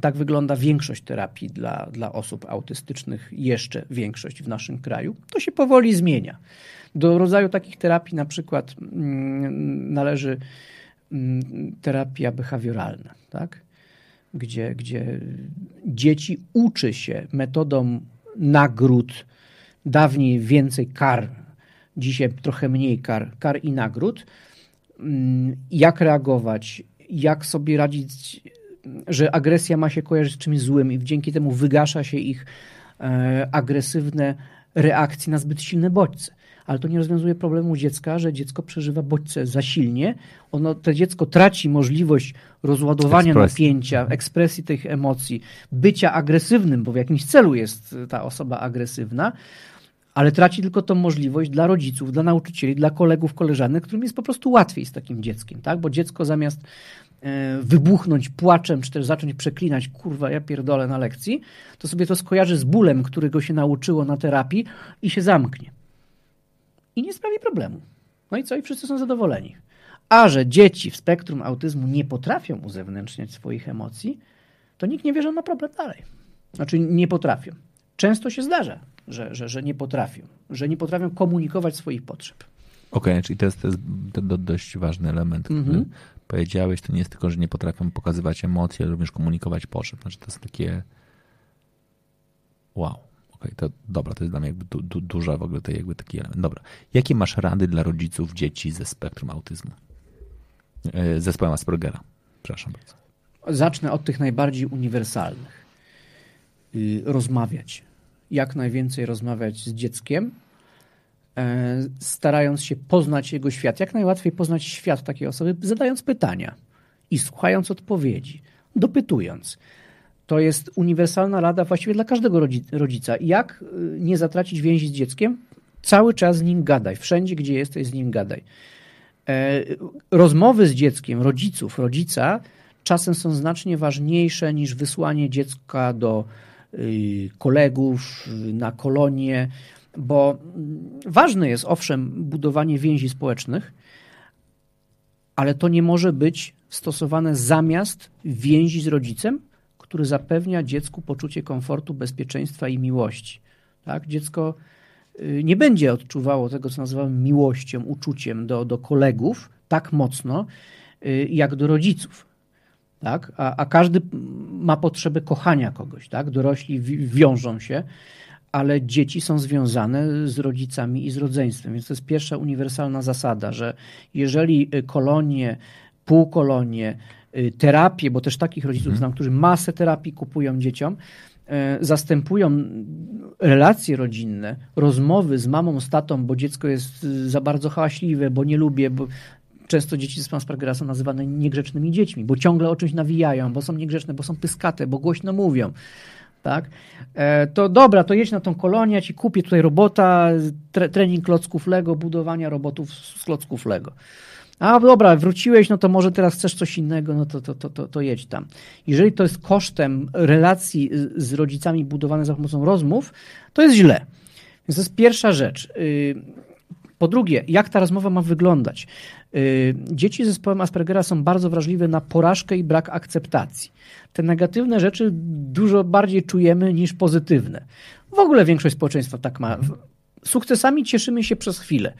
Tak wygląda większość terapii dla, dla osób autystycznych, jeszcze większość w naszym kraju. To się powoli zmienia. Do rodzaju takich terapii na przykład mm, należy mm, terapia behawioralna. Tak? Gdzie, gdzie dzieci uczy się metodą nagród, dawniej więcej kar, dzisiaj trochę mniej kar, kar i nagród, mm, jak reagować, jak sobie radzić, że agresja ma się kojarzyć z czymś złym i dzięki temu wygasza się ich e, agresywne reakcje na zbyt silne bodźce ale to nie rozwiązuje problemu dziecka, że dziecko przeżywa bodźce za silnie. Ono, to dziecko traci możliwość rozładowania napięcia, ekspresji tych emocji, bycia agresywnym, bo w jakimś celu jest ta osoba agresywna, ale traci tylko tą możliwość dla rodziców, dla nauczycieli, dla kolegów, koleżanek, którym jest po prostu łatwiej z takim dzieckiem, tak? Bo dziecko zamiast e, wybuchnąć płaczem, czy też zacząć przeklinać, kurwa, ja pierdolę na lekcji, to sobie to skojarzy z bólem, którego się nauczyło na terapii i się zamknie i nie sprawi problemu. No i co? I wszyscy są zadowoleni. A że dzieci w spektrum autyzmu nie potrafią uzewnętrzniać swoich emocji, to nikt nie wie, że on ma problem dalej. Znaczy nie potrafią. Często się zdarza, że, że, że nie potrafią, że nie potrafią komunikować swoich potrzeb. Okej, okay, czyli to jest, to jest dość ważny element, który mm -hmm. powiedziałeś. To nie jest tylko, że nie potrafią pokazywać emocji, ale również komunikować potrzeb. Znaczy to jest takie wow. Okay, to dobra, to jest dla mnie jakby du, du, duża w ogóle to jakby taki element. Dobra. Jakie masz rady dla rodziców dzieci ze spektrum autyzmu? E, zespołem Aspergera. Przepraszam bardzo. Zacznę od tych najbardziej uniwersalnych. Y, rozmawiać. Jak najwięcej rozmawiać z dzieckiem, e, starając się poznać jego świat. Jak najłatwiej poznać świat takiej osoby, zadając pytania i słuchając odpowiedzi, dopytując to jest uniwersalna rada właściwie dla każdego rodzica. Jak y, nie zatracić więzi z dzieckiem? Cały czas z nim gadaj. Wszędzie, gdzie jesteś, z nim gadaj. E, rozmowy z dzieckiem, rodziców, rodzica czasem są znacznie ważniejsze niż wysłanie dziecka do y, kolegów na kolonie, bo mm, ważne jest owszem budowanie więzi społecznych, ale to nie może być stosowane zamiast więzi z rodzicem, który zapewnia dziecku poczucie komfortu, bezpieczeństwa i miłości. Tak? Dziecko y, nie będzie odczuwało tego, co nazywamy miłością, uczuciem do, do kolegów tak mocno, y, jak do rodziców. Tak? A, a każdy ma potrzebę kochania kogoś. Tak? Dorośli wiążą się, ale dzieci są związane z rodzicami i z rodzeństwem. Więc to jest pierwsza uniwersalna zasada, że jeżeli kolonie, półkolonie, terapię, bo też takich rodziców mhm. znam, którzy masę terapii kupują dzieciom, y, zastępują relacje rodzinne, rozmowy z mamą, z tatą, bo dziecko jest y, za bardzo hałaśliwe, bo nie lubię, bo często dzieci z Aspergera są nazywane niegrzecznymi dziećmi, bo ciągle o czymś nawijają, bo są niegrzeczne, bo są pyskate, bo głośno mówią. Tak? E, to dobra, to jedź na tą kolonię, ci kupię tutaj robota, tre, trening klocków Lego, budowania robotów z klocków Lego. A dobra, wróciłeś, no to może teraz chcesz coś innego, no to, to, to, to, to jedź tam. Jeżeli to jest kosztem relacji z rodzicami budowane za pomocą rozmów, to jest źle. Więc to jest pierwsza rzecz. Y, po drugie, jak ta rozmowa ma wyglądać? Y, dzieci z zespołem Aspergera są bardzo wrażliwe na porażkę i brak akceptacji. Te negatywne rzeczy dużo bardziej czujemy niż pozytywne. W ogóle większość społeczeństwa tak ma. Sukcesami cieszymy się przez chwilę.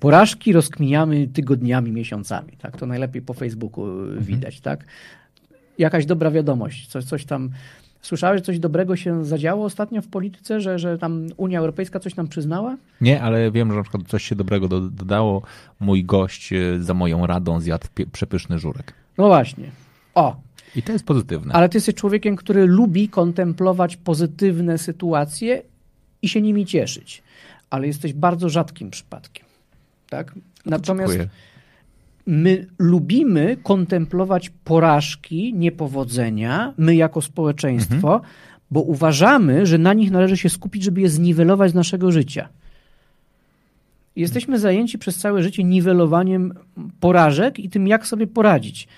Porażki rozkminiamy tygodniami, miesiącami. Tak? To najlepiej po Facebooku mhm. widać. Tak? Jakaś dobra wiadomość, coś, coś tam. Słyszałeś, że coś dobrego się zadziało ostatnio w polityce, że, że tam Unia Europejska coś nam przyznała? Nie, ale wiem, że na przykład coś się dobrego dodało. Mój gość e, za moją radą zjadł przepyszny żurek. No właśnie. O, i to jest pozytywne. Ale ty jesteś człowiekiem, który lubi kontemplować pozytywne sytuacje i się nimi cieszyć. Ale jesteś bardzo rzadkim przypadkiem. Tak? Natomiast dziękuję. my lubimy kontemplować porażki, niepowodzenia, my jako społeczeństwo, mhm. bo uważamy, że na nich należy się skupić, żeby je zniwelować z naszego życia. Jesteśmy zajęci przez całe życie niwelowaniem porażek i tym, jak sobie poradzić.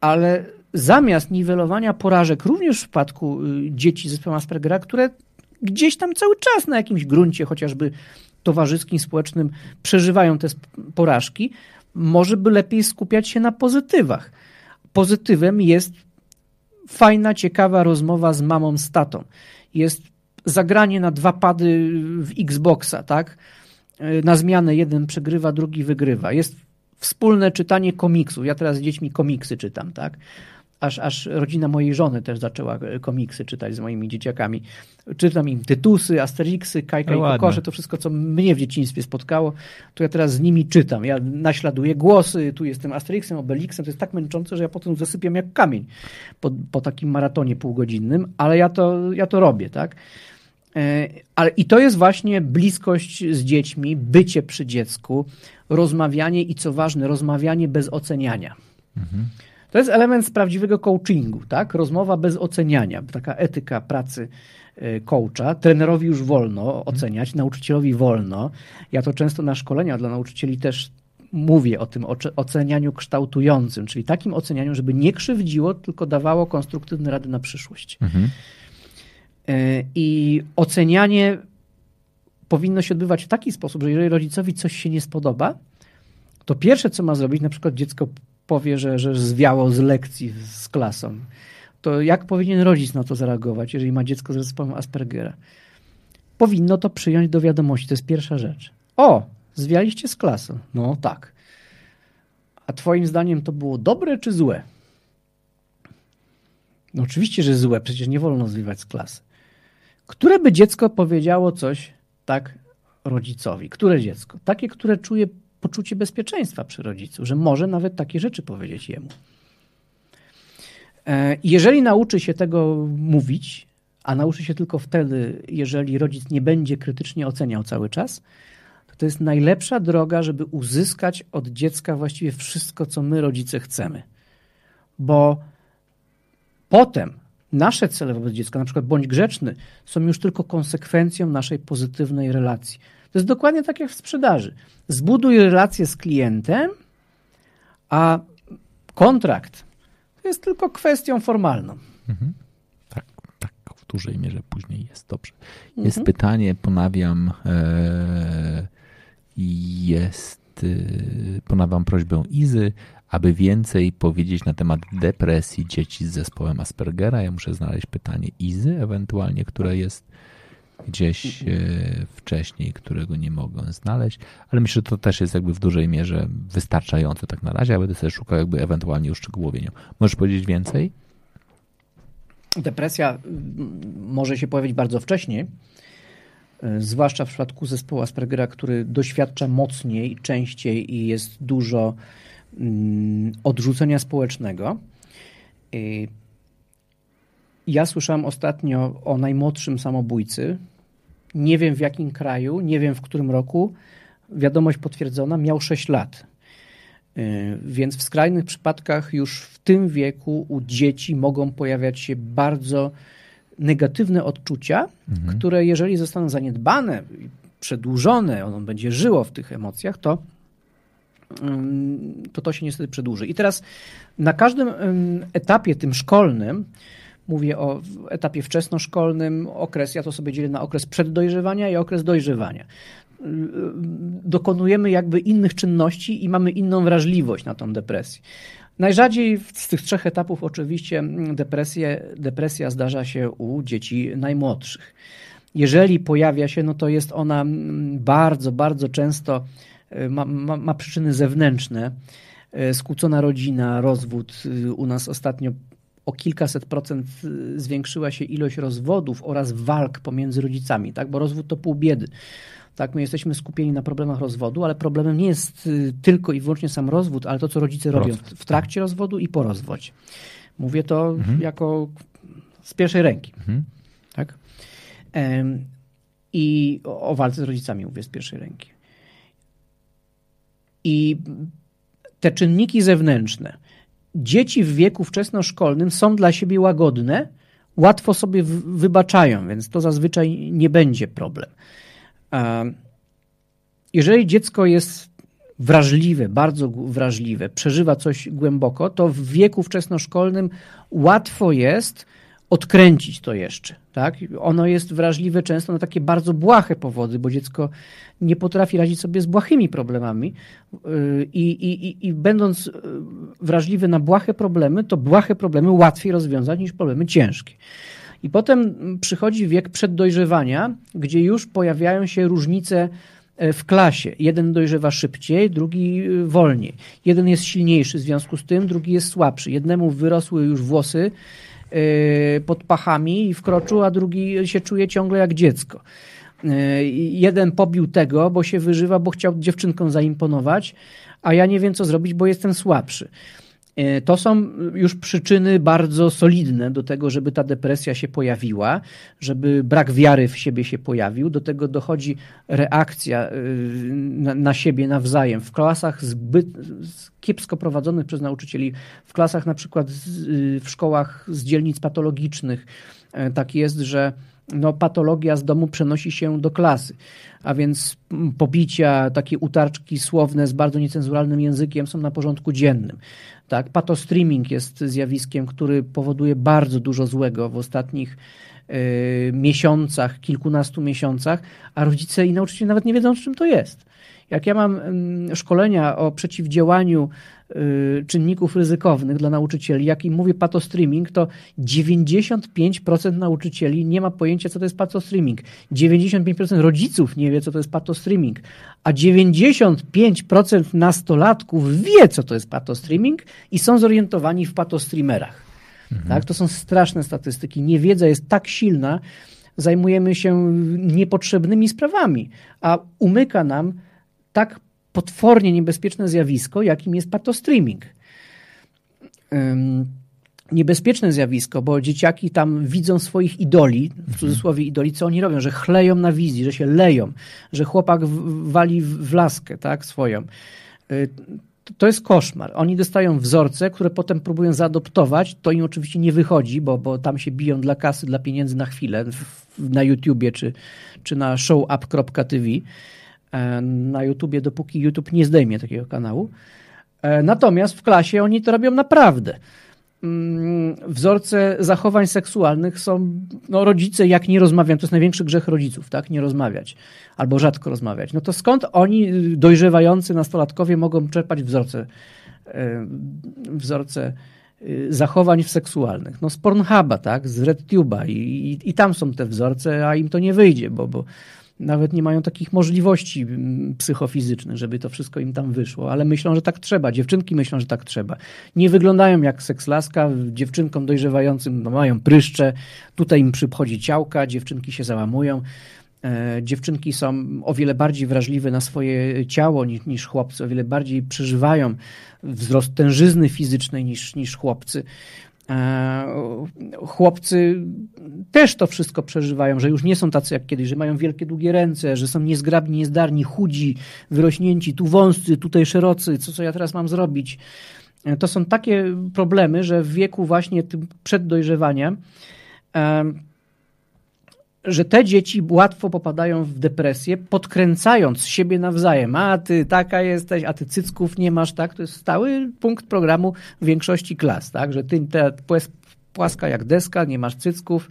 Ale zamiast niwelowania porażek, również w przypadku y, dzieci z zespołem Aspergera, które gdzieś tam cały czas na jakimś gruncie, chociażby towarzyskim, społecznym, przeżywają te porażki, może by lepiej skupiać się na pozytywach. Pozytywem jest fajna, ciekawa rozmowa z mamą, z tatą. Jest zagranie na dwa pady w Xboxa, tak? Y, na zmianę jeden przegrywa, drugi wygrywa. Jest wspólne czytanie komiksów. Ja teraz z dziećmi komiksy czytam, tak? Aż, aż rodzina mojej żony też zaczęła e, komiksy czytać z moimi dzieciakami. Czytam im Tytusy, Asterixy, Kajka no i Kokosze, to wszystko, co mnie w dzieciństwie spotkało, to ja teraz z nimi czytam. Ja naśladuję głosy, tu jestem Asterixem, Obelixem, to jest tak męczące, że ja potem zasypiam jak kamień po, po takim maratonie półgodzinnym, ale ja to, ja to robię, tak? E, ale i to jest właśnie bliskość z dziećmi, bycie przy dziecku, rozmawianie i co ważne, rozmawianie bez oceniania. Mhm. To jest element z prawdziwego coachingu, tak? Rozmowa bez oceniania, taka etyka pracy e, coacha. Trenerowi już wolno oceniać, nauczycielowi wolno. Ja to często na szkolenia dla nauczycieli też mówię o tym ocenianiu kształtującym, czyli takim ocenianiu, żeby nie krzywdziło, tylko dawało konstruktywne rady na przyszłość. Mhm. E, I ocenianie powinno się odbywać w taki sposób, że jeżeli rodzicowi coś się nie spodoba, to pierwsze, co ma zrobić, na przykład dziecko powie, że, że zwiało z lekcji z klasą, to jak powinien rodzic na to zareagować, jeżeli ma dziecko z zespołem Aspergera? Powinno to przyjąć do wiadomości, to jest pierwsza rzecz. O, zwialiście z klasą. No tak. A twoim zdaniem to było dobre czy złe? No oczywiście, że złe, przecież nie wolno zwiwać z klasy. Które by dziecko powiedziało coś tak rodzicowi? Które dziecko? Takie, które czuje poczucie bezpieczeństwa przy rodzicu, że może nawet takie rzeczy powiedzieć jemu. E, jeżeli nauczy się tego mówić, a nauczy się tylko wtedy, jeżeli rodzic nie będzie krytycznie oceniał cały czas, to to jest najlepsza droga, żeby uzyskać od dziecka właściwie wszystko, co my rodzice chcemy. Bo potem nasze cele wobec dziecka, na przykład bądź grzeczny, są już tylko konsekwencją naszej pozytywnej relacji. To jest dokładnie tak jak w sprzedaży. Zbuduj relację z klientem, a kontrakt to jest tylko kwestią formalną. Mhm. Tak, tak, w dużej mierze później jest dobrze. Jest mhm. pytanie, ponawiam, e, jest, e, ponawiam prośbę Izy, aby więcej powiedzieć na temat depresji dzieci z zespołem Aspergera. Ja muszę znaleźć pytanie Izy, ewentualnie, które jest gdzieś e, wcześniej, którego nie mogę znaleźć, ale myślę, że to też jest jakby w dużej mierze wystarczające tak na razie, a będę sobie szukał jakby ewentualnie uszczegółowienia. Możesz powiedzieć więcej? Depresja może się pojawić bardzo wcześnie, e, zwłaszcza w przypadku zespołu Aspergera, który doświadcza mocniej, częściej i jest dużo odrzucenia społecznego. Ja słyszałem ostatnio o najmłodszym samobójcy. Nie wiem w jakim kraju, nie wiem w którym roku. Wiadomość potwierdzona, miał 6 lat. Y, więc w skrajnych przypadkach już w tym wieku u dzieci mogą pojawiać się bardzo negatywne odczucia, mhm. które jeżeli zostaną zaniedbane, przedłużone, ono będzie żyło w tych emocjach, to to to się niestety przedłuży. I teraz na każdym etapie tym szkolnym, mówię o etapie wczesnoszkolnym, okres, ja to sobie dzielę na okres przeddojrzewania i okres dojrzewania. Dokonujemy jakby innych czynności i mamy inną wrażliwość na tą depresję. Najrzadziej z tych trzech etapów oczywiście depresję, depresja zdarza się u dzieci najmłodszych. Jeżeli pojawia się, no to jest ona bardzo, bardzo często y, ma, ma, ma przyczyny zewnętrzne. Y, skłócona rodzina, rozwód. Y, u nas ostatnio o kilkaset procent zwiększyła się ilość rozwodów oraz walk pomiędzy rodzicami, tak? bo rozwód to pół biedy. Tak, my jesteśmy skupieni na problemach rozwodu, ale problemem nie jest y, tylko i wyłącznie sam rozwód, ale to, co rodzice robią w, trakcie rozwodu i po rozwodzie. Mówię to mhm. jako z pierwszej ręki. Mhm. Tak? I o walce z rodzicami mówię z pierwszej ręki. I te czynniki zewnętrzne, dzieci w wieku wczesnoszkolnym są dla siebie łagodne, łatwo sobie wybaczają, więc to zazwyczaj nie będzie problem. Jeżeli dziecko jest wrażliwe, bardzo wrażliwe, przeżywa coś głęboko, to w wieku wczesnoszkolnym łatwo jest odkręcić to jeszcze. Tak? Ono jest wrażliwe często na takie bardzo błahe powody, bo dziecko nie potrafi radzić sobie z błahymi problemami yy, i, i, i będąc yy, wrażliwe na błahe problemy, to błahe problemy łatwiej rozwiązać niż problemy ciężkie. I potem przychodzi wiek przeddojrzewania, gdzie już pojawiają się różnice e, w klasie. Jeden dojrzewa szybciej, drugi e, wolniej. Jeden jest silniejszy w związku z tym, drugi jest słabszy. Jednemu wyrosły już włosy pod pachami i wkroczył, a drugi się czuje ciągle jak dziecko. Jeden pobił tego, bo się wyżywa, bo chciał dziewczynkom zaimponować, a ja nie wiem, co zrobić, bo jestem słabszy. E, to są już przyczyny bardzo solidne do tego, żeby ta depresja się pojawiła, żeby brak wiary w siebie się pojawił. Do tego dochodzi reakcja e, na, na siebie nawzajem. W klasach zbyt kiepsko prowadzonych przez nauczycieli, w klasach na przykład w szkołach z dzielnic patologicznych, e, tak jest, że no, patologia z domu przenosi się do klasy. A więc pobicia, takie utarczki słowne z bardzo niecenzuralnym językiem są na porządku dziennym. Tak? Patostreaming jest zjawiskiem, który powoduje bardzo dużo złego w ostatnich y, miesiącach, kilkunastu miesiącach, a rodzice i nauczyciele nawet nie wiedzą, czym to jest. Jak ja mam szkolenia o przeciwdziałaniu y, czynników ryzykownych dla nauczycieli, jak im mówię patostreaming, to 95% nauczycieli nie ma pojęcia, co to jest patostreaming. 95% rodziców nie wie, co to jest patostreaming, a 95% nastolatków wie, co to jest patostreaming i są zorientowani w patostreamerach. Mhm. Tak? To są straszne statystyki. Niewiedza jest tak silna, zajmujemy się niepotrzebnymi sprawami, a umyka nam tak potwornie niebezpieczne zjawisko, jakim jest patostreaming. Niebezpieczne zjawisko, bo dzieciaki tam widzą swoich idoli, w mhm. cudzysłowie idoli, co oni robią, że chleją na wizji, że się leją, że chłopak wali w laskę tak, swoją. Y, to jest koszmar. Oni dostają wzorce, które potem próbują zaadoptować. To im oczywiście nie wychodzi, bo, bo tam się biją dla kasy, dla pieniędzy na chwilę, na YouTubie czy, czy na showup.tv. E, na YouTubie, dopóki YouTube nie zdejmie takiego kanału. E, natomiast w klasie oni to robią naprawdę. Mm, wzorce zachowań seksualnych są, no rodzice jak nie rozmawiają, to jest największy grzech rodziców, tak, nie rozmawiać, albo rzadko rozmawiać. No to skąd oni, dojrzewający nastolatkowie, mogą czerpać wzorce, e, wzorce zachowań seksualnych? No z Pornhuba, tak, z RedTube'a i, i, i tam są te wzorce, a im to nie wyjdzie, bo, bo nawet nie mają takich możliwości mm, psychofizycznych, żeby to wszystko im tam wyszło, ale myślą, że tak trzeba. Dziewczynki myślą, że tak trzeba. Nie wyglądają jak sekslaska, dziewczynkom dojrzewającym no, mają pryszcze, tutaj im przychodzi ciałka, dziewczynki się załamują. E, dziewczynki są o wiele bardziej wrażliwe na swoje ciało niż, niż chłopcy, o wiele bardziej przeżywają wzrost tężyzny fizycznej niż, niż chłopcy. E, chłopcy też to wszystko przeżywają, że już nie są tacy jak kiedyś, że mają wielkie, długie ręce, że są niezgrabni, niezdarni, chudzi, wyrośnięci, tu wąscy, tutaj szerocy, co, co ja teraz mam zrobić. E, to są takie problemy, że w wieku właśnie tym przeddojrzewania że te dzieci łatwo popadają w depresję, podkręcając siebie nawzajem. A ty taka jesteś, a ty cycków nie masz, tak? To jest stały punkt programu większości klas, tak? Że ty te, płaska jak deska, nie masz cycków,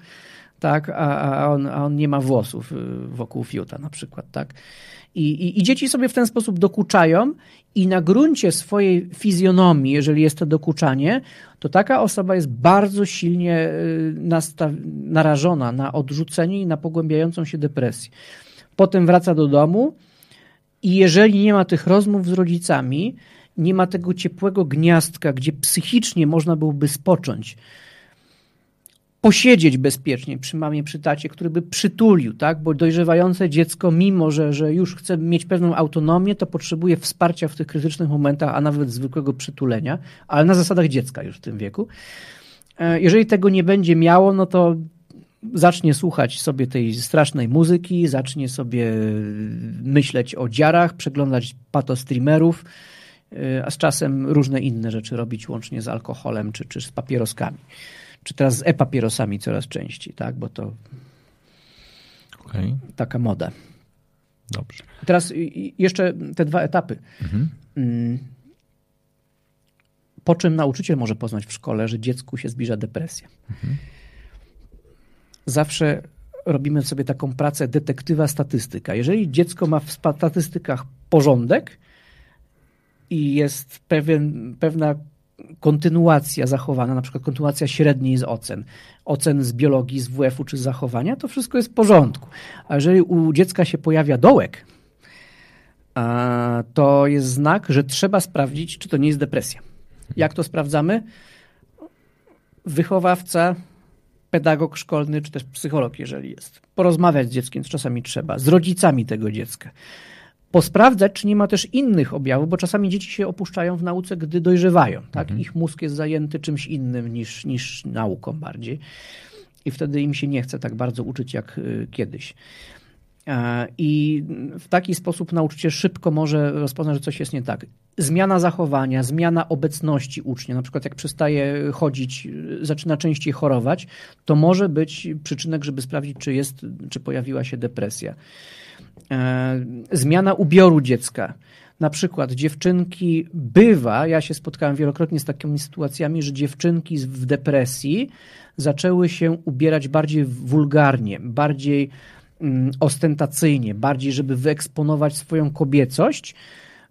tak? A, a, on, a on nie ma włosów y, wokół fiuta na przykład, tak? I, i, I, dzieci sobie w ten sposób dokuczają i na gruncie swojej fizjonomii, jeżeli jest to dokuczanie, to taka osoba jest bardzo silnie y, narażona na odrzucenie i na pogłębiającą się depresję. Potem wraca do domu i jeżeli nie ma tych rozmów z rodzicami, nie ma tego ciepłego gniazdka, gdzie psychicznie można byłoby spocząć, posiedzieć bezpiecznie przy mamie, przy tacie, który by przytulił, tak? Bo dojrzewające dziecko, mimo że, że już chce mieć pewną autonomię, to potrzebuje wsparcia w tych krytycznych momentach, a nawet zwykłego przytulenia, ale na zasadach dziecka już w tym wieku. E, jeżeli tego nie będzie miało, no to zacznie słuchać sobie tej strasznej muzyki, zacznie sobie myśleć o dziarach, przeglądać patostreamerów, e, a z czasem różne inne rzeczy robić, łącznie z alkoholem czy, czy z papieroskami czy teraz z e-papierosami coraz częściej, tak? Bo to okay. taka moda. Dobrze. Teraz jeszcze te dwa etapy. Mhm. Mm. Po czym nauczyciel może poznać w szkole, że dziecku się zbliża depresja. Mhm. Zawsze robimy sobie taką pracę detektywa statystyka. Jeżeli dziecko ma w statystykach porządek i jest pewien, pewna kontynuacja zachowana, na przykład kontynuacja średniej z ocen, ocen z biologii, z WF-u czy z zachowania, to wszystko jest w porządku. A jeżeli u dziecka się pojawia dołek, to jest znak, że trzeba sprawdzić, czy to nie jest depresja. Jak to sprawdzamy? Wychowawca, pedagog szkolny, czy też psycholog, jeżeli jest. Porozmawiać z dzieckiem, czasami trzeba, z rodzicami tego dziecka posprawdzać, czy nie ma też innych objawów, bo czasami dzieci się opuszczają w nauce, gdy dojrzewają. Tak? Mhm. Ich mózg jest zajęty czymś innym niż, niż nauką bardziej. I wtedy im się nie chce tak bardzo uczyć jak y, kiedyś. I w taki sposób nauczyciel szybko może rozpoznać, że coś jest nie tak. Zmiana zachowania, zmiana obecności ucznia, na przykład jak przestaje chodzić, y, zaczyna częściej chorować, to może być przyczynek, żeby sprawdzić, czy jest, czy pojawiła się depresja. E, zmiana ubioru dziecka. Na przykład dziewczynki bywa, ja się spotkałem wielokrotnie z takimi sytuacjami, że dziewczynki w depresji zaczęły się ubierać bardziej wulgarnie, bardziej mm, ostentacyjnie, bardziej, żeby wyeksponować swoją kobiecość,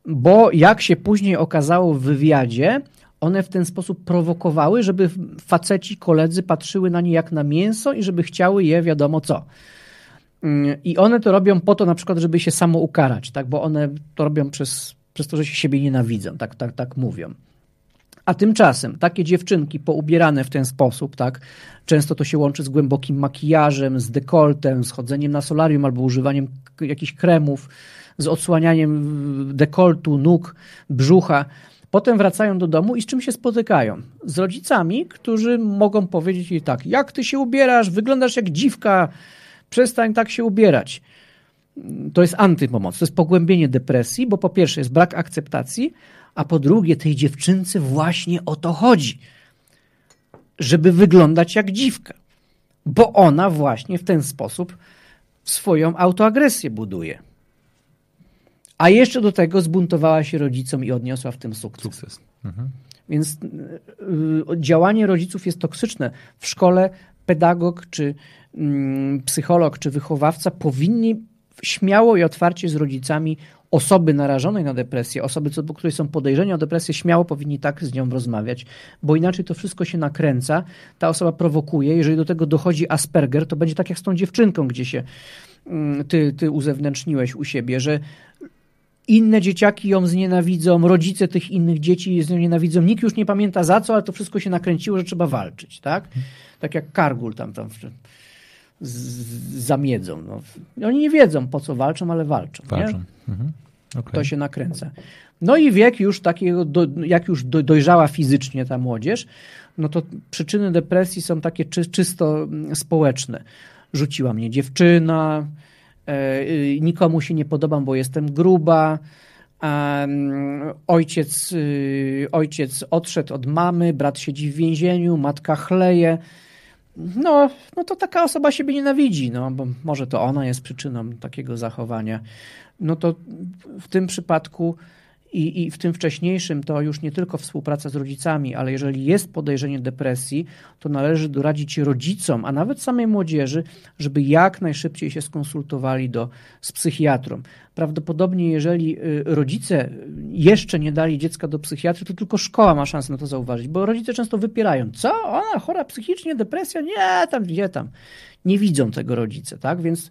bo jak się później okazało w wywiadzie, one w ten sposób prowokowały, żeby faceci, koledzy patrzyły na nie jak na mięso i żeby chciały je wiadomo co. I one to robią po to na przykład, żeby się samo ukarać, tak? bo one to robią przez, przez to, że się siebie nienawidzą, tak, tak, tak mówią. A tymczasem takie dziewczynki poubierane w ten sposób, tak, często to się łączy z głębokim makijażem, z dekoltem, z chodzeniem na solarium albo używaniem jakichś kremów, z odsłanianiem dekoltu, nóg, brzucha. Potem wracają do domu i z czym się spotykają? Z rodzicami, którzy mogą powiedzieć jej tak, jak ty się ubierasz, wyglądasz jak dziwka, przestań tak się ubierać. To jest antypomoc, to jest pogłębienie depresji, bo po pierwsze jest brak akceptacji, a po drugie tej dziewczynce właśnie o to chodzi, żeby wyglądać jak dziwka, bo ona właśnie w ten sposób swoją autoagresję buduje. A jeszcze do tego zbuntowała się rodzicom i odniosła w tym sukces. sukces. Mhm. Więc y, działanie rodziców jest toksyczne. W szkole pedagog czy psycholog czy wychowawca powinni śmiało i otwarcie z rodzicami osoby narażonej na depresję, osoby, co do której są podejrzenia o depresję, śmiało powinni tak z nią rozmawiać, bo inaczej to wszystko się nakręca, ta osoba prowokuje, jeżeli do tego dochodzi Asperger, to będzie tak jak z tą dziewczynką, gdzie się mm, ty, ty uzewnętrzniłeś u siebie, że inne dzieciaki ją znienawidzą, rodzice tych innych dzieci ją nienawidzą, nikt już nie pamięta za co, ale to wszystko się nakręciło, że trzeba walczyć, tak? Tak jak Kargul tam, tam zamiedzą. No. Oni nie wiedzą, po co walczą, ale walczą. walczą. Mhm. Okay. To się nakręca. No i wiek już takiego, do, jak już do, dojrzała fizycznie ta młodzież, no to przyczyny depresji są takie czy, czysto mm, społeczne. Rzuciła mnie dziewczyna, e, y, nikomu się nie podobam, bo jestem gruba, e, ojciec, y, ojciec odszedł od mamy, brat siedzi w więzieniu, matka chleje, no, no to taka osoba siebie nienawidzi, no, bo może to ona jest przyczyną takiego zachowania. No to w tym przypadku i, I w tym wcześniejszym to już nie tylko współpraca z rodzicami, ale jeżeli jest podejrzenie depresji, to należy doradzić rodzicom, a nawet samej młodzieży, żeby jak najszybciej się skonsultowali do, z psychiatrą. Prawdopodobnie, jeżeli y, rodzice jeszcze nie dali dziecka do psychiatry, to tylko szkoła ma szansę na to zauważyć, bo rodzice często wypierają. Co? Ona chora psychicznie, depresja? Nie, tam, gdzie tam. Nie widzą tego rodzice, tak? Więc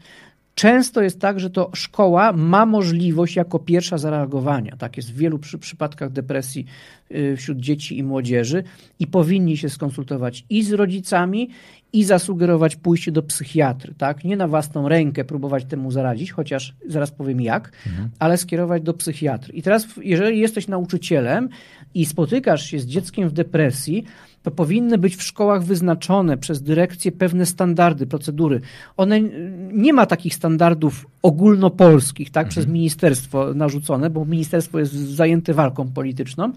Często jest tak, że to szkoła ma możliwość jako pierwsza zareagowania. Tak jest w wielu przy, przypadkach depresji y, wśród dzieci i młodzieży i powinni się skonsultować i z rodzicami, i zasugerować pójście do psychiatry, tak? Nie na własną rękę próbować temu zaradzić, chociaż zaraz powiem jak, mhm. ale skierować do psychiatry. I teraz, jeżeli jesteś nauczycielem i spotykasz się z dzieckiem w depresji, to powinny być w szkołach wyznaczone przez dyrekcję pewne standardy, procedury. One nie ma takich standardów ogólnopolskich, tak, mhm. przez ministerstwo narzucone, bo ministerstwo jest zajęte walką polityczną.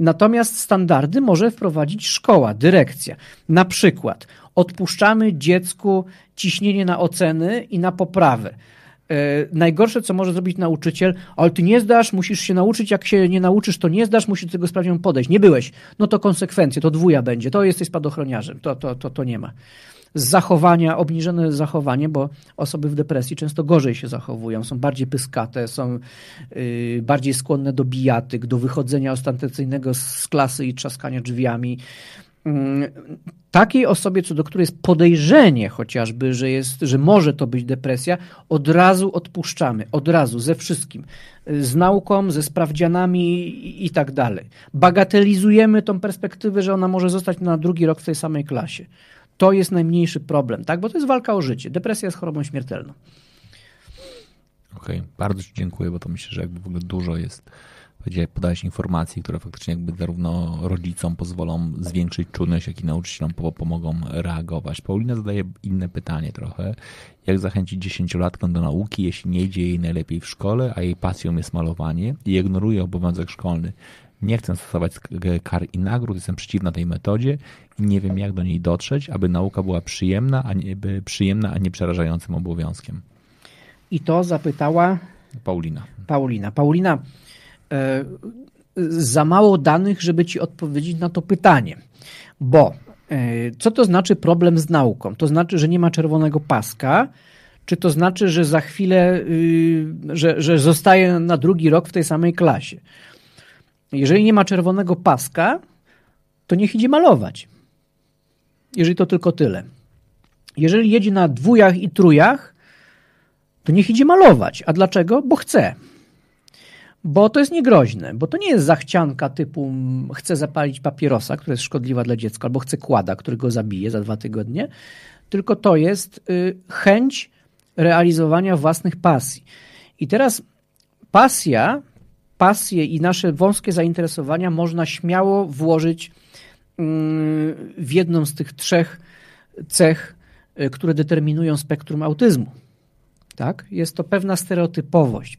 Natomiast standardy może wprowadzić szkoła, dyrekcja. Na przykład odpuszczamy dziecku ciśnienie na oceny i na poprawę. E, najgorsze, co może zrobić nauczyciel, ale ty nie zdasz, musisz się nauczyć, jak się nie nauczysz, to nie zdasz, musisz do tego sprawdzianu podejść. Nie byłeś. No to konsekwencje, to dwuja będzie, to jesteś spadochroniarzem, to, to, to, to nie ma. Zachowania, obniżone zachowanie, bo osoby w depresji często gorzej się zachowują, są bardziej pyskate, są yy, bardziej skłonne do bijatyk, do wychodzenia ostentacyjnego z klasy i trzaskania drzwiami. Mm, takiej osobie, co do której jest podejrzenie chociażby, że, jest, że może to być depresja, od razu odpuszczamy, od razu, ze wszystkim. Z nauką, ze sprawdzianami i, i tak dalej. Bagatelizujemy tą perspektywę, że ona może zostać na drugi rok w tej samej klasie. To jest najmniejszy problem, tak? bo to jest walka o życie. Depresja jest chorobą śmiertelną. Okej, okay. bardzo Ci dziękuję, bo to myślę, że jakby w ogóle dużo jest gdzie podałeś informacji, które faktycznie jakby zarówno rodzicom pozwolą zwiększyć czujność, jak i nauczycielom pomogą reagować. Paulina zadaje inne pytanie trochę. Jak zachęcić dziesięciolatkę do nauki, jeśli nie idzie jej najlepiej w szkole, a jej pasją jest malowanie i ignoruje obowiązek szkolny? Nie chcę stosować kar i nagród, jestem przeciwna tej metodzie i nie wiem, jak do niej dotrzeć, aby nauka była przyjemna, a nie, przyjemna, a nie przerażającym obowiązkiem. I to zapytała Paulina. Paulina. Paulina, za mało danych, żeby ci odpowiedzieć na to pytanie. Bo e, co to znaczy problem z nauką? To znaczy, że nie ma czerwonego paska, czy to znaczy, że za chwilę, y, że, że zostaje na drugi rok w tej samej klasie? Jeżeli nie ma czerwonego paska, to niech idzie malować. Jeżeli to tylko tyle. Jeżeli jedzie na dwójach i trójach, to niech idzie malować. A dlaczego? Bo chce bo to jest niegroźne, bo to nie jest zachcianka typu chcę zapalić papierosa, która jest szkodliwa dla dziecka, albo chcę kłada, który go zabije za dwa tygodnie, tylko to jest y, chęć realizowania własnych pasji. I teraz pasja, pasje i nasze wąskie zainteresowania można śmiało włożyć mm, w jedną z tych trzech cech, y, które determinują spektrum autyzmu. Tak? Jest to pewna stereotypowość,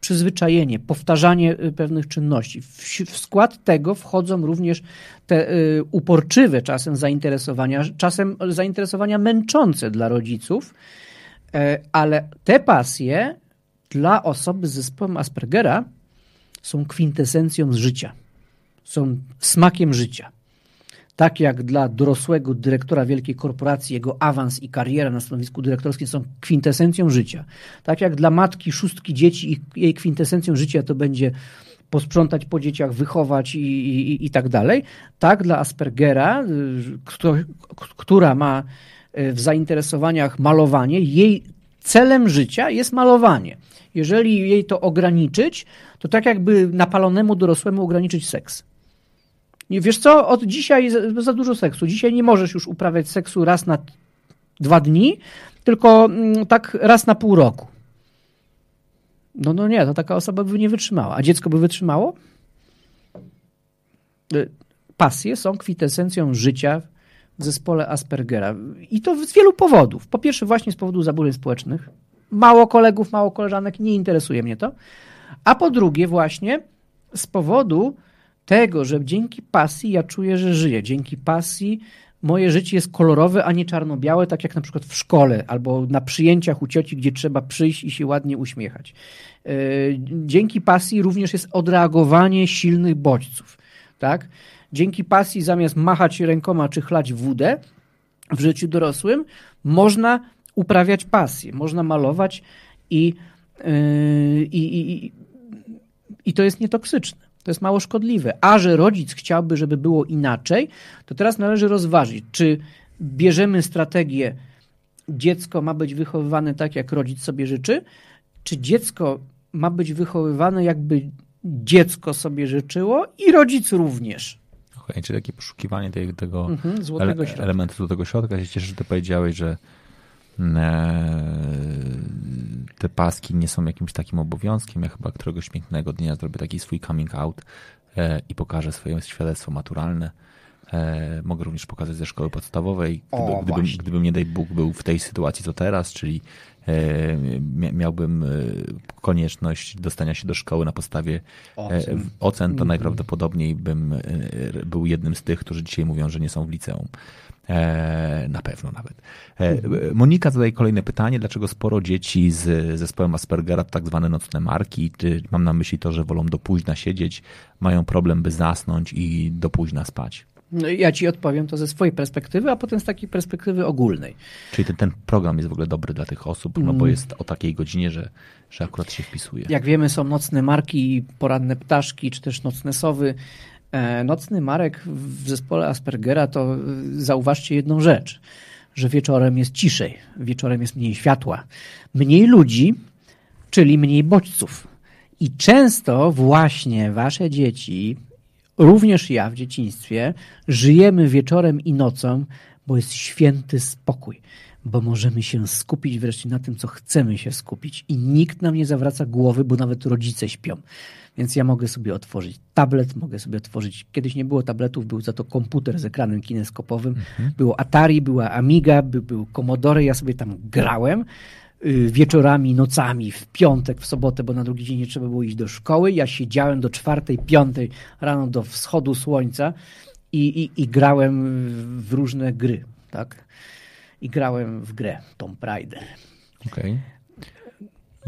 przyzwyczajenie, powtarzanie y, pewnych czynności. W skład tego wchodzą również te y, uporczywe czasem zainteresowania, czasem zainteresowania męczące dla rodziców, e, ale te pasje dla osoby z zespołem Aspergera są kwintesencją z życia, są smakiem życia. Tak jak dla dorosłego dyrektora wielkiej korporacji jego awans i kariera na stanowisku dyrektorskim są kwintesencją życia. Tak jak dla matki szóstki dzieci jej kwintesencją życia to będzie posprzątać po dzieciach, wychować i, i, i tak dalej. Tak dla Aspergera, y, która ma y, w zainteresowaniach malowanie, jej celem życia jest malowanie. Jeżeli jej to ograniczyć, to tak jakby napalonemu dorosłemu ograniczyć seks. Nie, wiesz co, od dzisiaj za, dużo seksu. Dzisiaj nie możesz już uprawiać seksu raz na dwa dni, tylko mm, tak raz na pół roku. No, no nie, to taka osoba by nie wytrzymała. A dziecko by wytrzymało? Y, pasje są kwintesencją życia w zespole Aspergera. I to z wielu powodów. Po pierwsze, właśnie z powodu zaburzeń społecznych. Mało kolegów, mało koleżanek, nie interesuje mnie to. A po drugie, właśnie z powodu tego, że dzięki pasji ja czuję, że żyję. Dzięki pasji moje życie jest kolorowe, a nie czarno-białe, tak jak na przykład w szkole albo na przyjęciach u cioci, gdzie trzeba przyjść i się ładnie uśmiechać. E, dzięki pasji również jest odreagowanie silnych bodźców. Tak? Dzięki pasji zamiast machać rękoma czy chlać wódę w życiu dorosłym, można uprawiać pasję, można malować i, yy, i, i, i to jest nietoksyczne. To jest mało szkodliwe. A że rodzic chciałby, żeby było inaczej, to teraz należy rozważyć, czy bierzemy strategię dziecko ma być wychowywane tak, jak rodzic sobie życzy, czy dziecko ma być wychowywane, jakby dziecko sobie życzyło i rodzic również. Okej, okay, czyli takie poszukiwanie tego, tego mhm, ele elementu do tego środka. Ja się cieszę, że ty powiedziałeś, że te paski nie są jakimś takim obowiązkiem. Ja chyba któregoś pięknego dnia zrobię taki swój coming out e, i pokażę swoje świadectwo maturalne. E, mogę również pokazać ze szkoły podstawowej, gdyby, o, gdybym, gdybym, nie daj Bóg, był w tej sytuacji co teraz, czyli miałbym konieczność dostania się do szkoły na podstawie ocen, ocen to mhm. najprawdopodobniej bym był jednym z tych, którzy dzisiaj mówią, że nie są w liceum. E, na pewno nawet. E, Monika zadaje kolejne pytanie, dlaczego sporo dzieci z zespołem Aspergera to tak zwane nocne marki? Mam na myśli to, że wolą do późna siedzieć, mają problem, by zasnąć i do późna spać. No, ja ci odpowiem to ze swojej perspektywy, a potem z takiej perspektywy ogólnej. Czyli ten, ten program jest w ogóle dobry dla tych osób, no bo mm. jest o takiej godzinie, że, że akurat się wpisuje. Jak wiemy, są nocne marki, poranne ptaszki, czy też nocne sowy. E, nocny Marek w zespole Aspergera to e, zauważcie jedną rzecz, że wieczorem jest ciszej, wieczorem jest mniej światła, mniej ludzi, czyli mniej bodźców. I często właśnie wasze dzieci, również ja w dzieciństwie, żyjemy wieczorem i nocą, bo jest święty spokój, bo możemy się skupić wreszcie na tym, co chcemy się skupić i nikt nam nie zawraca głowy, bo nawet rodzice śpią. Więc ja mogę sobie otworzyć tablet, mogę sobie otworzyć. Kiedyś nie było tabletów, był za to komputer z ekranem kineskopowym. Mhm. Było Atari, była Amiga, by, był Commodore. Ja sobie tam grałem y, wieczorami, nocami, w piątek, w sobotę, bo na drugi dzień nie trzeba było iść do szkoły. Ja siedziałem do czwartej, piątej rano do wschodu słońca i, i, i grałem w różne gry, tak? I grałem w grę Tomb Raider. Okej.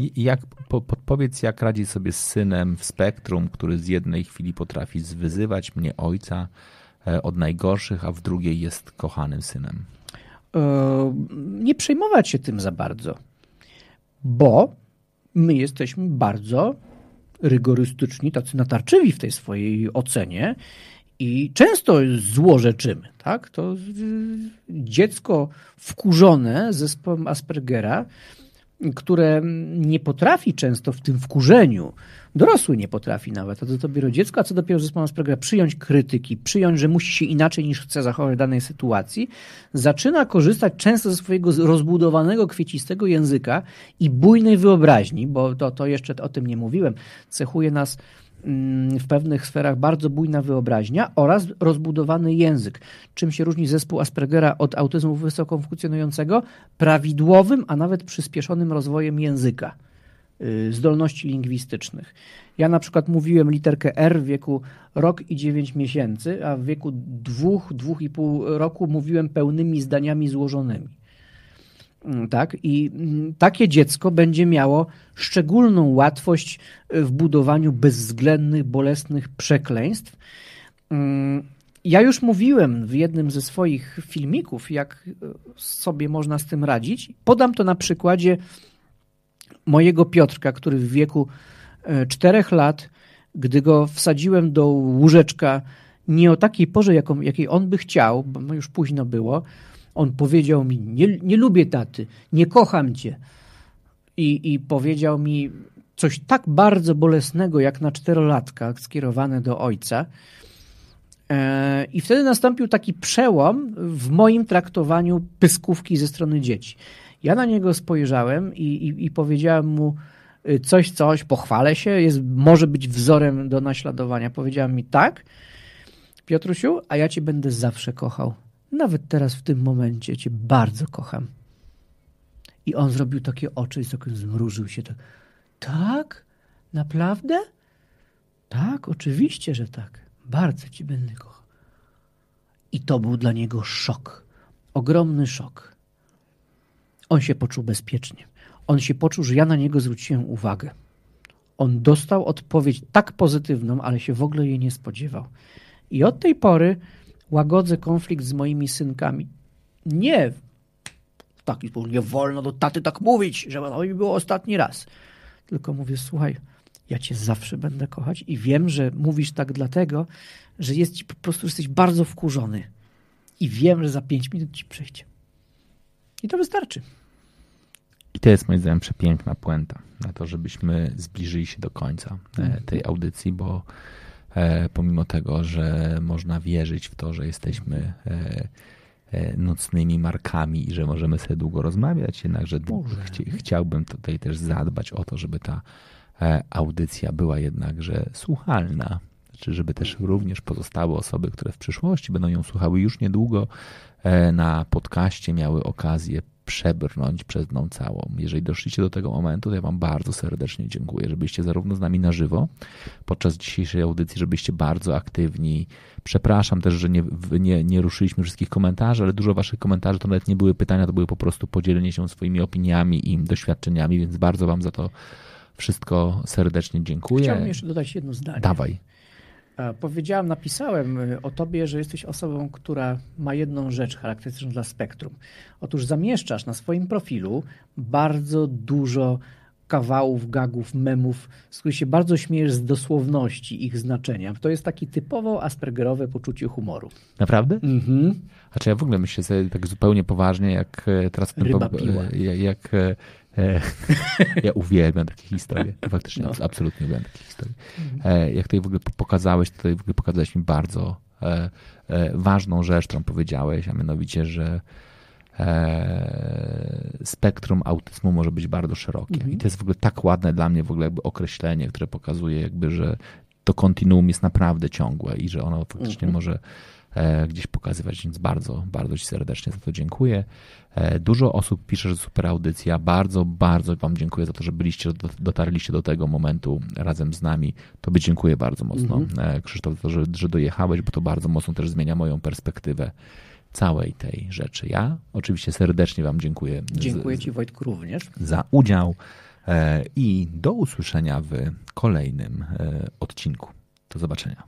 Okay. Jak, po, podpowiedz, jak radzi sobie z synem w spektrum, który z jednej chwili potrafi zwyzywać mnie, ojca, e, od najgorszych, a w drugiej jest kochanym synem? E, nie przejmować się tym za bardzo, bo my jesteśmy bardzo rygorystyczni, tacy natarczywi w tej swojej ocenie i często złorzeczymy. Tak? To dziecko wkurzone zespołem Aspergera które nie potrafi często w tym wkurzeniu, dorosły nie potrafi nawet, a to dopiero dziecko, a co dopiero zespoł Aspergera, przyjąć krytyki, przyjąć, że musi się inaczej niż chce zachować w danej sytuacji, zaczyna korzystać często ze swojego rozbudowanego, kwiecistego języka i bujnej wyobraźni, bo to, to jeszcze o tym nie mówiłem, cechuje nas w pewnych sferach bardzo bujna wyobraźnia oraz rozbudowany język. Czym się różni zespół Aspergera od autyzmu wysoko funkcjonującego? Prawidłowym, a nawet przyspieszonym rozwojem języka, y, zdolności lingwistycznych. Ja na przykład mówiłem literkę R w wieku rok i 9 miesięcy, a w wieku dwóch, dwóch i pół roku mówiłem pełnymi zdaniami złożonymi. Mm, tak? I mm, takie dziecko będzie miało szczególną łatwość w budowaniu bezwzględnych, bolesnych przekleństw. Mm, ja już mówiłem w jednym ze swoich filmików, jak sobie można z tym radzić. Podam to na przykładzie mojego Piotrka, który w wieku e, czterech lat, gdy go wsadziłem do łóżeczka nie o takiej porze, jaką, jakiej on by chciał, bo już późno było, on powiedział mi, nie, nie lubię taty, nie kocham cię. I, I powiedział mi coś tak bardzo bolesnego, jak na czterolatka, skierowane do ojca. E, I wtedy nastąpił taki przełom w moim traktowaniu pyskówki ze strony dzieci. Ja na niego spojrzałem i, i, i powiedziałem mu y, coś, coś, pochwalę się, jest, może być wzorem do naśladowania. Powiedziałem mi tak, Piotrusiu, a ja cię będę zawsze kochał. Nawet teraz, w tym momencie, Cię bardzo kocham. I on zrobił takie oczy i zmrużył się. Tak, tak? Naprawdę? Tak, oczywiście, że tak. Bardzo Ci będę kochał. I to był dla niego szok. Ogromny szok. On się poczuł bezpiecznie. On się poczuł, że ja na niego zwróciłem uwagę. On dostał odpowiedź tak pozytywną, ale się w ogóle jej nie spodziewał. I od tej pory łagodzę konflikt z moimi synkami. Nie w taki sposób, nie wolno do taty tak mówić, żeby to mi było ostatni raz. Tylko mówię, słuchaj, ja cię zawsze będę kochać i wiem, że mówisz tak dlatego, że jest ci po prostu jesteś bardzo wkurzony. I wiem, że za pięć minut ci przejdzie. I to wystarczy. I to jest moim zdaniem przepiękna puenta na to, żebyśmy zbliżyli się do końca e, tej audycji, bo pomimo tego, że można wierzyć w to, że jesteśmy e, e, nocnymi markami i że możemy sobie długo rozmawiać, jednakże chci, chciałbym tutaj też zadbać o to, żeby ta e, audycja była jednakże słuchalna. Znaczy, żeby też również pozostałe osoby, które w przyszłości będą ją słuchały już niedługo e, na podcaście, miały okazję przebrnąć przez nią całą. Jeżeli doszliście do tego momentu, to ja Wam bardzo serdecznie dziękuję, żebyście zarówno z nami na żywo podczas dzisiejszej audycji, żebyście bardzo aktywni. Przepraszam też, że nie, nie, nie ruszyliśmy wszystkich komentarzy, ale dużo Waszych komentarzy to nawet nie były pytania, to były po prostu podzielenie się swoimi opiniami i doświadczeniami, więc bardzo Wam za to wszystko serdecznie dziękuję. Chciałbym jeszcze dodać jedno zdanie. Dawaj. Powiedziałem, napisałem y, o tobie, że jesteś osobą, która ma jedną rzecz charakterystyczną dla spektrum. Otóż zamieszczasz na swoim profilu bardzo dużo kawałów, gagów, memów, z których się bardzo śmiejesz z dosłowności ich znaczenia. To jest takie typowo aspergerowe poczucie humoru. Naprawdę? Mhm. A czy ja w ogóle myślę sobie tak zupełnie poważnie, jak e, teraz Ryba po- piła. e, jak, jak e, *laughs* ja uwielbiam takie historie. Faktycznie, No. abs- absolutnie uwielbiam takie historie. E, jak tutaj w ogóle po- pokazałeś, tutaj w ogóle pokazałeś mi bardzo e, e, ważną rzecz, którą powiedziałeś, a mianowicie, że e, spektrum autyzmu może być bardzo szerokie. Mhm. I to jest w ogóle tak ładne dla mnie w ogóle jakby określenie, które pokazuje jakby, że to kontinuum jest naprawdę ciągłe i że ono faktycznie Mhm. może e, gdzieś pokazywać, więc bardzo, bardzo Ci serdecznie za to dziękuję. E, Dużo osób pisze, że super audycja. Bardzo, bardzo Wam dziękuję za to, że byliście, do- dotarliście do tego momentu razem z nami. Tobie dziękuję bardzo mocno, e, Krzysztof, za to, że, że dojechałeś, bo to bardzo mocno też zmienia moją perspektywę całej tej rzeczy. Ja oczywiście serdecznie Wam dziękuję z- Dziękuję Ci Wojtku również. za udział e, i do usłyszenia w kolejnym e, odcinku. Do zobaczenia.